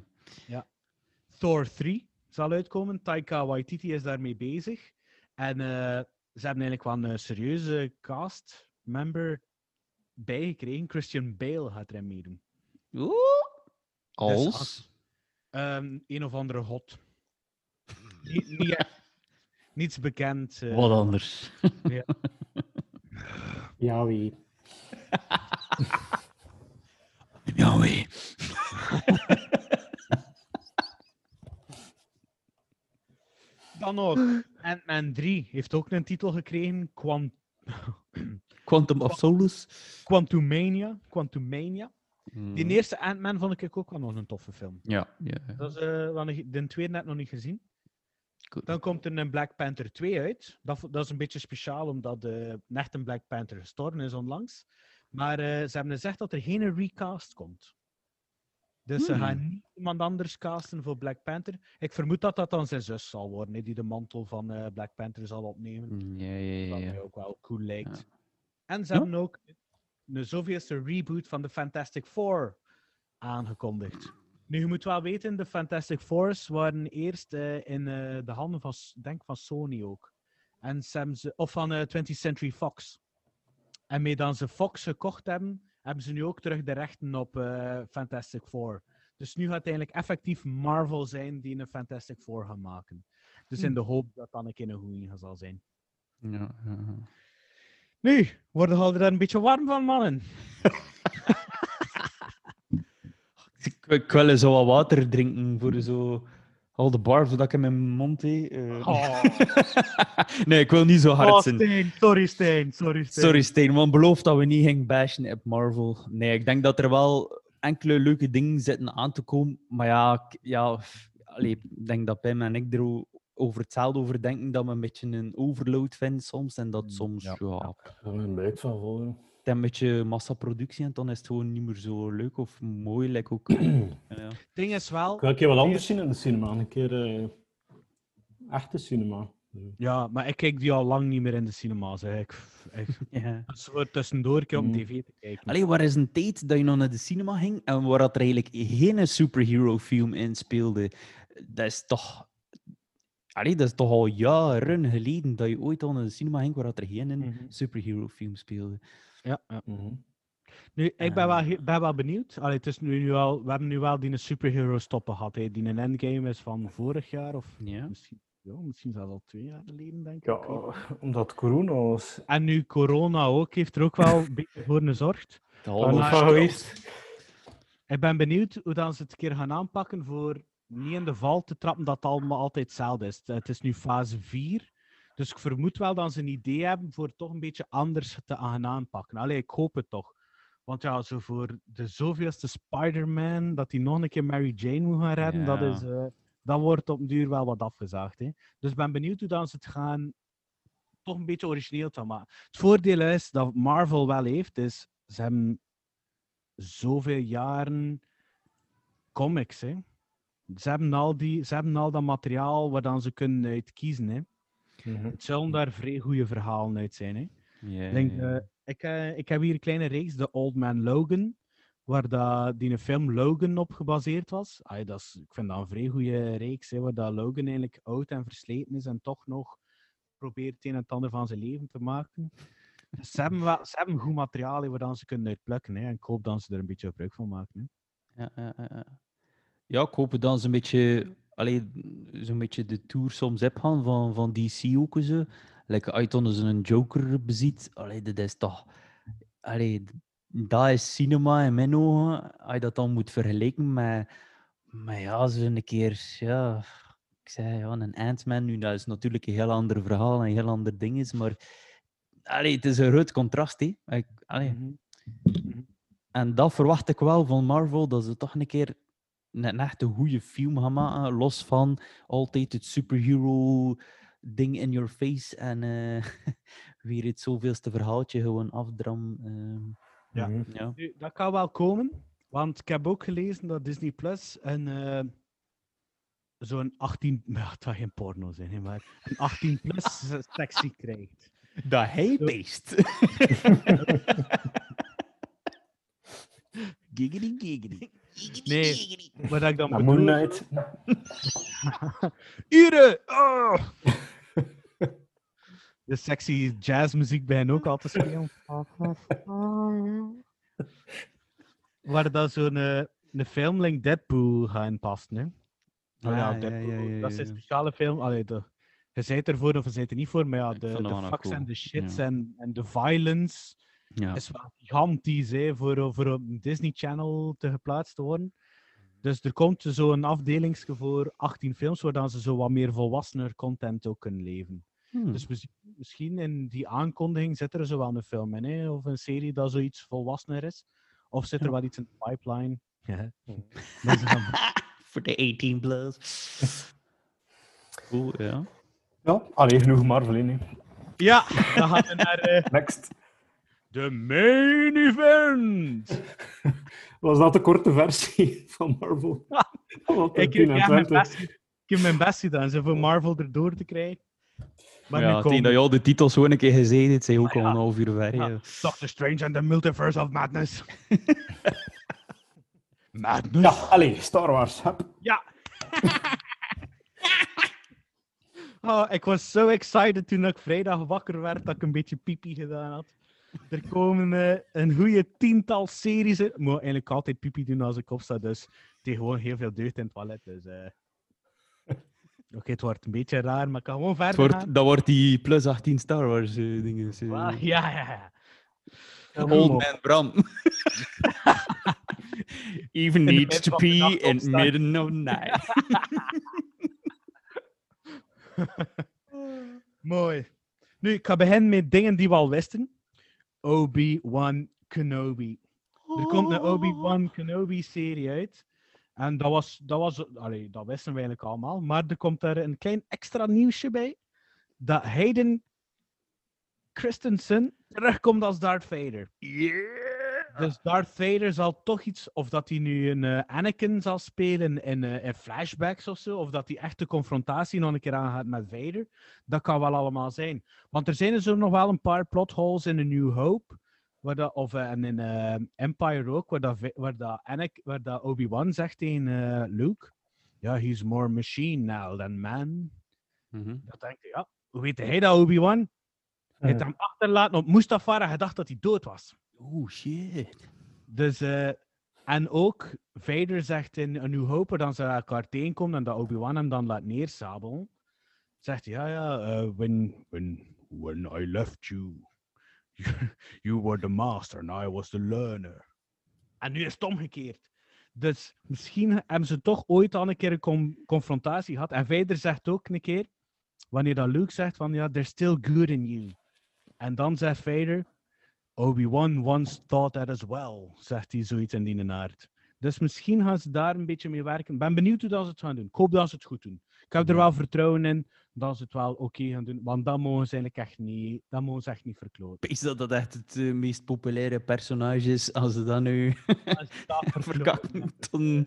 Thor 3 zal uitkomen. Taika Waititi is daarmee bezig. En eh, ze hebben eigenlijk wel een serieuze cast member bijgekregen. Christian Bale gaat erin meedoen. Oeh. Dus Als? Ehm, een of andere echt- [LAUGHS] niets bekend. eh, Wat anders. Ja, [LAUGHS] wie. Ja, wee. Dan nog. Ant-Man 3 heeft ook een titel gekregen. Quant Quantum of Solace. Quantumania. Quantumania. Mm. Die eerste Ant-Man vond ik ook wel nog een toffe film. Ja, ja. ja. Dat is, eh, een- de tweede net nog niet gezien. Dan komt er een Black Panther 2 uit. Dat, dat is een beetje speciaal, omdat de echt een Black Panther gestorven is onlangs. Maar eh, ze hebben gezegd dat er geen recast komt. Dus ze Hmm. gaan niet iemand anders casten voor Black Panther. Ik vermoed dat dat dan zijn zus zal worden, die de mantel van eh, Black Panther zal opnemen. Mm, Ja, ja, Wat ja. mij ook wel cool lijkt. Ja. En ze Ja? hebben ook een zoveelste reboot van de Fantastic Four aangekondigd. Nu, je moet wel weten, de Fantastic Fours waren eerst eh, in eh, de handen van, denk van Sony ook. En ze, of van eh 20th Century Fox. En mee dan ze Fox gekocht hebben, hebben ze nu ook terug de rechten op eh, Fantastic Four. Dus nu gaat het eigenlijk effectief Marvel zijn die een Fantastic Four gaan maken. Dus in de hoop dat dan een keer een goeie zal zijn. Ja, ja, ja. Nu, worden we er een beetje warm van, mannen? [LAUGHS] Ik, wil zo wat water drinken voor zo al de barf zodat ik in mijn mond heb. eh. Oh. [LAUGHS] nee, ik wil niet zo hard Oh, zijn. Sorry Stijn, sorry Stijn. Sorry, Steen, want beloof dat we niet gingen bashen op Marvel. Nee, ik denk dat er wel enkele leuke dingen zitten aan te komen. Maar ja, ik- ja allee, ik denk dat Pim en ik er over hetzelfde over denken. Dat we een beetje een overload vinden soms. En dat soms, ja, ja. Ik heb er een buik van vol. het een beetje massaproductie en dan is het gewoon niet meer zo leuk of mooi. Like ook, [CLEARS THROAT] ja. Het ding is wel... Ik wil een keer wat anders zien in de cinema. Een keer eh, echte cinema. Ja, maar ik kijk die al lang niet meer in de cinema's. Ik, [LAUGHS] Ja. het is voor tussendoor een op Mm. tv te kijken. Allee, waar is een tijd dat je nog naar de cinema ging en waar dat er eigenlijk geen superhero film in speelde? Dat is toch... Allee, dat is toch al jaren geleden dat je ooit al naar de cinema ging waar dat er geen Mhm. superhero film speelde. Ja, ja. Mhm. Nu, ik ben wel, Eh. ben wel benieuwd. Allee, het is nu, nu al, we hebben nu wel die superhero stoppen gehad. Hè. Die een endgame is van vorig jaar of Ja. misschien, ja, misschien zelfs al twee jaar geleden, denk ik. Ja, [LAUGHS] omdat corona was. En nu corona ook heeft er ook wel een [LAUGHS] beetje voor gezorgd. Geweest. Ik ben benieuwd hoe dan ze het een keer gaan aanpakken voor niet in de val te trappen dat het allemaal altijd hetzelfde is. Het is nu fase 4. Dus ik vermoed wel dat ze een idee hebben voor het toch een beetje anders te gaan aanpakken. Allee, ik hoop het toch. Want ja, zo voor de zoveelste Spider-Man, dat hij nog een keer Mary Jane moet gaan redden, dat, is, eh, dat wordt op den duur wel wat afgezaagd. Hè. Dus ik ben benieuwd hoe dan ze het gaan toch een beetje origineel van maken. Het voordeel is dat Marvel wel heeft, is ze hebben zoveel jaren comics. Hè. Ze hebben al, die, ze hebben al dat materiaal waar dan ze kunnen uit kiezen. Mhm. Het zullen daar vrij goede verhalen uit zijn. Hè. Denk, eh, ik, eh, ik heb hier een kleine reeks, The Old Man Logan, waar dat, die een film Logan op gebaseerd was. Ai, dat is, ik vind dat een vrij goede reeks, hè, waar dat Logan eigenlijk oud en versleten is en toch nog probeert het een en het ander van zijn leven te maken. Dus ze, hebben wel, ze hebben goed materiaal hè, waar dan ze kunnen uitplukken. Hè, en ik hoop dat ze er een beetje gebruik van maken. Hè. Ja, ja, ja, ja. ja, ik hoop dat ze een beetje, allee, zo'n beetje de tour soms heb gaan van, van DC ook zo. Als je dan eens een Joker beziet, allee, dat is toch, allee, dat is cinema in mijn ogen. Als je dat dan moet vergelijken met, met ja, zo'n keer, ja, ik zei ja, een Ant-Man nu, dat is natuurlijk een heel ander verhaal en een heel ander ding is, maar allee, het is een groot contrast. Ik, allee, Mhm. en dat verwacht ik wel van Marvel, dat ze toch een keer een, een echt een goede film gaan maken. Los van altijd het superhero ding in your face en eh, [LAUGHS] weer het zoveelste verhaaltje gewoon afdram. ehm, Ja. Mhm. ja. Nu, dat kan wel komen, want ik heb ook gelezen dat Disney Plus een eh, zo'n 18, nou, [LAUGHS] het gaat geen porno zijn, hè, maar een 18 plus [LAUGHS] sectie krijgt. Dat hij beest. giggity, giggity. Nee, wat ik dan Moon bedoel... Knight. Ure! Oh! De sexy jazzmuziek bij hen ook altijd spelen. Waar dat zo'n eh, een film like Deadpool gaan passen, hè? Nou ja, Ah, ja, Deadpool, ja, ja, dat is een speciale film. Allee, de, je zijt ervoor of je zijt er niet voor, maar ja, de, de fucks cool, en de shits ja. en, en de violence Ja. is wel gigantisch hè, voor, voor op Disney Channel te geplaatst te worden. Dus er komt zo'n afdelingsje voor 18 films, waar dan ze zo wat meer volwassener content ook kunnen leven. Hmm. Dus mis- misschien in die aankondiging zit er zo wel een film in, hè? of een serie dat zoiets volwassener is. Of zit er Ja. wel iets in de pipeline. Ja. Is dan- [LAUGHS] Voor de 18 plus. Cool, ja. Ja, allee, genoeg Marvel in. ja, dan gaan we naar eh, Next. De main event. [LAUGHS] Was dat de korte versie van Marvel? [LAUGHS] Wat Ik, een ik, 10 en heb mijn 20. best, ik heb mijn best gedaan ze voor Marvel erdoor te krijgen. Maar ja, tegen dat je al de titels zo een keer gezegd hebt, zijn ook al ja. een half uur ver. Ja. ja. Doctor Strange and the Multiverse of Madness. [LAUGHS] Madness? Ja, allee, Star Wars. Hup. Ja. oh, ik was zo excited toen ik vrijdag wakker werd dat ik een beetje pipi gedaan had. Er komen eh, een goede tiental series. Ik moet eigenlijk altijd pipi doen als ik opsta, dus gewoon heel veel deugd in het toilet. Dus, eh. [LAUGHS] Oké, het wordt een beetje raar, maar ik kan gewoon verder wordt, gaan. dat wordt die plus 18 Star Wars eh, dingen. ja, ja, ja. Old Man Bram. [LAUGHS] Even needs to pee in opstaan. midden of night. [LAUGHS] Mooi. Nu, ik ga beginnen met dingen die we al wisten. Obi-Wan Kenobi. Er komt een Obi-Wan Kenobi-serie uit. En dat was, dat was, allee, dat wisten we eigenlijk allemaal. Maar er komt daar een klein extra nieuwsje bij. Dat Hayden Christensen terugkomt als Darth Vader. Dus Darth Vader zal toch iets, of dat hij nu een eh, Anakin zal spelen in, eh, in flashbacks of zo, of dat hij echt de confrontatie nog een keer aangaat met Vader, dat kan wel allemaal zijn. Want er zijn er zo nog wel een paar plot holes in A New Hope, waar dat, of eh, en in eh, Empire ook, waar dat, waar dat, Anakin- waar dat Obi-Wan zegt tegen eh, Luke, ja, he's more machine now than man. Mhm. Dat denk ik, ja, hoe weet hij dat, Obi-Wan? Hij heeft hem achterlaten op Mustafar en hij dacht dat hij dood was. Oh shit. Dus, eh, en ook, Vader zegt in A New Hope, dan ze elkaar tegenkomen en dat Obi-Wan hem dan laat neersabelen, zegt hij, ja, ja, eh, when, when, when I left [LAUGHS] you, you were the master and I was the learner. En nu is het omgekeerd. Dus misschien hebben ze toch ooit al een keer een con- confrontatie gehad. En Vader zegt ook een keer, wanneer dat Luke zegt van, ja, there's still good in you. En dan zegt Vader, Obi-Wan once thought that as well, zegt hij zoiets in die aard. Dus misschien gaan ze daar een beetje mee werken. Ik ben benieuwd hoe dat ze het gaan doen. Ik hoop dat ze het goed doen. Ik heb er wel vertrouwen in dat ze het wel oké gaan doen. Want dat mogen ze eigenlijk echt niet, dat mogen ze echt niet verkloten. Is dat dat echt het eh, meest populaire personage is? Als ze dat nu [LAUGHS] dat verkakken, dan,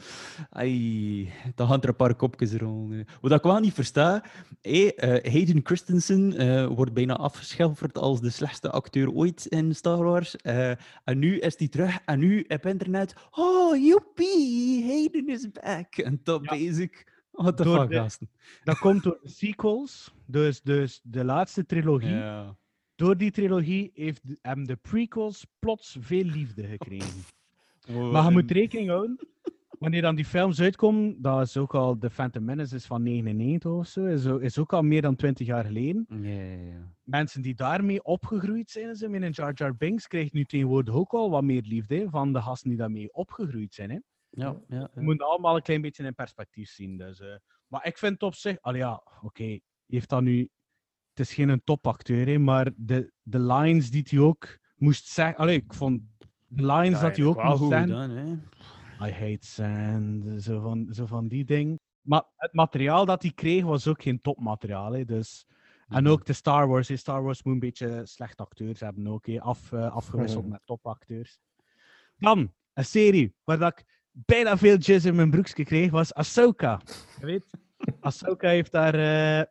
ai, dan gaan er een paar kopjes rollen. Wat ik wel niet versta, hé, eh, Hayden Christensen eh, wordt bijna afgeschilderd als de slechtste acteur ooit in Star Wars. En nu is hij terug en nu op internet, oh, joepie, Hayden is back. En dan Ja. basic, what the Door fuck, de- gasten. Dat komt door de sequels, dus, dus de laatste trilogie. Ja. Door die trilogie heeft hebben de prequels plots veel liefde gekregen. Maar je moet rekening houden, wanneer dan die films uitkomen, dat is ook al, de Phantom Menace is van 99 of zo, is, ook- is ook al meer dan 20 jaar geleden. Ja, ja, ja. Mensen die daarmee opgegroeid zijn, met een Jar Jar Binks, krijgen nu tegenwoordig ook al wat meer liefde van de gasten die daarmee opgegroeid zijn. Hè. Ja, ja, Je moet allemaal een klein beetje in perspectief zien. Dus, eh, maar ik vind het op zich, al ja, oké, je heeft dat nu, het is geen een topacteur, hè, maar de, de lines die hij ook moest zeggen, allee, ik vond de lines dat hij ook moest zeggen, gedaan, hè. I hate sand, zo van, zo van die dingen. Maar het materiaal dat hij kreeg was ook geen topmateriaal. Hè, dus. En ook de Star Wars. hè. Star Wars moet een beetje slechte acteurs hebben ook. hè, Af, eh, afgewisseld met topacteurs. Dan, een serie waar dat ik bijna veel jizz in mijn broekje kreeg, was Ahsoka. Je weet, Ahsoka heeft haar, eh,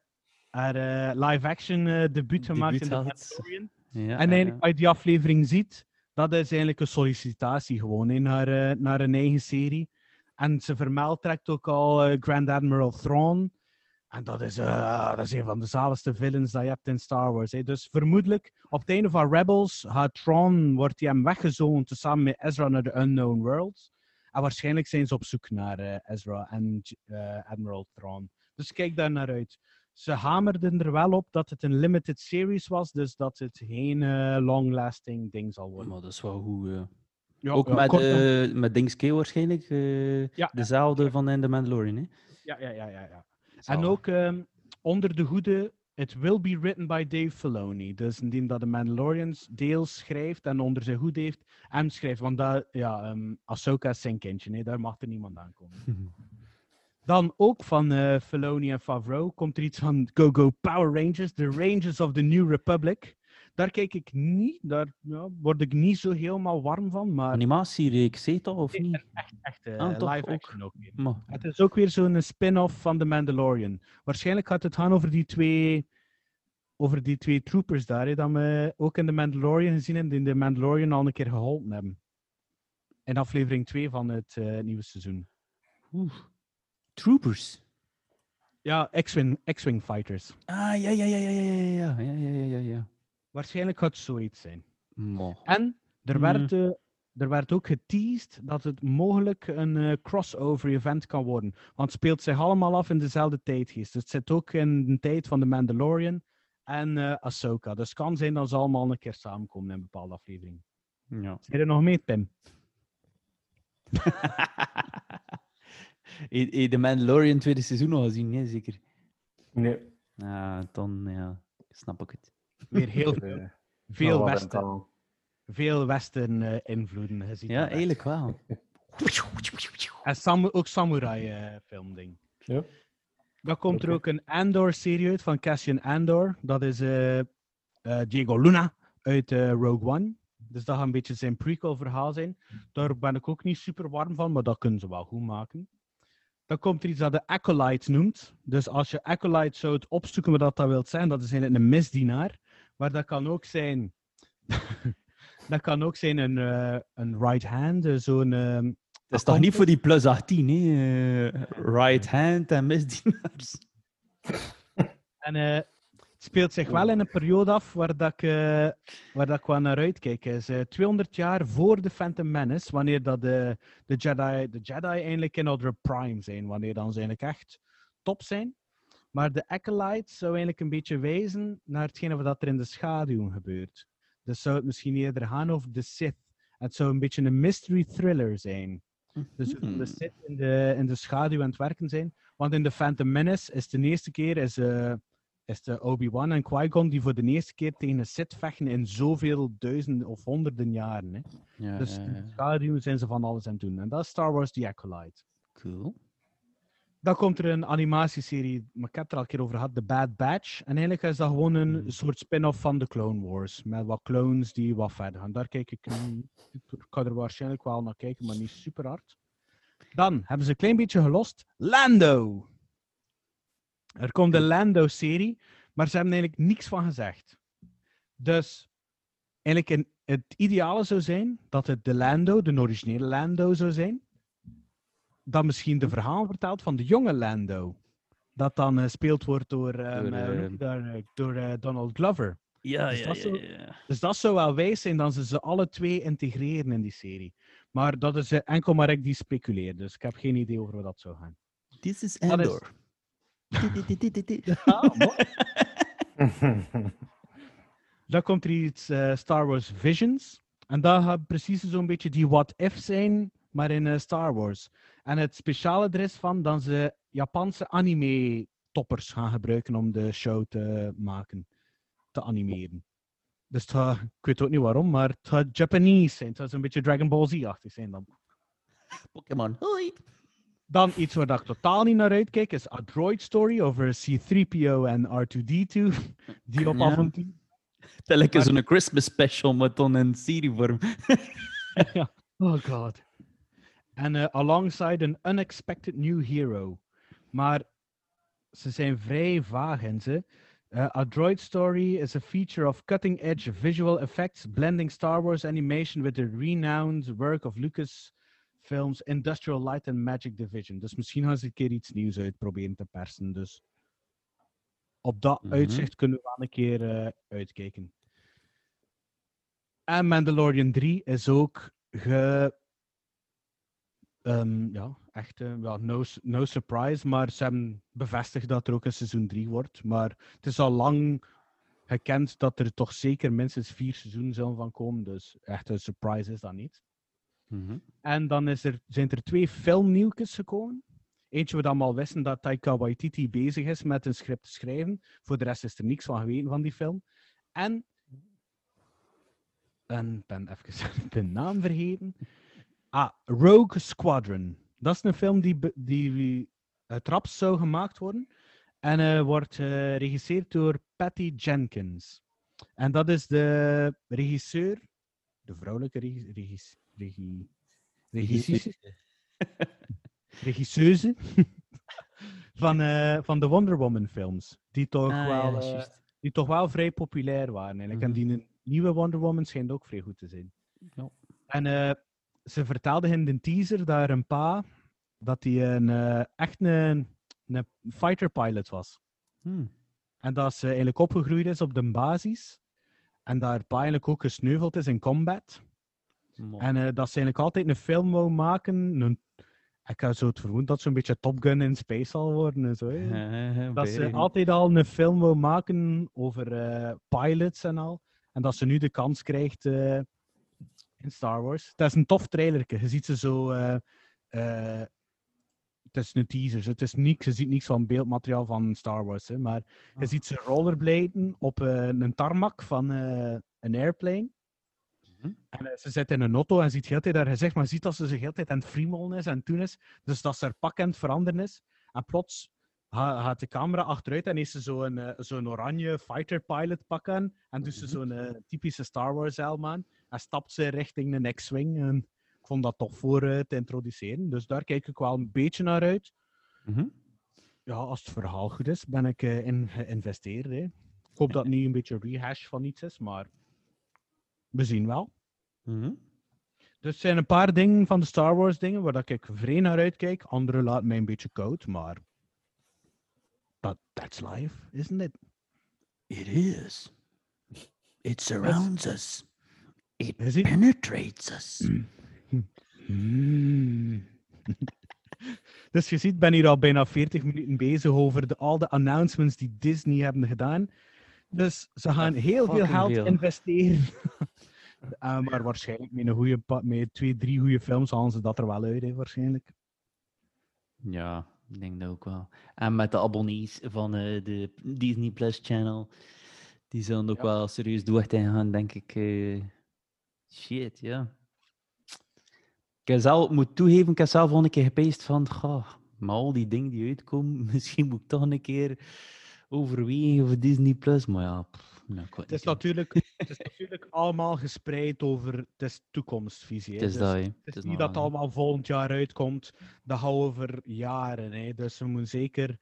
haar eh, live-action eh, debuut gemaakt in The gehad. Mandalorian. Ja, En eigenlijk, als je die aflevering ziet, dat is eigenlijk een sollicitatie gewoon in naar, eh, naar een eigen serie. En ze vermeldt trekt ook al eh, Grand Admiral Thrawn. En dat is, eh, dat is een van de zaligste villains dat je hebt in Star Wars. Hè. Dus vermoedelijk, op het einde van Rebels, gaat Thrawn, wordt hij hem weggezoond samen met Ezra naar de Unknown Worlds. En waarschijnlijk zijn ze op zoek naar eh, Ezra en eh, Admiral Thrawn. Dus kijk daar naar uit. Ze hamerden er wel op dat het een limited series was, dus dat het geen eh, long-lasting ding zal worden. Maar dat is wel goed. eh. Ja, Ook ja, met, kort- eh met Dings K waarschijnlijk. eh, Ja. Dezelfde van in The Mandalorian. Hè? ja, ja, ja, ja, ja. En ook ehm, onder de goede, it will be written by Dave Filoni. Dus indien dat de Mandalorians deels schrijft en onder zijn hoed heeft, en schrijft. Want dat, ja, ehm Ahsoka is zijn kindje, nee, daar mag er niemand aankomen. [LAUGHS] Dan ook van eh Filoni en Favreau komt er iets van Go Go Power Rangers, The Rangers of the New Republic. Daar kijk ik niet, daar ja, word ik niet zo helemaal warm van, maar Animatiereeks, heet dat of niet? echt eh, Ah, toch live ook. action Het is ook weer zo'n spin-off van The Mandalorian. Waarschijnlijk gaat het gaan over die twee, over die twee troopers daar, hè, dat we ook in The Mandalorian gezien hebben, die in The Mandalorian al een keer geholpen hebben. In aflevering 2 van het eh, nieuwe seizoen. oeh. Troopers. Ja, X-Wing X-Wing Fighters. Ah, ja, ja, ja, ja, ja, ja, ja, ja, ja, ja. Waarschijnlijk gaat het zoiets zijn. En er, Hmm. werd, eh, er werd ook geteased dat het mogelijk een eh, crossover event kan worden. Want het speelt zich allemaal af in dezelfde tijdgeest. Het zit ook in de tijd van The Mandalorian en eh Ahsoka. Dus het kan zijn dat ze allemaal een keer samenkomen in een bepaalde aflevering. ja. Zijn er nog mee, Pim? Heb je de Mandalorian tweede seizoen al gezien? Nee, zeker. Nee. Ja, dan ja, snap ik het. Weer heel veel, veel Westen, veel Westen eh, invloeden gezien. Ja, eigenlijk wel. [LAUGHS] En samu- ook samurai eh filmding. Ja. Dan komt er ook een Andor-serie uit van Cassian Andor. Dat is eh, eh, Diego Luna uit eh, Rogue One. Dus dat gaat een beetje zijn prequel-verhaal zijn. Daar ben ik ook niet super warm van, maar dat kunnen ze wel goed maken. Dan komt er iets dat de Acolyte noemt. Dus als je Acolyte zou het opzoeken wat dat, dat wil zijn, dat is eigenlijk een misdienaar. Maar dat kan ook zijn... [LAUGHS] dat kan ook zijn een, eh, een right hand, eh, zo'n... ehm, Dat is toch niet voor die plus 18, hè? eh, right hand en misdienaars. [LAUGHS] En het speelt zich wel in een periode af waar, dat ik, waar dat ik wel naar uitkijk. is eh, 200 jaar voor de Phantom Menace, wanneer dat de, de, Jedi, de Jedi eigenlijk in Outer Prime zijn. Wanneer dan ze eigenlijk echt top zijn. Maar de Acolyte zou eigenlijk een beetje wijzen naar hetgene wat er in de schaduw gebeurt. Dus zou het misschien eerder gaan over de Sith. Het zou een beetje een mystery thriller zijn. Dus hoe Mhm. de Sith in de, in de schaduw aan het werken zijn. Want in de Phantom Menace is de eerste keer is, eh, is de Obi-Wan en Qui-Gon die voor de eerste keer tegen een Sith vechten in zoveel duizenden of honderden jaren. Hè. Ja, Dus ja, in de schaduw zijn ze van alles aan het doen. En dat is Star Wars The Acolyte. Cool. Dan komt er een animatieserie, maar ik heb het er al een keer over gehad, The Bad Batch. En eigenlijk is dat gewoon een Hmm. soort spin-off van The Clone Wars. Met wat clones die wat verder gaan. Daar kijk ik, niet- ik kan er waarschijnlijk wel naar kijken, maar niet super hard. Dan hebben ze een klein beetje gelost. Lando! Er komt een Lando-serie, maar ze hebben eigenlijk niks van gezegd. Dus eigenlijk een, het ideale zou zijn dat het de Lando, de originele Lando zou zijn. Dat misschien de verhaal vertelt van de jonge Lando. Dat dan gespeeld wordt door, ehm, Door, eh, hoe noem je dat? Eh, door eh, Donald Glover. Ja, Dus ja, dat ja. Dus dat zou wel wijs zijn dan ze ze alle twee integreren in die serie. Maar dat is eh, enkel maar ik die speculeer. Dus ik heb geen idee over wat dat zou gaan. This is Dat is- Andor. [LAUGHS] [LAUGHS] Dan komt er iets eh, Star Wars Visions. En dat gaat precies zo'n beetje die what-if zijn, maar in eh, Star Wars. En het speciale er is van dat ze Japanse anime-toppers gaan gebruiken om de show te maken, te animeren. Dus het gaat- ik weet ook niet waarom, maar het gaat Japanese zijn. Het gaat zo'n beetje Dragon Ball Z-achtig zijn dan. Pokémon. Hoi. Dan iets waar dat ik totaal niet naar uitkijk, is A Droid Story over C-3PO en R2-D2. Die op avontuur. Dat lijkt Maar- zo'n Christmas special, maar dan in serievorm. Oh god. En eh, alongside an unexpected new hero. Maar ze zijn vrij vaag in ze. Eh, a Droid Story is a feature of cutting-edge visual effects, blending Star Wars animation with the renowned work of Lucasfilms Industrial Light and Magic Division. Dus misschien gaan ze een keer iets nieuws uitproberen te persen. Dus op dat Mhm. uitzicht kunnen we wel een keer eh, uitkijken. En Mandalorian 3 is ook ge... ehm, ja, echt eh, ja, no, no surprise, maar ze hebben bevestigd dat er ook een seizoen 3 wordt. Maar het is al lang gekend dat er toch zeker minstens vier seizoenen zullen van komen, dus echt een surprise is dat niet. Mhm. En dan is er, zijn er twee filmnieuwtjes gekomen. Eentje we dan al wisten dat Taika Waititi bezig is met een script te schrijven. Voor de rest is er niks van geweten van die film. En... En ik ben even [LAUGHS] de naam vergeten. Ah, Rogue Squadron. Dat is een film die, die het raps zou gemaakt worden. En eh, wordt eh, geregisseerd door Patty Jenkins. En dat is de regisseur, de vrouwelijke regi- regis- regie, regisseuse, [LAUGHS] regisseuse [LAUGHS] van, van de Wonder Woman films. Die toch, Ah, wel, ja, die toch wel vrij populair waren. Eigenlijk. Mhm. En die nieuwe Wonder Woman schijnt ook vrij goed te zijn. Ja. En eh, ze vertelde in de teaser dat er een pa, dat hij een, eh, echt een, een fighter pilot was. Hmm. En dat ze eigenlijk opgegroeid is op de basis. En dat haar pa eigenlijk ook gesneuveld is in combat. En eh, dat ze eigenlijk altijd een film wou maken. Een, ik had zo het vermoeden dat zo'n beetje Top Gun in space zal worden. En zo. [LAUGHS] Eh, Dat ze altijd al een film wou maken over eh, pilots en al. En dat ze nu de kans krijgt in Star Wars. Dat is een tof trailerke. Je ziet ze zo... eh, het is een teaser. zo. Het is niks, je ziet niks van beeldmateriaal van Star Wars. Hè, maar je ziet ze rollerbladen op eh, een tarmac van een airplane. Mhm. En ze zit in een auto en ziet heel tijd haar gezicht, maar ziet dat ze zich heel tijd aan het friemelen is en het doen is. Dus dat ze haar pak aan het veranderen is. En plots ga- gaat de camera achteruit en heeft ze zo'n zo'n oranje fighter pilot pak aan. En doet ze zo'n eh, typische Star Wars helm aan. En stapt ze richting een X-Wing. En ik vond dat tof voor eh, te introduceren. Dus daar kijk ik wel een beetje naar uit. Mhm. Ja, als het verhaal goed is, ben ik eh, in geïnvesteerd. Hè. Ik hoop dat het niet een beetje rehash van iets is, maar we zien wel. Mhm. Dus er zijn een paar dingen van de Star Wars dingen waar dat ik vrij naar uitkijk. Andere laat mij een beetje koud, maar... But that's life, isn't it? It is. It surrounds us. It Is it? penetrates us. Hmm. [LAUGHS] dus je ziet, ik ben hier al bijna 40 minuten bezig over de, al de announcements die Disney hebben gedaan. Dus ze gaan heel veel geld investeren. [LAUGHS] Eh, maar waarschijnlijk met, een goede, met twee, drie goede films halen ze dat er wel uit, hè, waarschijnlijk. Ja, ik denk dat ook wel. En met de abonnees van eh, de Disney Plus Channel, die zullen ook Ja. wel serieus door gaan, denk ik. eh. Shit, ja. Ik zelf, moet toegeven, ik heb zelf al een keer gepeest van, goh, Maar al die dingen die uitkomen, [LAUGHS] misschien moet ik toch een keer overwegen voor Disney Plus. Maar ja, pff, nou, Het is, natuurlijk, het is natuurlijk allemaal gespreid over het is toekomstvisie. Het is Dus dat. Het Het is niet dat het allemaal volgend jaar uitkomt. Dat gaat over jaren. Hè. Dus we moeten zeker. Het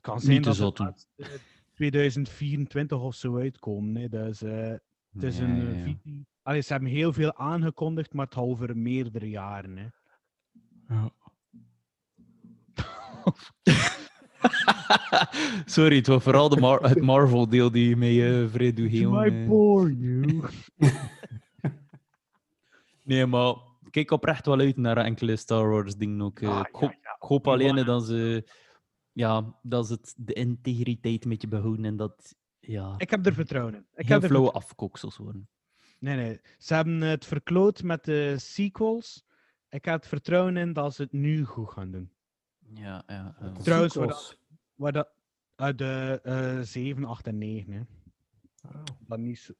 kan zijn dat het doen. laatste 2024 of zo uitkomen. Hè. Dus eh, het is een eh, ja. visie. Allee, ze hebben heel veel aangekondigd, maar het gaat over meerdere jaren. Hè. [LAUGHS] Sorry, het was vooral de Mar- het Marvel-deel die mij uh, vrij doet heel. eh. for you. [LAUGHS] Nee, maar ik kijk oprecht wel uit naar enkele Star Wars dingen ook. eh. Ah, ik, hoop, ja, ja. ik hoop alleen dat ze, ja, dat ze het, de integriteit een beetje behouden en dat ja, Ik heb er vertrouwen in. Ik heb er flauwe afkoksels worden. Nee, nee. Ze hebben het verkloot met de sequels. Ik heb het vertrouwen in dat ze het nu goed gaan doen. Ja, ja. ja. Trouwens, waar Sequels. Waar dat, uit de eh 7, 8 en 9. Hè. Ah. Dat niet zo.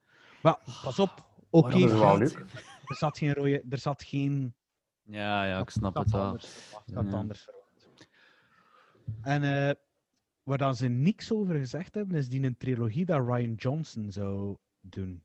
Maar pas op. Oké, dat wel veld. leuk. er zat geen rode. Er zat geen. Ja, ja, ik snap het wel. anders, ik had Ja. anders verwacht. En eh, waar dan ze niks over gezegd hebben, is die een trilogie dat Ryan Johnson zou doen.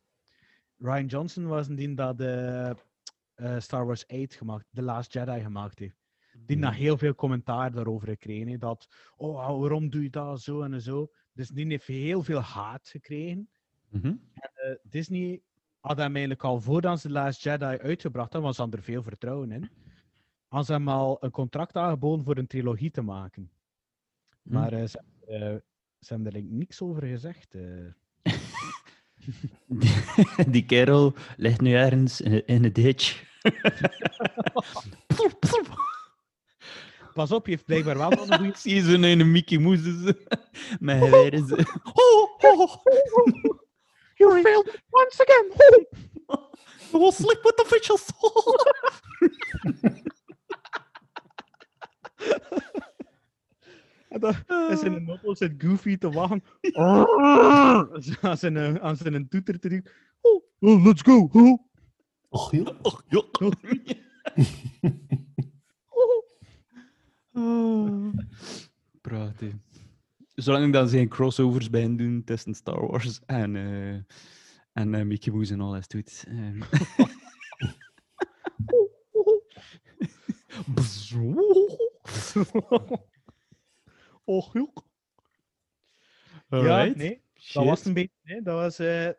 Ryan Johnson was een die dat eh, eh, Star Wars 8 gemaakt, The Last Jedi gemaakt heeft. Die na heel veel commentaar daarover gekregen. Dat, oh, waarom doe je dat zo en zo. Dus die heeft heel veel haat gekregen. Mhm. Eh, Disney had hem eigenlijk al voordat ze The Last Jedi uitgebracht hadden, was er veel vertrouwen in. Hadden ze hem al een contract aangeboden voor een trilogie te maken. Hm. Maar ze, hebben er, eh, ze hebben er niks over gezegd. Eh. [LAUGHS] Die kerel ligt nu ergens in, in een ditch. [LAUGHS] Pas op, je heeft blijkbaar wel nog een goede... Zie je zo in een Mickey Mouse met geweren. zo. [LAUGHS] Oh, oh, You failed once again! you will sleep with the fishes. En dan is in een auto zit Goofy te wachten. Aan zijn, eh, aan zijn toeter te doen. Oh, oh, let's go! Oh. Och, ja. Oh, ja. [LAUGHS] Oh. Prachtig. Zolang ik dan zijn crossovers bij hen doen tussen Star Wars en, eh en eh, Mickey Mouse en alles doet. ehm. [LAUGHS] [LAUGHS] Och, joh. Ja, Alright. nee. Shit. Dat was een beetje, nee, dat was eh,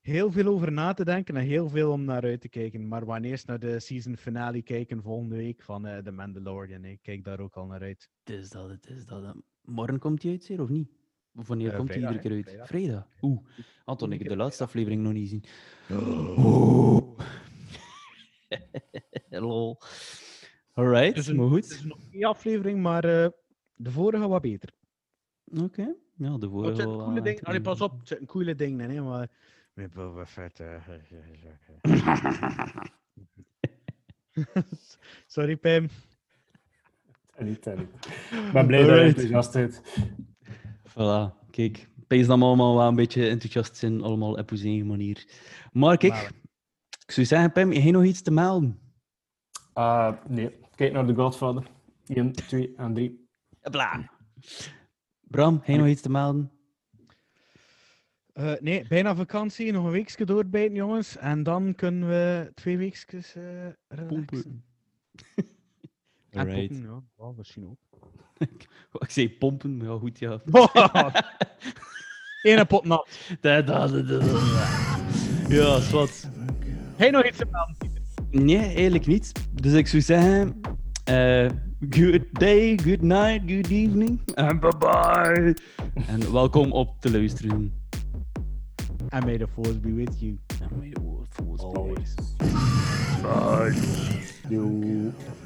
heel veel over na te denken en heel veel om naar uit te kijken. Maar wanneer naar de season finale kijken volgende week van eh The Mandalorian, ik kijk daar ook al naar uit. Het is dat, het is dat. hè. Morgen komt hij uit, zeer, of niet? Of wanneer Eh, komt hij iedere keer uit? vrijdag. Vrijdag. Oeh, Anton, ik heb de laatste aflevering nog niet gezien. [LAUGHS] Lol. Alright, een- maar Het goed. is nog één aflevering, maar eh, de vorige wat beter. Oké. Ja, de vorige het coole ding. Allee, pas op, het zit een coole ding in, hè, maar... Met Boba Fett, eh, [LAUGHS] Sorry, Pim. Niet, niet. Ik ben blij dat je enthousiast bent. Voilà, kijk. Pees we allemaal wel een beetje enthousiast zijn, allemaal op onze eigen manier. Maar kijk, Maar- ik zou zeggen, Pim, je hebt nog iets te melden. Ah, nee, kijk naar The Godfather. 1, 2 en 3. Bla. Bram, heb je nog iets te melden? Eh, nee, bijna vakantie. Nog een weekje doorbijten, jongens. En dan kunnen we twee weekjes eh relaxen. [LAUGHS] En Alright. poepen, ja. Misschien ook. [LAUGHS] Ik zei pompen, maar ja, goed, ja. [LAUGHS] Eén pot nat. Dat, dat, dat, dat, dat. Ja, is wat. Hey, nog iets te melden? Nee, eigenlijk niet. Dus ik zou zeggen... eh, good day, good night, good evening. En bye bye. En welkom op te luisteren. And may the force be with you. May the Lord force be with Always. you. Bye.